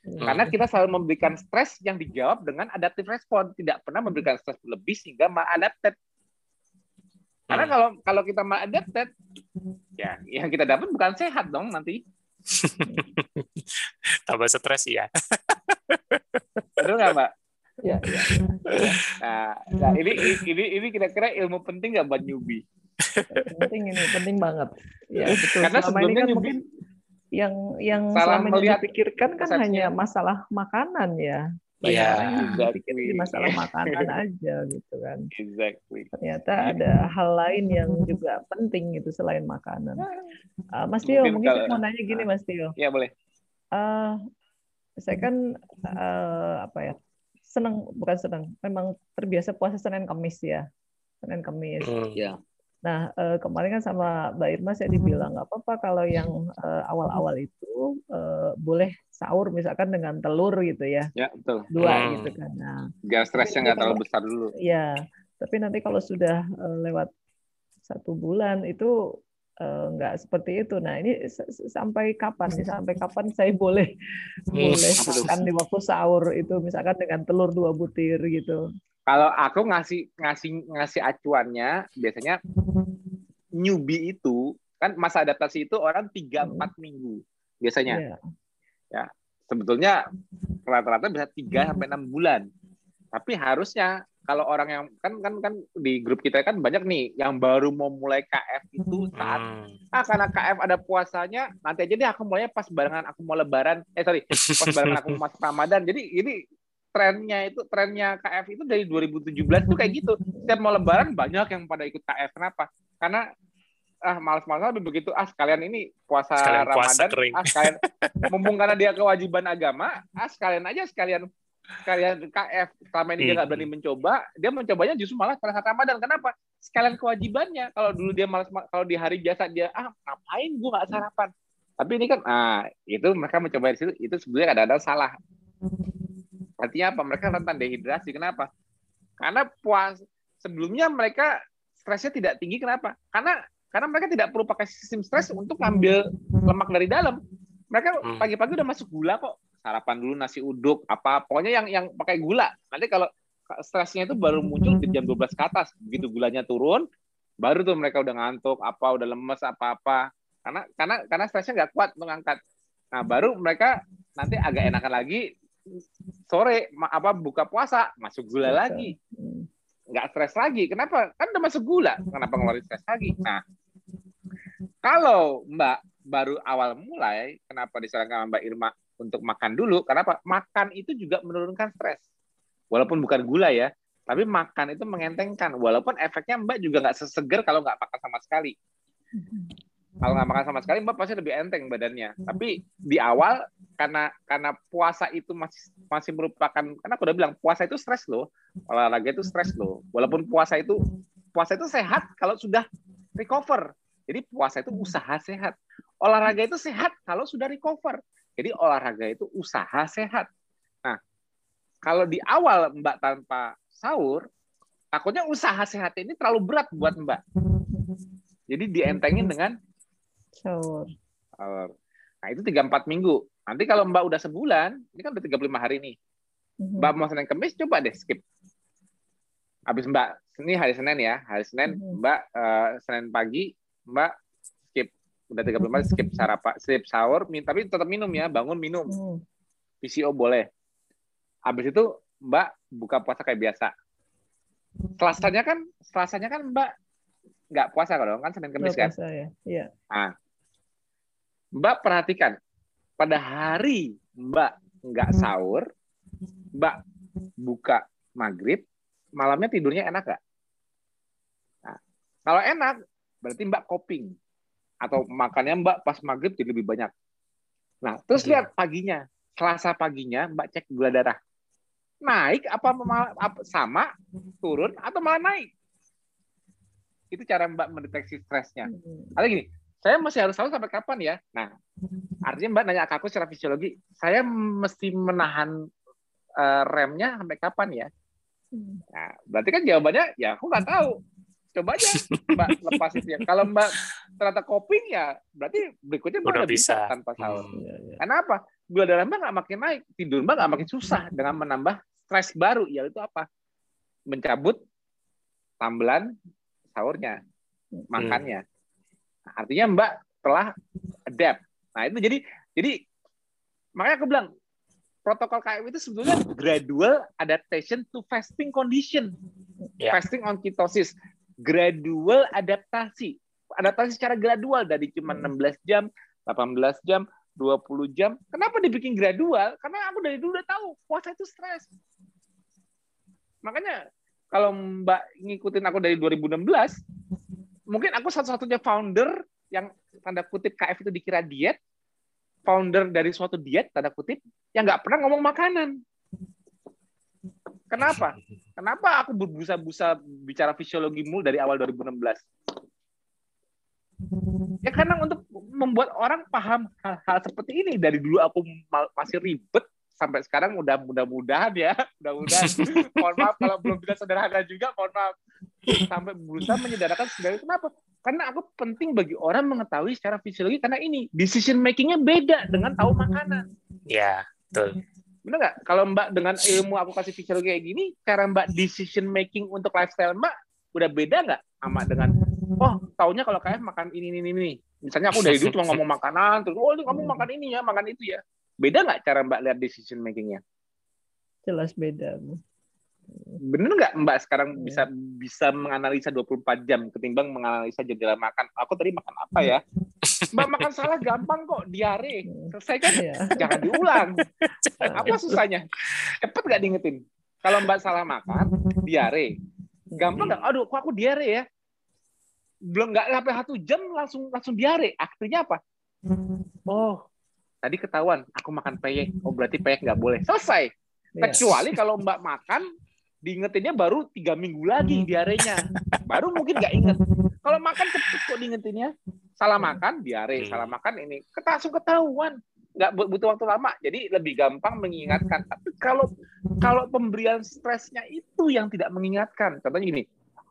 Hmm. Karena kita selalu memberikan stres yang dijawab dengan adaptive respon, tidak pernah memberikan stres lebih sehingga maladapted. Karena hmm. kalau kalau kita adapted, ya yang kita dapat bukan sehat dong nanti. [laughs] Tambah stres ya. Betul nggak, Mbak? Ya, ya. Nah, nah ini ini ini kira-kira ilmu penting nggak buat newbie? penting ini, penting banget. Ya, betul. Karena Selama sebelumnya kan newbie, mungkin... yang yang selama ini dipikirkan kan hanya masalah makanan ya. Yang pikir di masalah makanan [laughs] aja gitu kan. Exactly. Ternyata ada hal lain yang juga penting itu selain makanan. Uh, Mas Tio, mungkin, mungkin saya mau nanya gini Mas Tio. Iya boleh. Uh, saya kan uh, apa ya senang bukan senang, memang terbiasa puasa Senin Kamis ya, Senin Kamis. Hmm. Ya. Nah, eh, kemarin kan sama Mbak Irma saya dibilang nggak apa-apa kalau yang eh, awal-awal itu eh, boleh sahur misalkan dengan telur gitu ya. Ya, betul. Dua hmm. gitu kan. Nah, Biar stresnya nggak terlalu besar dulu. Ya, tapi nanti kalau sudah lewat satu bulan itu nggak seperti itu. Nah, ini sampai kapan nih? Sampai [laughs] kapan saya boleh boleh makan di waktu sahur itu misalkan dengan telur dua butir gitu. Kalau aku ngasih ngasih ngasih acuannya biasanya newbie itu kan masa adaptasi itu orang 3 4 hmm. minggu biasanya. Yeah. Ya. Sebetulnya rata-rata bisa 3 sampai 6 bulan. Tapi harusnya kalau orang yang kan kan kan di grup kita kan banyak nih yang baru mau mulai KF itu saat hmm. ah karena KF ada puasanya nanti aja deh aku mulainya pas barengan aku mau lebaran eh sorry pas barengan aku mau masuk Ramadan jadi ini trennya itu trennya KF itu dari 2017 itu kayak gitu. Setiap mau lebaran banyak yang pada ikut KF. Kenapa? Karena ah malas-malas lebih begitu ah sekalian ini puasa sekalian Ramadan puasa kering. ah sekalian mumpung karena dia kewajiban agama ah sekalian aja sekalian sekalian KF selama ini dia nggak berani mencoba dia mencobanya justru malah pada saat Ramadan kenapa sekalian kewajibannya kalau dulu dia malas kalau di hari biasa dia ah ngapain gua nggak sarapan tapi ini kan ah itu mereka mencoba di situ itu sebenarnya kadang-kadang salah Artinya apa? Mereka rentan dehidrasi. Kenapa? Karena puas sebelumnya mereka stresnya tidak tinggi. Kenapa? Karena karena mereka tidak perlu pakai sistem stres untuk ngambil lemak dari dalam. Mereka hmm. pagi-pagi udah masuk gula kok. Sarapan dulu nasi uduk apa pokoknya yang yang pakai gula. Nanti kalau stresnya itu baru muncul di jam 12 ke atas. Begitu gulanya turun, baru tuh mereka udah ngantuk, apa udah lemes apa-apa. Karena karena karena stresnya nggak kuat untuk angkat. Nah, baru mereka nanti agak enakan lagi sore apa buka puasa masuk gula lagi nggak stres lagi kenapa kan udah masuk gula kenapa ngeluarin stres lagi nah kalau mbak baru awal mulai kenapa disarankan mbak Irma untuk makan dulu kenapa makan itu juga menurunkan stres. Walaupun bukan gula ya tapi makan itu mengentengkan. Walaupun efeknya mbak juga nggak seseger kalau nggak makan sama sekali. Kalau nggak makan sama sekali mbak pasti lebih enteng badannya. Tapi di awal karena karena puasa itu masih masih merupakan karena aku udah bilang puasa itu stres loh. Olahraga itu stres loh. Walaupun puasa itu puasa itu sehat kalau sudah recover. Jadi puasa itu usaha sehat. Olahraga itu sehat kalau sudah recover jadi olahraga itu usaha sehat nah kalau di awal mbak tanpa sahur takutnya usaha sehat ini terlalu berat buat mbak jadi dientengin dengan Sahur. Nah, itu tiga empat minggu. Nanti kalau Mbak udah sebulan, ini kan udah 35 hari nih. Mm-hmm. Mbak mau Senin Kemis, coba deh skip. Habis Mbak, ini hari Senin ya. Hari Senin, mm-hmm. Mbak uh, Senin pagi, Mbak. Udah 35 hari, skip sarapan, skip sahur, tapi tetap minum ya, bangun minum. Mm-hmm. PCO boleh. Habis itu Mbak buka puasa kayak biasa. Selasanya kan, selasanya kan Mbak nggak puasa kalau kan Senin Kamis kan? ya. Iya. Nah, Mbak perhatikan pada hari Mbak nggak sahur, Mbak buka maghrib, malamnya tidurnya enak nggak? Nah, kalau enak, berarti Mbak coping atau makannya Mbak pas maghrib jadi lebih banyak. Nah, terus lihat paginya, Selasa paginya Mbak cek gula darah. Naik apa, apa sama, turun atau malah naik? Itu cara Mbak mendeteksi stresnya. Hmm. Ada gini, saya masih harus tahu sampai kapan ya. Nah, artinya Mbak nanya ke aku secara fisiologi, saya mesti menahan uh, remnya sampai kapan ya? Hmm. Nah, berarti kan jawabannya ya aku nggak tahu. Coba aja [laughs] Mbak lepas itu ya. Kalau Mbak ternyata coping ya, berarti berikutnya Mbak udah bisa. bisa tanpa sahur. Hmm, iya, iya. Karena apa? Gula darah Mbak nggak makin naik, tidur Mbak nggak makin susah dengan menambah stres baru, yaitu apa? Mencabut tambelan sahurnya, hmm. makannya. Nah, artinya Mbak telah adapt. Nah itu jadi jadi makanya aku bilang protokol KM itu sebetulnya gradual adaptation to fasting condition, yeah. fasting on ketosis, gradual adaptasi, adaptasi secara gradual dari cuma 16 jam, 18 jam, 20 jam. Kenapa dibikin gradual? Karena aku dari dulu udah tahu puasa itu stres. Makanya kalau Mbak ngikutin aku dari 2016, mungkin aku satu-satunya founder yang tanda kutip KF itu dikira diet, founder dari suatu diet tanda kutip yang nggak pernah ngomong makanan. Kenapa? Kenapa aku berbusa-busa bicara fisiologi mulu dari awal 2016? Ya karena untuk membuat orang paham hal-hal seperti ini dari dulu aku masih ribet sampai sekarang udah mudah-mudahan ya, [laughs] mudah-mudahan. mohon maaf kalau belum bisa sederhana juga, mohon maaf. Sampai berusaha menyederhanakan segala kenapa? Karena aku penting bagi orang mengetahui secara fisiologi karena ini decision makingnya beda dengan tahu makanan. Ya, betul. Benar nggak? Kalau Mbak dengan ilmu aku kasih fisiologi kayak gini, cara Mbak decision making untuk lifestyle Mbak udah beda nggak sama dengan oh taunya kalau kayak makan ini ini ini misalnya aku dari dulu cuma ngomong makanan terus oh kamu makan ini ya makan itu ya. Beda nggak cara mbak lihat decision makingnya? Jelas beda bener nggak mbak sekarang bisa bisa menganalisa 24 jam ketimbang menganalisa jendela makan? Aku tadi makan apa ya? [laughs] Mbak makan salah gampang kok diare. Selesai kan? Ya. jangan diulang. [laughs] Apa susahnya? Cepet nggak diingetin? Kalau mbak salah makan diare. Gampang nggak? Aduh kok aku diare ya? Belum nggak sampai satu jam langsung langsung diare. Artinya apa? Oh tadi ketahuan aku makan peyek. Oh berarti peyek nggak boleh. Selesai. Iya. kecuali kalau mbak makan diingetinnya baru tiga minggu lagi diarenya. Baru mungkin nggak inget. Kalau makan cepet kok diingetinnya. Salah makan diare. Salah makan ini langsung ketahuan. Nggak butuh waktu lama. Jadi lebih gampang mengingatkan. Tapi kalau kalau pemberian stresnya itu yang tidak mengingatkan. Contohnya gini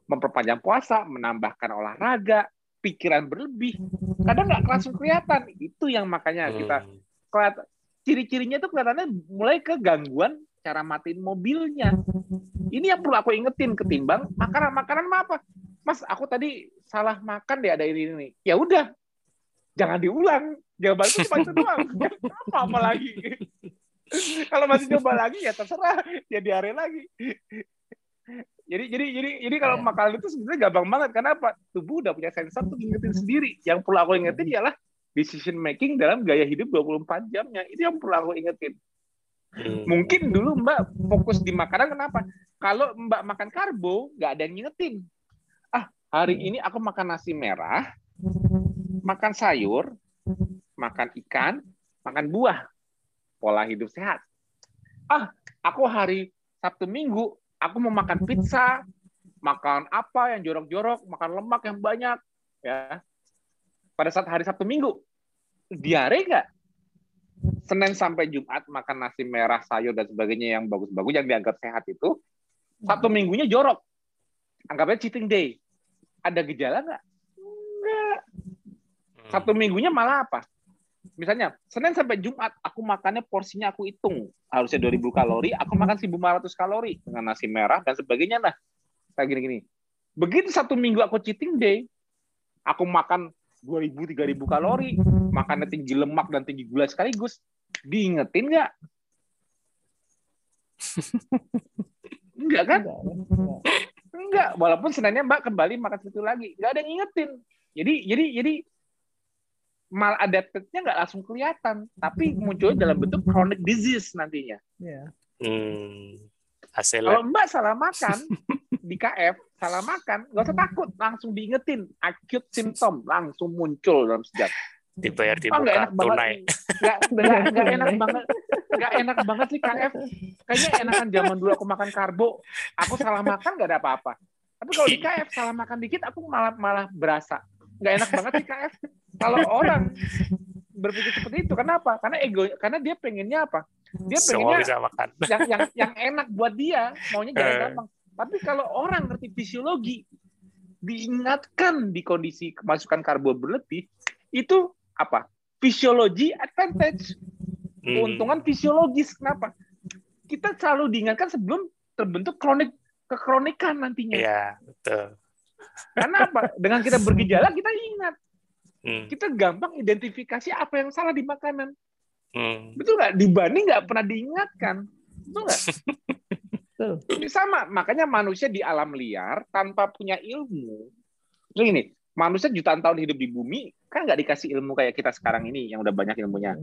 memperpanjang puasa menambahkan olahraga pikiran berlebih. Kadang nggak langsung kelihatan. Itu yang makanya kita hmm. kelihatan ciri-cirinya itu kelihatannya mulai ke gangguan cara matiin mobilnya ini yang perlu aku ingetin ketimbang makanan. Makanan apa? Mas aku tadi salah makan deh ada ini ini ya udah. Jangan diulang. Jawabanku cuma itu doang. [laughs] Apa apa lagi. Kalau masih coba lagi ya terserah. Ya diare lagi. Jadi jadi jadi jadi kalau iya. makanan itu sebenarnya gampang banget. Karena apa tubuh udah punya sensor tuh ingetin sendiri. Yang perlu aku ingetin ialah decision making dalam gaya hidup 24 jamnya. Itu yang perlu aku ingetin. Hmm. mungkin dulu mbak fokus di makanan kenapa kalau mbak makan karbo nggak ada yang ngingetin ah hari ini aku makan nasi merah makan sayur makan ikan, makan buah, pola hidup sehat. Ah, aku hari Sabtu Minggu, aku mau makan pizza, makan apa yang jorok-jorok, makan lemak yang banyak, ya. Pada saat hari Sabtu Minggu, diare nggak? Senin sampai Jumat makan nasi merah, sayur dan sebagainya yang bagus-bagus yang dianggap sehat itu, Sabtu Minggunya jorok. Anggapnya cheating day. Ada gejala nggak? Enggak. Sabtu Minggunya malah apa? misalnya Senin sampai Jumat aku makannya porsinya aku hitung harusnya 2000 kalori aku makan 1500 kalori dengan nasi merah dan sebagainya nah kayak gini-gini begitu satu minggu aku cheating day aku makan 2000 3000 kalori makannya tinggi lemak dan tinggi gula sekaligus diingetin nggak [laughs] enggak kan enggak walaupun Seninnya Mbak kembali makan situ lagi nggak ada yang ingetin jadi jadi jadi mal adaptednya nggak langsung kelihatan, tapi muncul dalam bentuk chronic disease nantinya. Yeah. Hmm. Kalau Mbak salah makan di KF, salah makan, nggak usah takut, langsung diingetin acute symptom langsung muncul dalam sejak. Dibayar di oh, muka enak tunai. Nggak, nggak, enak banget. Nggak enak banget sih KF. Kayaknya enakan zaman dulu aku makan karbo, aku salah makan nggak ada apa-apa. Tapi kalau di KF salah makan dikit, aku malah malah berasa. Nggak enak banget sih KF kalau orang berpikir seperti itu kenapa? Karena ego karena dia pengennya apa? Dia pengennya yang yang yang enak buat dia maunya jangan uh. gampang. Tapi kalau orang ngerti fisiologi diingatkan di kondisi kemasukan karbo berlebih itu apa? Fisiologi advantage. Hmm. keuntungan fisiologis kenapa kita selalu diingatkan sebelum terbentuk kronik kekronikan nantinya iya betul karena apa dengan kita bergejala kita ingat Hmm. Kita gampang identifikasi apa yang salah di makanan. Hmm. Betul nggak? Dibanding nggak pernah diingatkan. Betul nggak? Ini sama. Makanya manusia di alam liar tanpa punya ilmu. Terus ini, manusia jutaan tahun hidup di bumi kan nggak dikasih ilmu kayak kita sekarang ini yang udah banyak ilmunya.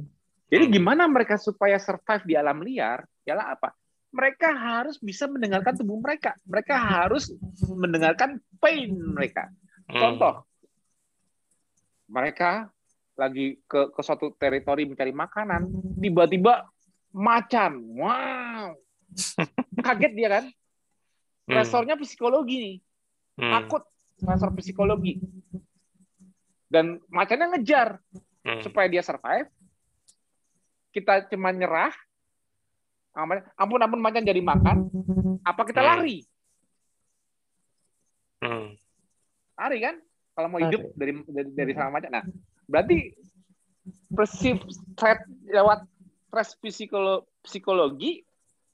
Jadi gimana mereka supaya survive di alam liar? Ialah apa? Mereka harus bisa mendengarkan tubuh mereka. Mereka harus mendengarkan pain mereka. Hmm. Contoh, mereka lagi ke ke suatu teritori mencari makanan, tiba-tiba macan, wow, [laughs] kaget dia kan? Hmm. Resornya psikologi nih, Hmm. takut resor psikologi. Dan macannya ngejar Hmm. supaya dia survive. Kita cuma nyerah, ampun ampun macan jadi makan, apa kita Hmm. lari? Hmm. Lari kan? Kalau mau hidup Lari. dari dari, dari sama macan. Nah, berarti perceive threat lewat stres psikolo- psikologi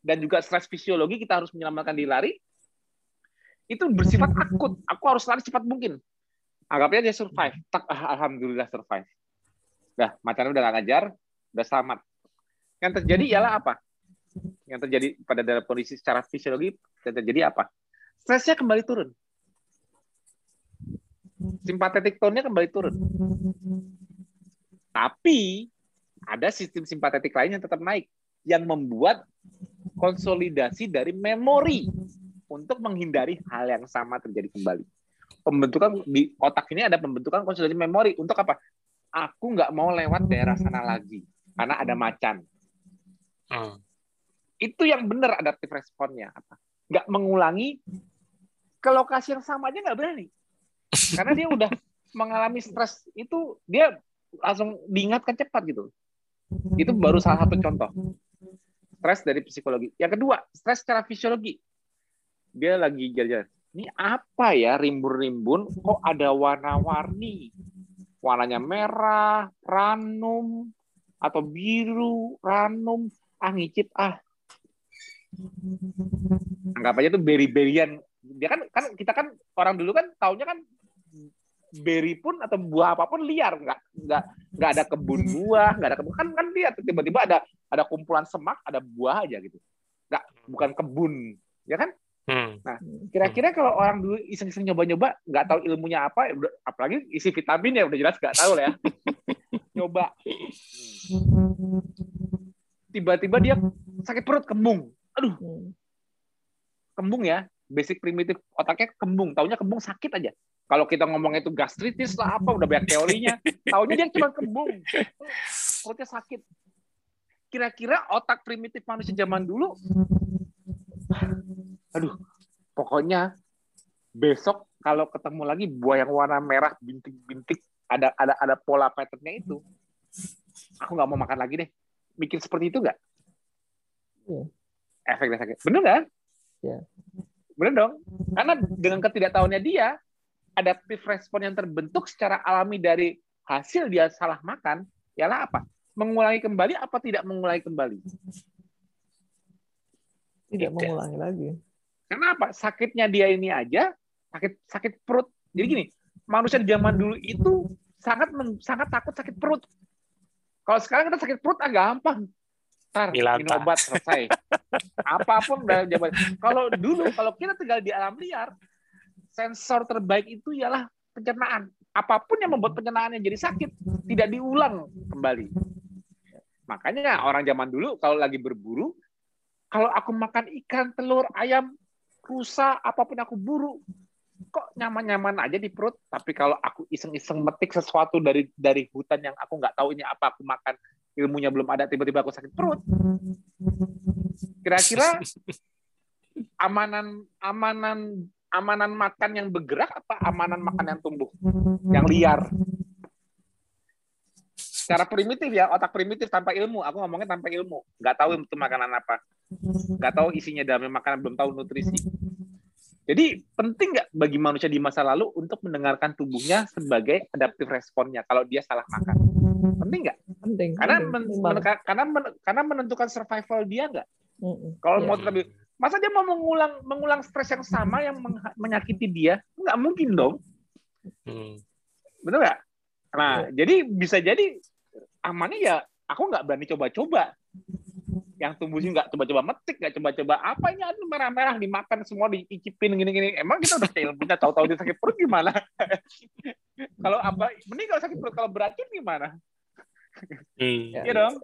dan juga stres fisiologi kita harus menyelamatkan diri lari itu bersifat akut. Aku harus lari cepat mungkin. Anggapnya dia survive. Tak, ah, alhamdulillah survive. Dah, macan udah gak ngajar, udah selamat. Yang terjadi ialah apa? Yang terjadi pada dalam kondisi secara fisiologi yang terjadi apa? Stresnya kembali turun. Simpatetik tone-nya kembali turun. Tapi ada sistem simpatetik lain yang tetap naik yang membuat konsolidasi dari memori untuk menghindari hal yang sama terjadi kembali. Pembentukan di otak ini ada pembentukan konsolidasi memori untuk apa? Aku nggak mau lewat daerah sana lagi karena ada macan. Hmm. Itu yang benar adaptif responnya apa? Nggak mengulangi ke lokasi yang sama aja nggak berani. [laughs] Karena dia udah mengalami stres itu dia langsung diingatkan cepat gitu. Itu baru salah satu contoh. Stres dari psikologi. Yang kedua, stres secara fisiologi. Dia lagi jalan-jalan. Ini apa ya rimbun-rimbun kok ada warna-warni? Warnanya merah, ranum, atau biru, ranum, ah ngicip ah. Anggap aja tuh beri-berian. Dia kan kan kita kan orang dulu kan taunya kan beri pun atau buah apa pun liar. Nggak nggak nggak ada kebun buah nggak ada kebun. Kan kan lihat tiba-tiba ada ada kumpulan semak ada buah aja gitu. Nggak bukan kebun. Ya kan? Hmm. kira-kira kalau orang dulu iseng-iseng nyoba-nyoba nggak tahu ilmunya apa ya udah- apalagi isi vitamin ya udah jelas nggak tahu lah ya. [laughs] Nyoba tiba-tiba dia sakit perut kembung. Aduh. Hmm. kembung ya. Basic primitif. Otaknya kembung. Taunya kembung sakit aja. Kalau kita ngomong itu gastritis lah apa udah banyak teorinya. Taunya dia cuma kembung. Perutnya sakit. Kira-kira otak primitif manusia zaman dulu aduh pokoknya besok kalau ketemu lagi buah yang warna merah bintik-bintik ada ada ada pola patternnya itu aku nggak mau makan lagi deh mikir seperti itu nggak Iya. efeknya sakit bener nggak Iya. bener dong karena dengan ketidaktahuannya dia adaptif respon yang terbentuk secara alami dari hasil dia salah makan ialah apa mengulangi kembali apa tidak mengulangi kembali Tidak Tidak. mengulangi lagi. Karena apa? Sakitnya dia ini aja sakit sakit perut. Jadi gini, manusia di zaman dulu itu sangat men- sangat takut sakit perut. Kalau sekarang kita sakit perut ah gampang. Ntar minum obat selesai. Apa pun udah jawaban. Kalau dulu kalau kita tinggal di alam liar, sensor terbaik itu ialah pencernaan. Apa pun yang membuat pencernaannya jadi sakit tidak diulang kembali. Makanya orang zaman dulu kalau lagi berburu, kalau aku makan ikan, telur, ayam, rusa, apa pun aku buru, kok nyaman-nyaman aja di perut. Tapi kalau aku iseng-iseng metik sesuatu dari dari hutan yang aku nggak tahu ini apa aku makan, ilmunya belum ada, tiba-tiba aku sakit perut. Kira-kira [laughs] amanan amanan amanan makan yang bergerak apa amanan makan yang tumbuh, yang liar? Secara primitif ya, otak primitif tanpa ilmu. Aku ngomongnya tanpa ilmu. Nggak tahu itu makanan apa. Nggak tahu isinya dalam makanan, belum tahu nutrisi. Jadi penting nggak bagi manusia di masa lalu untuk mendengarkan tubuhnya sebagai adaptif responnya kalau dia salah makan? Penting nggak? Penting. Karena penting, men- men- karena men- karena menentukan survival dia nggak. Kalau Iya. mau tetap masa dia mau mengulang mengulang stres yang sama yang meng- menyakiti dia? Nggak mungkin dong. Hmm. Betul nggak? Nah, jadi bisa jadi amannya ya aku nggak berani coba-coba. Yang tumbuhnya nggak coba-coba metik, nggak coba-coba apa ini aduh merah-merah dimakan semua diicipin gini-gini. Emang kita udah ilmunya tahu-tahu dia sakit perut gimana? [laughs] Kalau apa? Mending kalau sakit perut kalau beracun gimana? Hmm. Iya dong.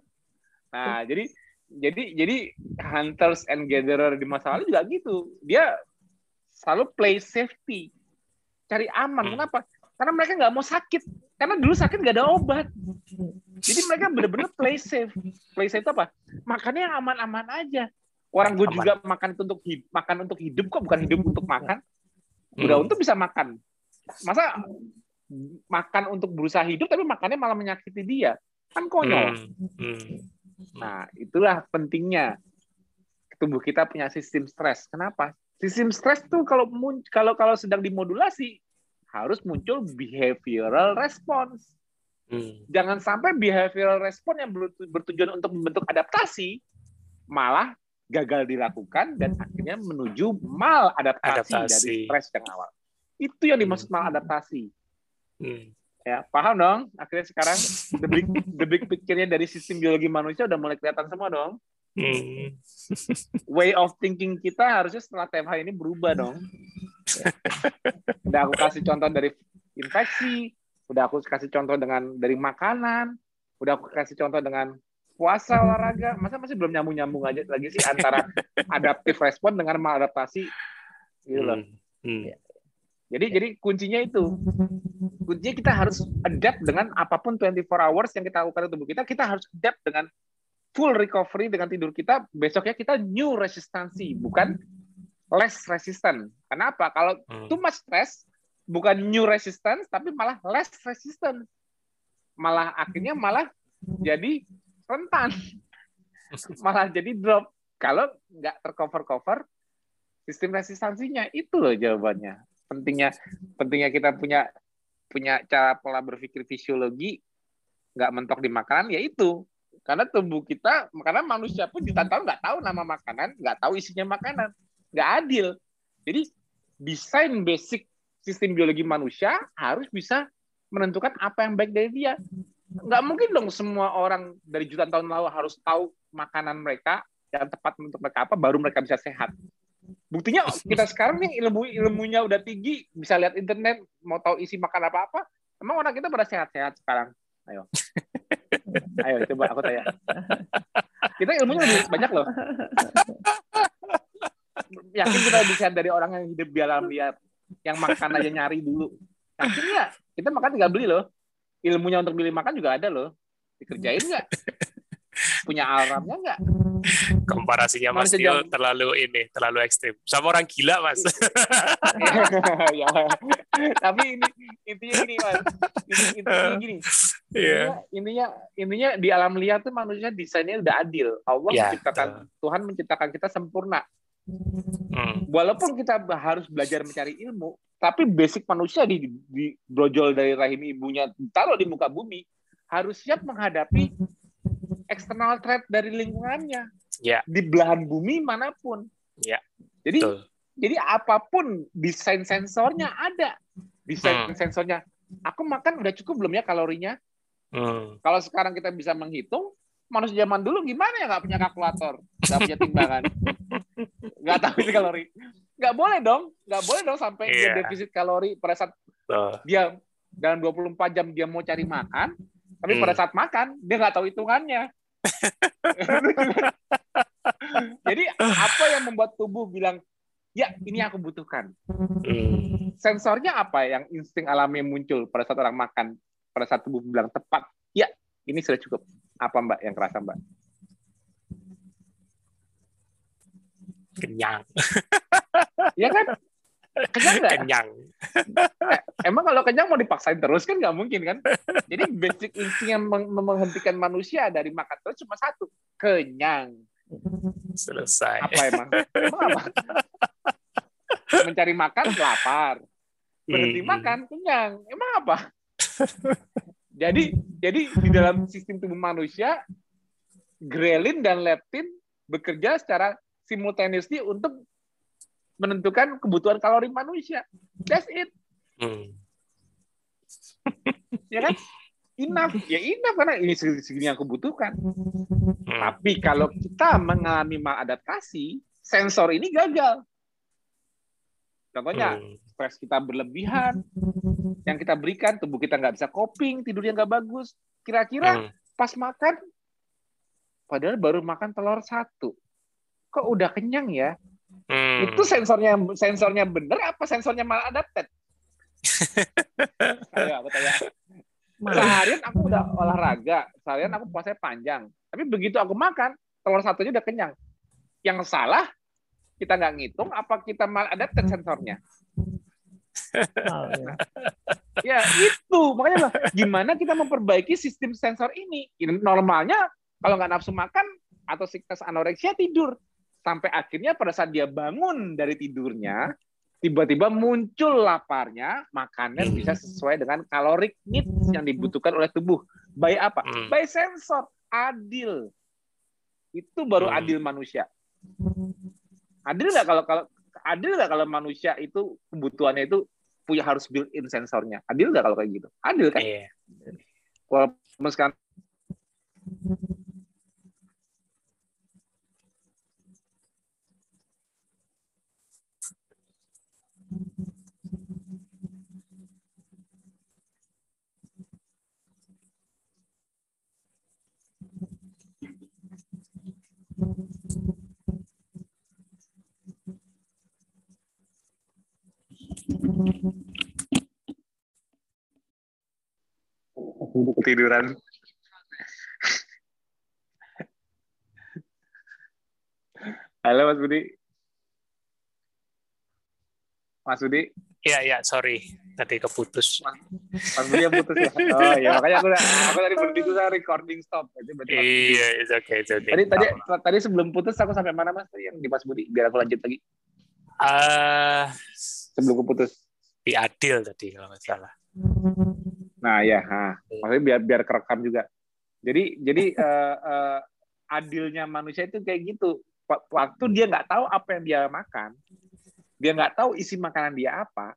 Nah, jadi jadi jadi hunters and gatherer di masa lalu juga gitu. Dia selalu play safety, cari aman. Hmm. Kenapa? Karena mereka nggak mau sakit. Karena dulu sakit nggak ada obat. Jadi mereka benar-benar play safe. Play safe itu apa? Makannya yang aman-aman aja. Orang gue juga makan itu untuk hidup, makan untuk hidup kok bukan hidup untuk makan. Udah Hmm. untuk bisa makan. Masa makan untuk berusaha hidup tapi makannya malah menyakiti dia? Kan konyol. Hmm. Hmm. Nah, itulah pentingnya tubuh kita punya sistem stres. Kenapa? Sistem stres tuh kalau kalau kalau sedang dimodulasi harus muncul behavioral response. Hmm. Jangan sampai behavioral response yang bertu- bertujuan untuk membentuk adaptasi malah gagal dilakukan dan akhirnya menuju mal adaptasi, dari stres yang awal. Itu yang dimaksud mal adaptasi. Hmm. Ya, paham dong? Akhirnya sekarang the big, the big picture-nya dari sistem biologi manusia udah mulai kelihatan semua dong. Hmm. way of thinking kita harusnya setelah TMH ini berubah dong. [laughs] Udah aku kasih contoh dari infeksi, udah aku kasih contoh dengan dari makanan, udah aku kasih contoh dengan puasa olahraga. Masa masih belum nyambung-nyambung aja lagi sih antara [laughs] adaptif respon dengan maladaptasi gitu loh. Hmm. Jadi jadi kuncinya itu. Kuncinya kita harus adapt dengan apa pun 24 hours yang kita lakukan di tubuh kita, kita harus adapt dengan full recovery dengan tidur kita, besoknya kita new resistansi, bukan less resistant. Kenapa? Kalau Hmm. too much stress, bukan new resistance, tapi malah less resistant. Malah akhirnya malah jadi rentan. [laughs] malah jadi drop. Kalau nggak tercover-cover sistem resistansinya, itu loh jawabannya. Pentingnya pentingnya kita punya punya cara pola berpikir fisiologi nggak mentok di makanan, ya itu karena tubuh kita karena manusia pun tahun nggak tahu nama makanan nggak tahu isinya makanan nggak adil jadi desain basic sistem biologi manusia harus bisa menentukan apa yang baik dari dia. Nggak mungkin dong semua orang dari jutaan tahun lalu harus tahu makanan mereka yang tepat untuk mereka apa baru mereka bisa sehat. Buktinya kita sekarang nih ilmu ilmunya udah tinggi bisa lihat internet mau tahu isi makan apa apa emang orang kita pada sehat-sehat sekarang? Ayo. [laughs] Ayo coba aku tanya. Kita ilmunya lebih banyak loh. [laughs] Yakin kita lebih sehat dari orang yang hidup di alam liar, yang makan aja nyari dulu. Nggak? Kita makan tinggal beli loh. Ilmunya untuk beli makan juga ada loh. Dikerjain nggak? Punya alarmnya nggak? Komparasinya Mas Tio jam- terlalu ini, terlalu ekstrim. Sama orang gila, Mas. [laughs] ya. Tapi ini intinya gini mas. Ini- Intinya gini. Iya. Intinya, intinya intinya di alam liar tuh manusia desainnya udah adil. Allah Ya, menciptakan Tuhan menciptakan kita sempurna. Hmm. Walaupun kita harus belajar mencari ilmu, tapi basic manusia di, di brojol dari rahim ibunya taruh di muka bumi harus siap menghadapi eksternal threat dari lingkungannya. Ya. Di belahan bumi mana pun. Ya, Jadi Betul. jadi apa pun desain sensornya ada. Desain Hmm. sensornya. Aku makan udah cukup belum ya kalorinya? Hmm. Kalau sekarang kita bisa menghitung, manusia zaman dulu gimana ya nggak punya kalkulator, nggak punya timbangan, [laughs] nggak tahu kalori. Nggak boleh dong, nggak boleh dong sampai dia Iya. defisit kalori pada saat Tuh. dia dalam 24 jam dia mau cari makan, tapi Hmm. pada saat makan dia nggak tahu hitungannya. [laughs] Jadi apa yang membuat tubuh bilang, ya ini aku butuhkan. Hmm. Sensornya apa yang insting alami muncul pada saat orang makan, pada saat tubuh bilang tepat, ya ini sudah cukup. Apa mbak yang kerasa mbak? Kenyang. Ya kan? Kenyang nggak? Kenyang. Emang kalau kenyang mau dipaksain terus kan nggak mungkin kan? Jadi basic insting yang meng- menghentikan manusia dari makan terus cuma satu, kenyang. Selesai. Apa emang? Emang apa? Mencari makan lapar, berhenti Hmm. makan kenyang. Emang apa? jadi jadi di dalam sistem tubuh manusia, grelin dan leptin bekerja secara simultaneously untuk menentukan kebutuhan kalori manusia. That's it. Hmm. [laughs] ya kan? Enough, ya enough karena ini segini, yang aku butuhkan. Hmm. Tapi kalau kita mengalami maladaptasi, sensor ini gagal. Contohnya, Hmm. stres kita berlebihan, yang kita berikan, tubuh kita nggak bisa coping, tidurnya nggak bagus. Kira-kira Hmm. pas makan, padahal baru makan telur satu. Kok udah kenyang ya? Hmm. Itu sensornya sensornya bener apa sensornya malah adapted? [laughs] Ayo aku tanya. Seharian aku udah olahraga, seharian aku puasanya panjang. Tapi begitu aku makan, telur satunya udah kenyang. Yang salah kita nggak ngitung apa kita malah adapted sensornya. Mal, ya. Ya itu makanya lah, gimana kita memperbaiki sistem sensor ini? Ini Normalnya kalau nggak nafsu makan atau sickness anoreksia tidur sampai akhirnya pada saat dia bangun dari tidurnya tiba-tiba muncul laparnya makanan Hmm. bisa sesuai dengan caloric needs yang dibutuhkan oleh tubuh. By apa? Hmm. By sensor adil. Itu baru Hmm. adil manusia. Adil nggak kalau kalau adil nggak kalau manusia itu kebutuhannya itu punya harus built in sensornya. Adil nggak kalau kayak gitu? Adil kan? Iya. Walaupun sekarang ketiduran. Halo Mas Budi. Mas Budi, Iya, iya, sorry. Tadi keputus. Mas Budi yang putus ya. Oh iya, makanya aku aku tadi berhenti itu saya recording stop. Jadi berarti Mas. Iya, it's okay, it's okay. Tadi tadi tadi sebelum putus aku sampai mana Mas? Tadi yang di Mas Budi biar aku lanjut lagi Eh, sebelum aku putus. di adil tadi kalau nggak salah. Nah ya, nah. maksudnya biar biar kerekam juga. Jadi jadi [laughs] eh, eh, adilnya manusia itu kayak gitu. Wa- Waktu dia nggak tahu apa yang dia makan, dia nggak tahu isi makanan dia apa.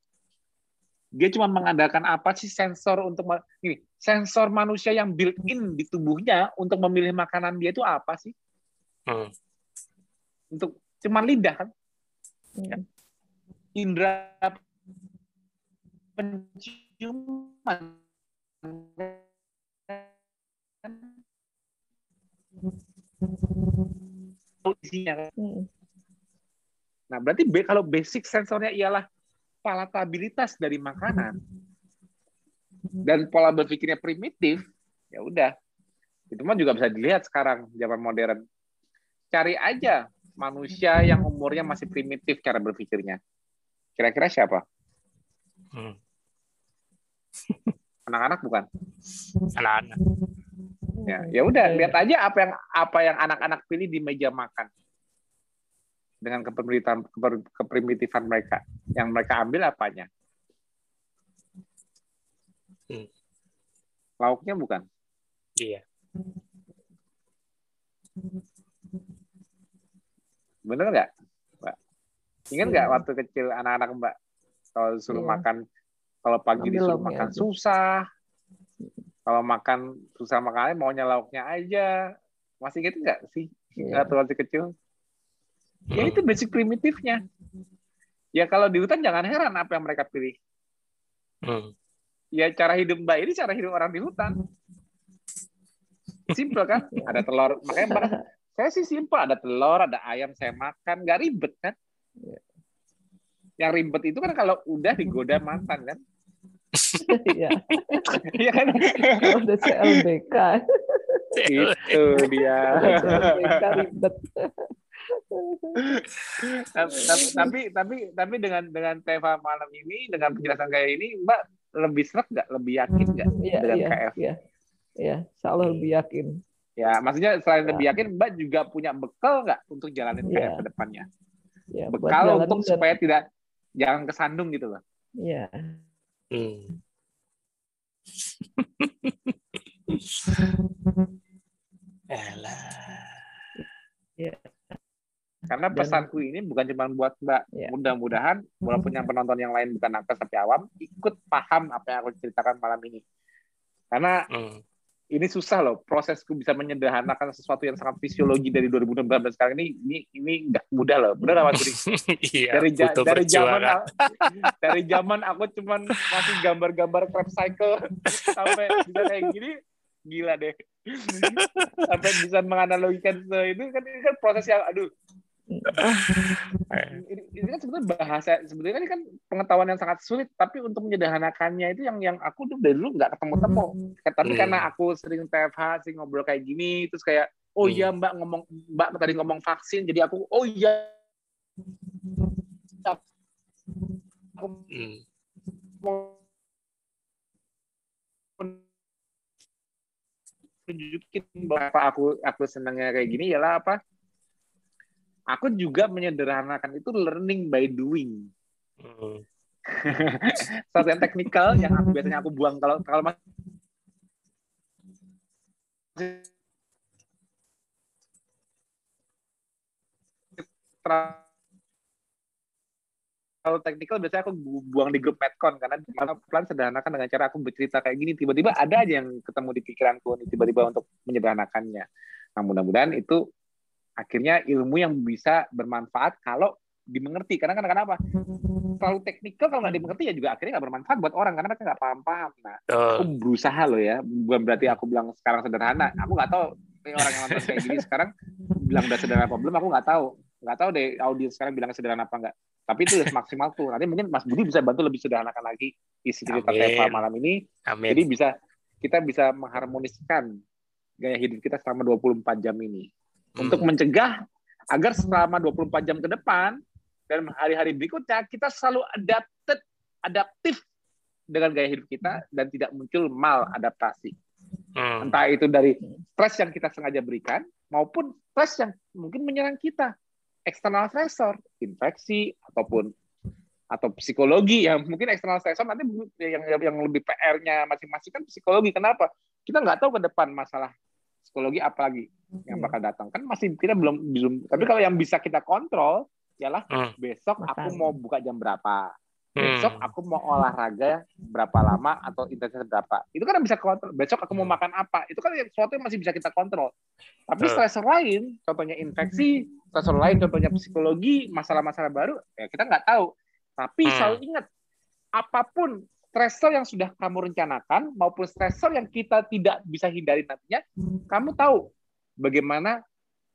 Dia cuma mengandalkan apa sih sensor untuk ini sensor manusia yang built-in di tubuhnya untuk memilih makanan dia itu apa sih? Hmm. Untuk cuman lidah kan? Hmm. Indra penciuman isinya? Hmm. Nah, berarti B- kalau basic sensornya ialah palatabilitas dari makanan dan pola berpikirnya primitif, ya udah. Itu mah juga bisa dilihat sekarang zaman modern. Cari aja manusia yang umurnya masih primitif cara berpikirnya. Kira-kira siapa? Hmm. [laughs] Anak-anak bukan? Anak-anak. Ya, ya udah Oke. lihat aja apa yang apa yang anak-anak pilih di meja makan dengan keprimitivan keper- keprimitivan mereka. Yang mereka ambil apanya? Hmm. Lauknya bukan. Iya. Bener nggak? Ingat nggak Iya. waktu kecil anak-anak Mbak kalau suruh Iya. makan kalau pagi Ambil disuruh makan aja. susah, kalau makan susah makannya maunya lauknya aja. Masih inget nggak sih Iya. waktu waktu kecil? Ya itu basic primitifnya. Ya kalau di hutan jangan heran apa yang mereka pilih. Hmm. Ya cara hidup Mbak ini cara hidup orang di hutan. Simple kan? Ada telur. Makanya Mbak, [laughs] saya sih simple. Ada telur, ada ayam saya makan. Nggak ribet kan? Yang ribet itu kan kalau udah digoda mantan kan? Iya. Iya kan? Udah CLBK, itu dia. CLBK ribet. tapi, tapi tapi tapi dengan dengan tema malam ini dengan penjelasan kayak ini Mbak lebih serak nggak? Lebih yakin nggak Iya, dengan iya, KF? iya. Iya, insya Allah lebih yakin. Ya, maksudnya selain Ya. lebih yakin, Mbak juga punya bekal nggak untuk jalanin Iya. KF ke depannya? Ya, Bekal untuk dan- supaya tidak jangan kesandung gitu loh. Iya. Hmm. Elah. Karena Dan- pesanku ini bukan cuma buat Mbak. Ya. Mudah-mudahan walaupun yang penonton yang lain bukan nakes tapi awam, ikut paham apa yang aku ceritakan malam ini. Karena Hmm. Ini susah loh prosesku bisa menyederhanakan sesuatu yang sangat fisiologi dari 2016 sekarang. Ini ini ini nggak mudah loh. Benar Mas Budi iya, dari ja, dari zaman dari zaman aku cuman masih gambar-gambar crab cycle. [laughs] Sampai bisa kayak gini gila deh. [laughs] Sampai bisa menganalogikan itu kan ini kan proses yang aduh ini, ini kan sebetulnya bahasa sebetulnya ini kan pengetahuan yang sangat sulit tapi untuk menyederhanakannya itu yang yang aku tuh dari dulu nggak ketemu temu tapi karena hmm. aku sering TFH sering ngobrol kayak gini terus kayak oh iya hmm. mbak ngomong mbak tadi ngomong vaksin jadi aku oh iya aku mau tunjukin bahwa aku aku senangnya kayak gini ialah apa aku juga menyederhanakan itu learning by doing. Hmm. [laughs] Yang teknikal yang aku biasanya aku buang kalau kalau masih kalau teknikal biasanya aku buang di grup Medcon karena pelan sederhanakan dengan cara aku bercerita kayak gini tiba-tiba ada aja yang ketemu di pikiranku tiba-tiba untuk menyederhanakannya. Nah mudah-mudahan itu akhirnya ilmu yang bisa bermanfaat kalau dimengerti. Karena kan kenapa? Terlalu teknikal kalau nggak dimengerti ya juga akhirnya nggak bermanfaat buat orang karena mereka nggak paham-paham. Nah uh. aku berusaha loh ya. Bukan berarti aku bilang sekarang sederhana. Aku nggak tahu orang yang nonton kayak gini sekarang bilang udah sederhana apa belum aku nggak tahu. Nggak tahu deh audiens sekarang bilang sederhana apa enggak tapi itu udah maksimal tuh nanti mungkin Mas Budi bisa bantu lebih sederhanakan lagi isi cerita Teva malam ini. Amin. jadi bisa kita bisa mengharmoniskan gaya hidup kita selama 24 jam ini hmm. untuk mencegah agar selama 24 jam ke depan dan hari-hari berikutnya kita selalu adapted, adaptif dengan gaya hidup kita dan tidak muncul mal adaptasi. Hmm. Entah itu dari stres yang kita sengaja berikan maupun stres yang mungkin menyerang kita, eksternal stressor, infeksi ataupun atau psikologi yang mungkin eksternal stressor nanti yang yang lebih PR-nya masing-masing kan psikologi. Kenapa? Kita nggak tahu ke depan masalah psikologi apalagi yang bakal datang kan masih kita belum belum tapi kalau yang bisa kita kontrol ialah hmm. besok aku mau buka jam berapa besok hmm. aku mau olahraga berapa lama atau intensitas berapa itu kan bisa kontrol besok aku mau hmm. makan apa itu kan sesuatu yang masih bisa kita kontrol tapi hmm. stressor lain contohnya infeksi stressor lain contohnya psikologi masalah-masalah baru ya kita nggak tahu tapi hmm. selalu ingat apa pun stressor yang sudah kamu rencanakan maupun stressor yang kita tidak bisa hindari nantinya, kamu tahu bagaimana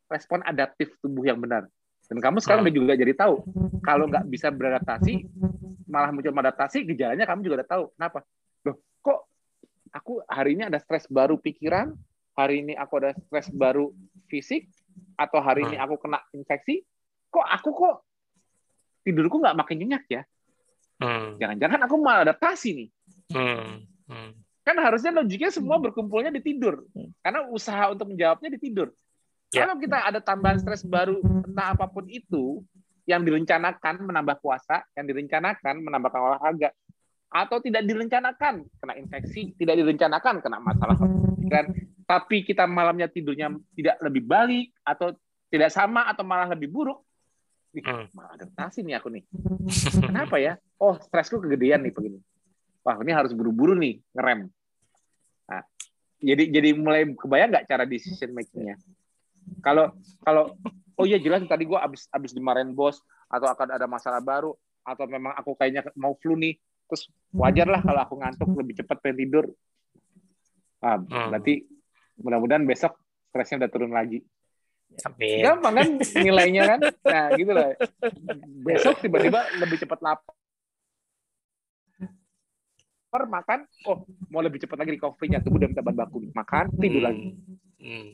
respon adaptif tubuh yang benar. Dan kamu sekarang udah juga jadi tahu, kalau nggak bisa beradaptasi, malah muncul adaptasi, gejalanya kamu juga udah tahu. Kenapa? Loh, kok aku hari ini ada stres baru pikiran, hari ini aku ada stres baru fisik, atau hari ini aku kena infeksi, kok aku kok tidurku nggak makin nyenyak ya? Hmm. Jangan-jangan aku malah adaptasi nih. Hmm. Hmm. Kan harusnya logiknya semua berkumpulnya di tidur. Karena usaha untuk menjawabnya di tidur. Yeah. Kalau kita ada tambahan stres baru, entah apa pun itu, yang direncanakan menambah puasa, yang direncanakan menambahkan olahraga, atau tidak direncanakan kena infeksi, tidak direncanakan kena masalah pikiran, tapi kita malamnya tidurnya tidak lebih balik atau tidak sama atau malah lebih buruk, hmm. malah adaptasi nih aku nih. [laughs] Kenapa ya? Oh, stresku kegedean nih begini. Wah, ini harus buru-buru nih ngerem. Nah, jadi jadi mulai kebayang nggak cara decision makingnya? Kalau kalau oh iya jelas tadi gue abis abis dimarahin bos atau akan ada masalah baru atau memang aku kayaknya mau flu nih terus wajar lah kalau aku ngantuk lebih cepat pengen tidur hmm. berarti mudah-mudahan besok stresnya udah turun lagi Amin. Gampang kan nilainya kan? Nah gitu lah. Besok tiba-tiba lebih cepat lapar makan, oh mau lebih cepat lagi recovery-nya, tubuh udah minta bahan baku, makan, tidur hmm. lagi. Hmm.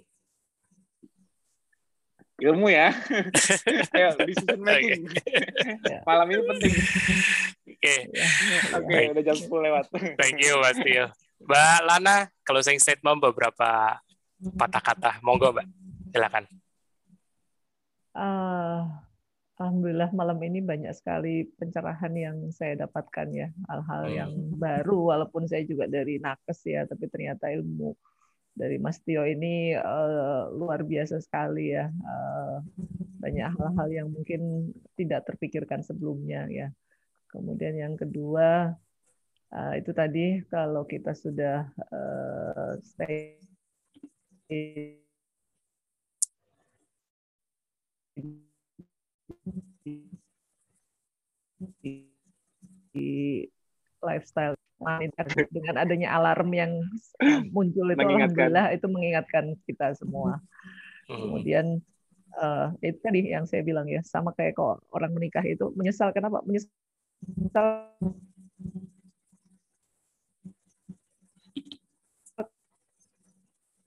Ilmu ya. [laughs] Ayo, decision making. Okay. Malam ini penting. Oke. Okay. Oke, okay, udah jam 10 lewat. Thank you, Mas Tio. Mbak Lana, closing statement beberapa patah kata. Monggo, Mbak. Silakan. Uh, Alhamdulillah malam ini banyak sekali pencerahan yang saya dapatkan ya. Hal-hal yang hmm. baru walaupun saya juga dari nakes ya tapi ternyata ilmu dari Mas Tio ini uh, luar biasa sekali ya. Uh, banyak hal-hal yang mungkin tidak terpikirkan sebelumnya ya. Kemudian yang kedua uh, itu tadi kalau kita sudah uh, stay di lifestyle dengan adanya alarm yang [clears throat] muncul itu alhamdulillah itu mengingatkan kita semua. Hmm. Kemudian uh, itu tadi yang saya bilang ya sama kayak kok orang menikah itu menyesal kenapa? Menyesal.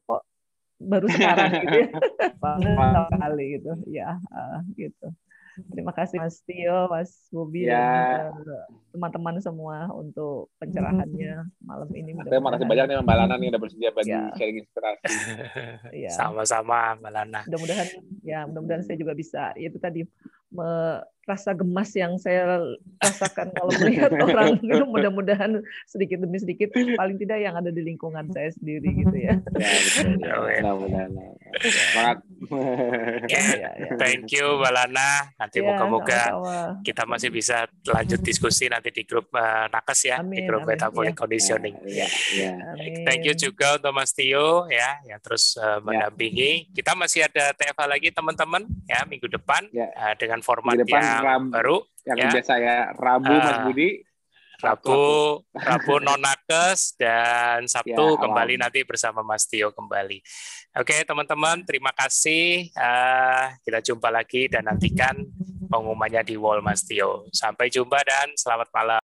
Kok baru sekarang gitu ya? [laughs] Kali gitu ya uh, gitu Terima kasih Mas Tio, Mas Bobi, ya. dan teman-teman semua untuk pencerahannya malam ini. Terima kasih banyak nih Mbak Lana nih udah bersedia bagi ya. sharing inspirasi. ya. Sama-sama Mbak Lana. Mudah-mudahan ya mudah-mudahan saya juga bisa itu tadi rasa gemas yang saya rasakan kalau melihat [laughs] orang itu [laughs] mudah-mudahan sedikit demi sedikit paling tidak yang ada di lingkungan saya sendiri gitu ya. [laughs] Ya. Ya, ya, ya. Thank you Balana. Nanti moga-moga ya, kita masih bisa lanjut diskusi nanti di grup uh, Nakes ya, amin, di grup metabolic ya. conditioning. Ya, ya. Thank you juga untuk Mas Tio ya yang terus uh, mendampingi. Kita masih ada TFA lagi teman-teman ya minggu depan ya. uh, dengan format depan yang Rabu, baru yang ya. biasa ya Rabu uh, Mas Budi Rabu Rabu nonakes dan Sabtu ya, kembali nanti bersama Mas Tio kembali. Oke teman-teman terima kasih uh, kita jumpa lagi dan nantikan pengumumannya di wall Mas Tio. Sampai jumpa dan selamat malam.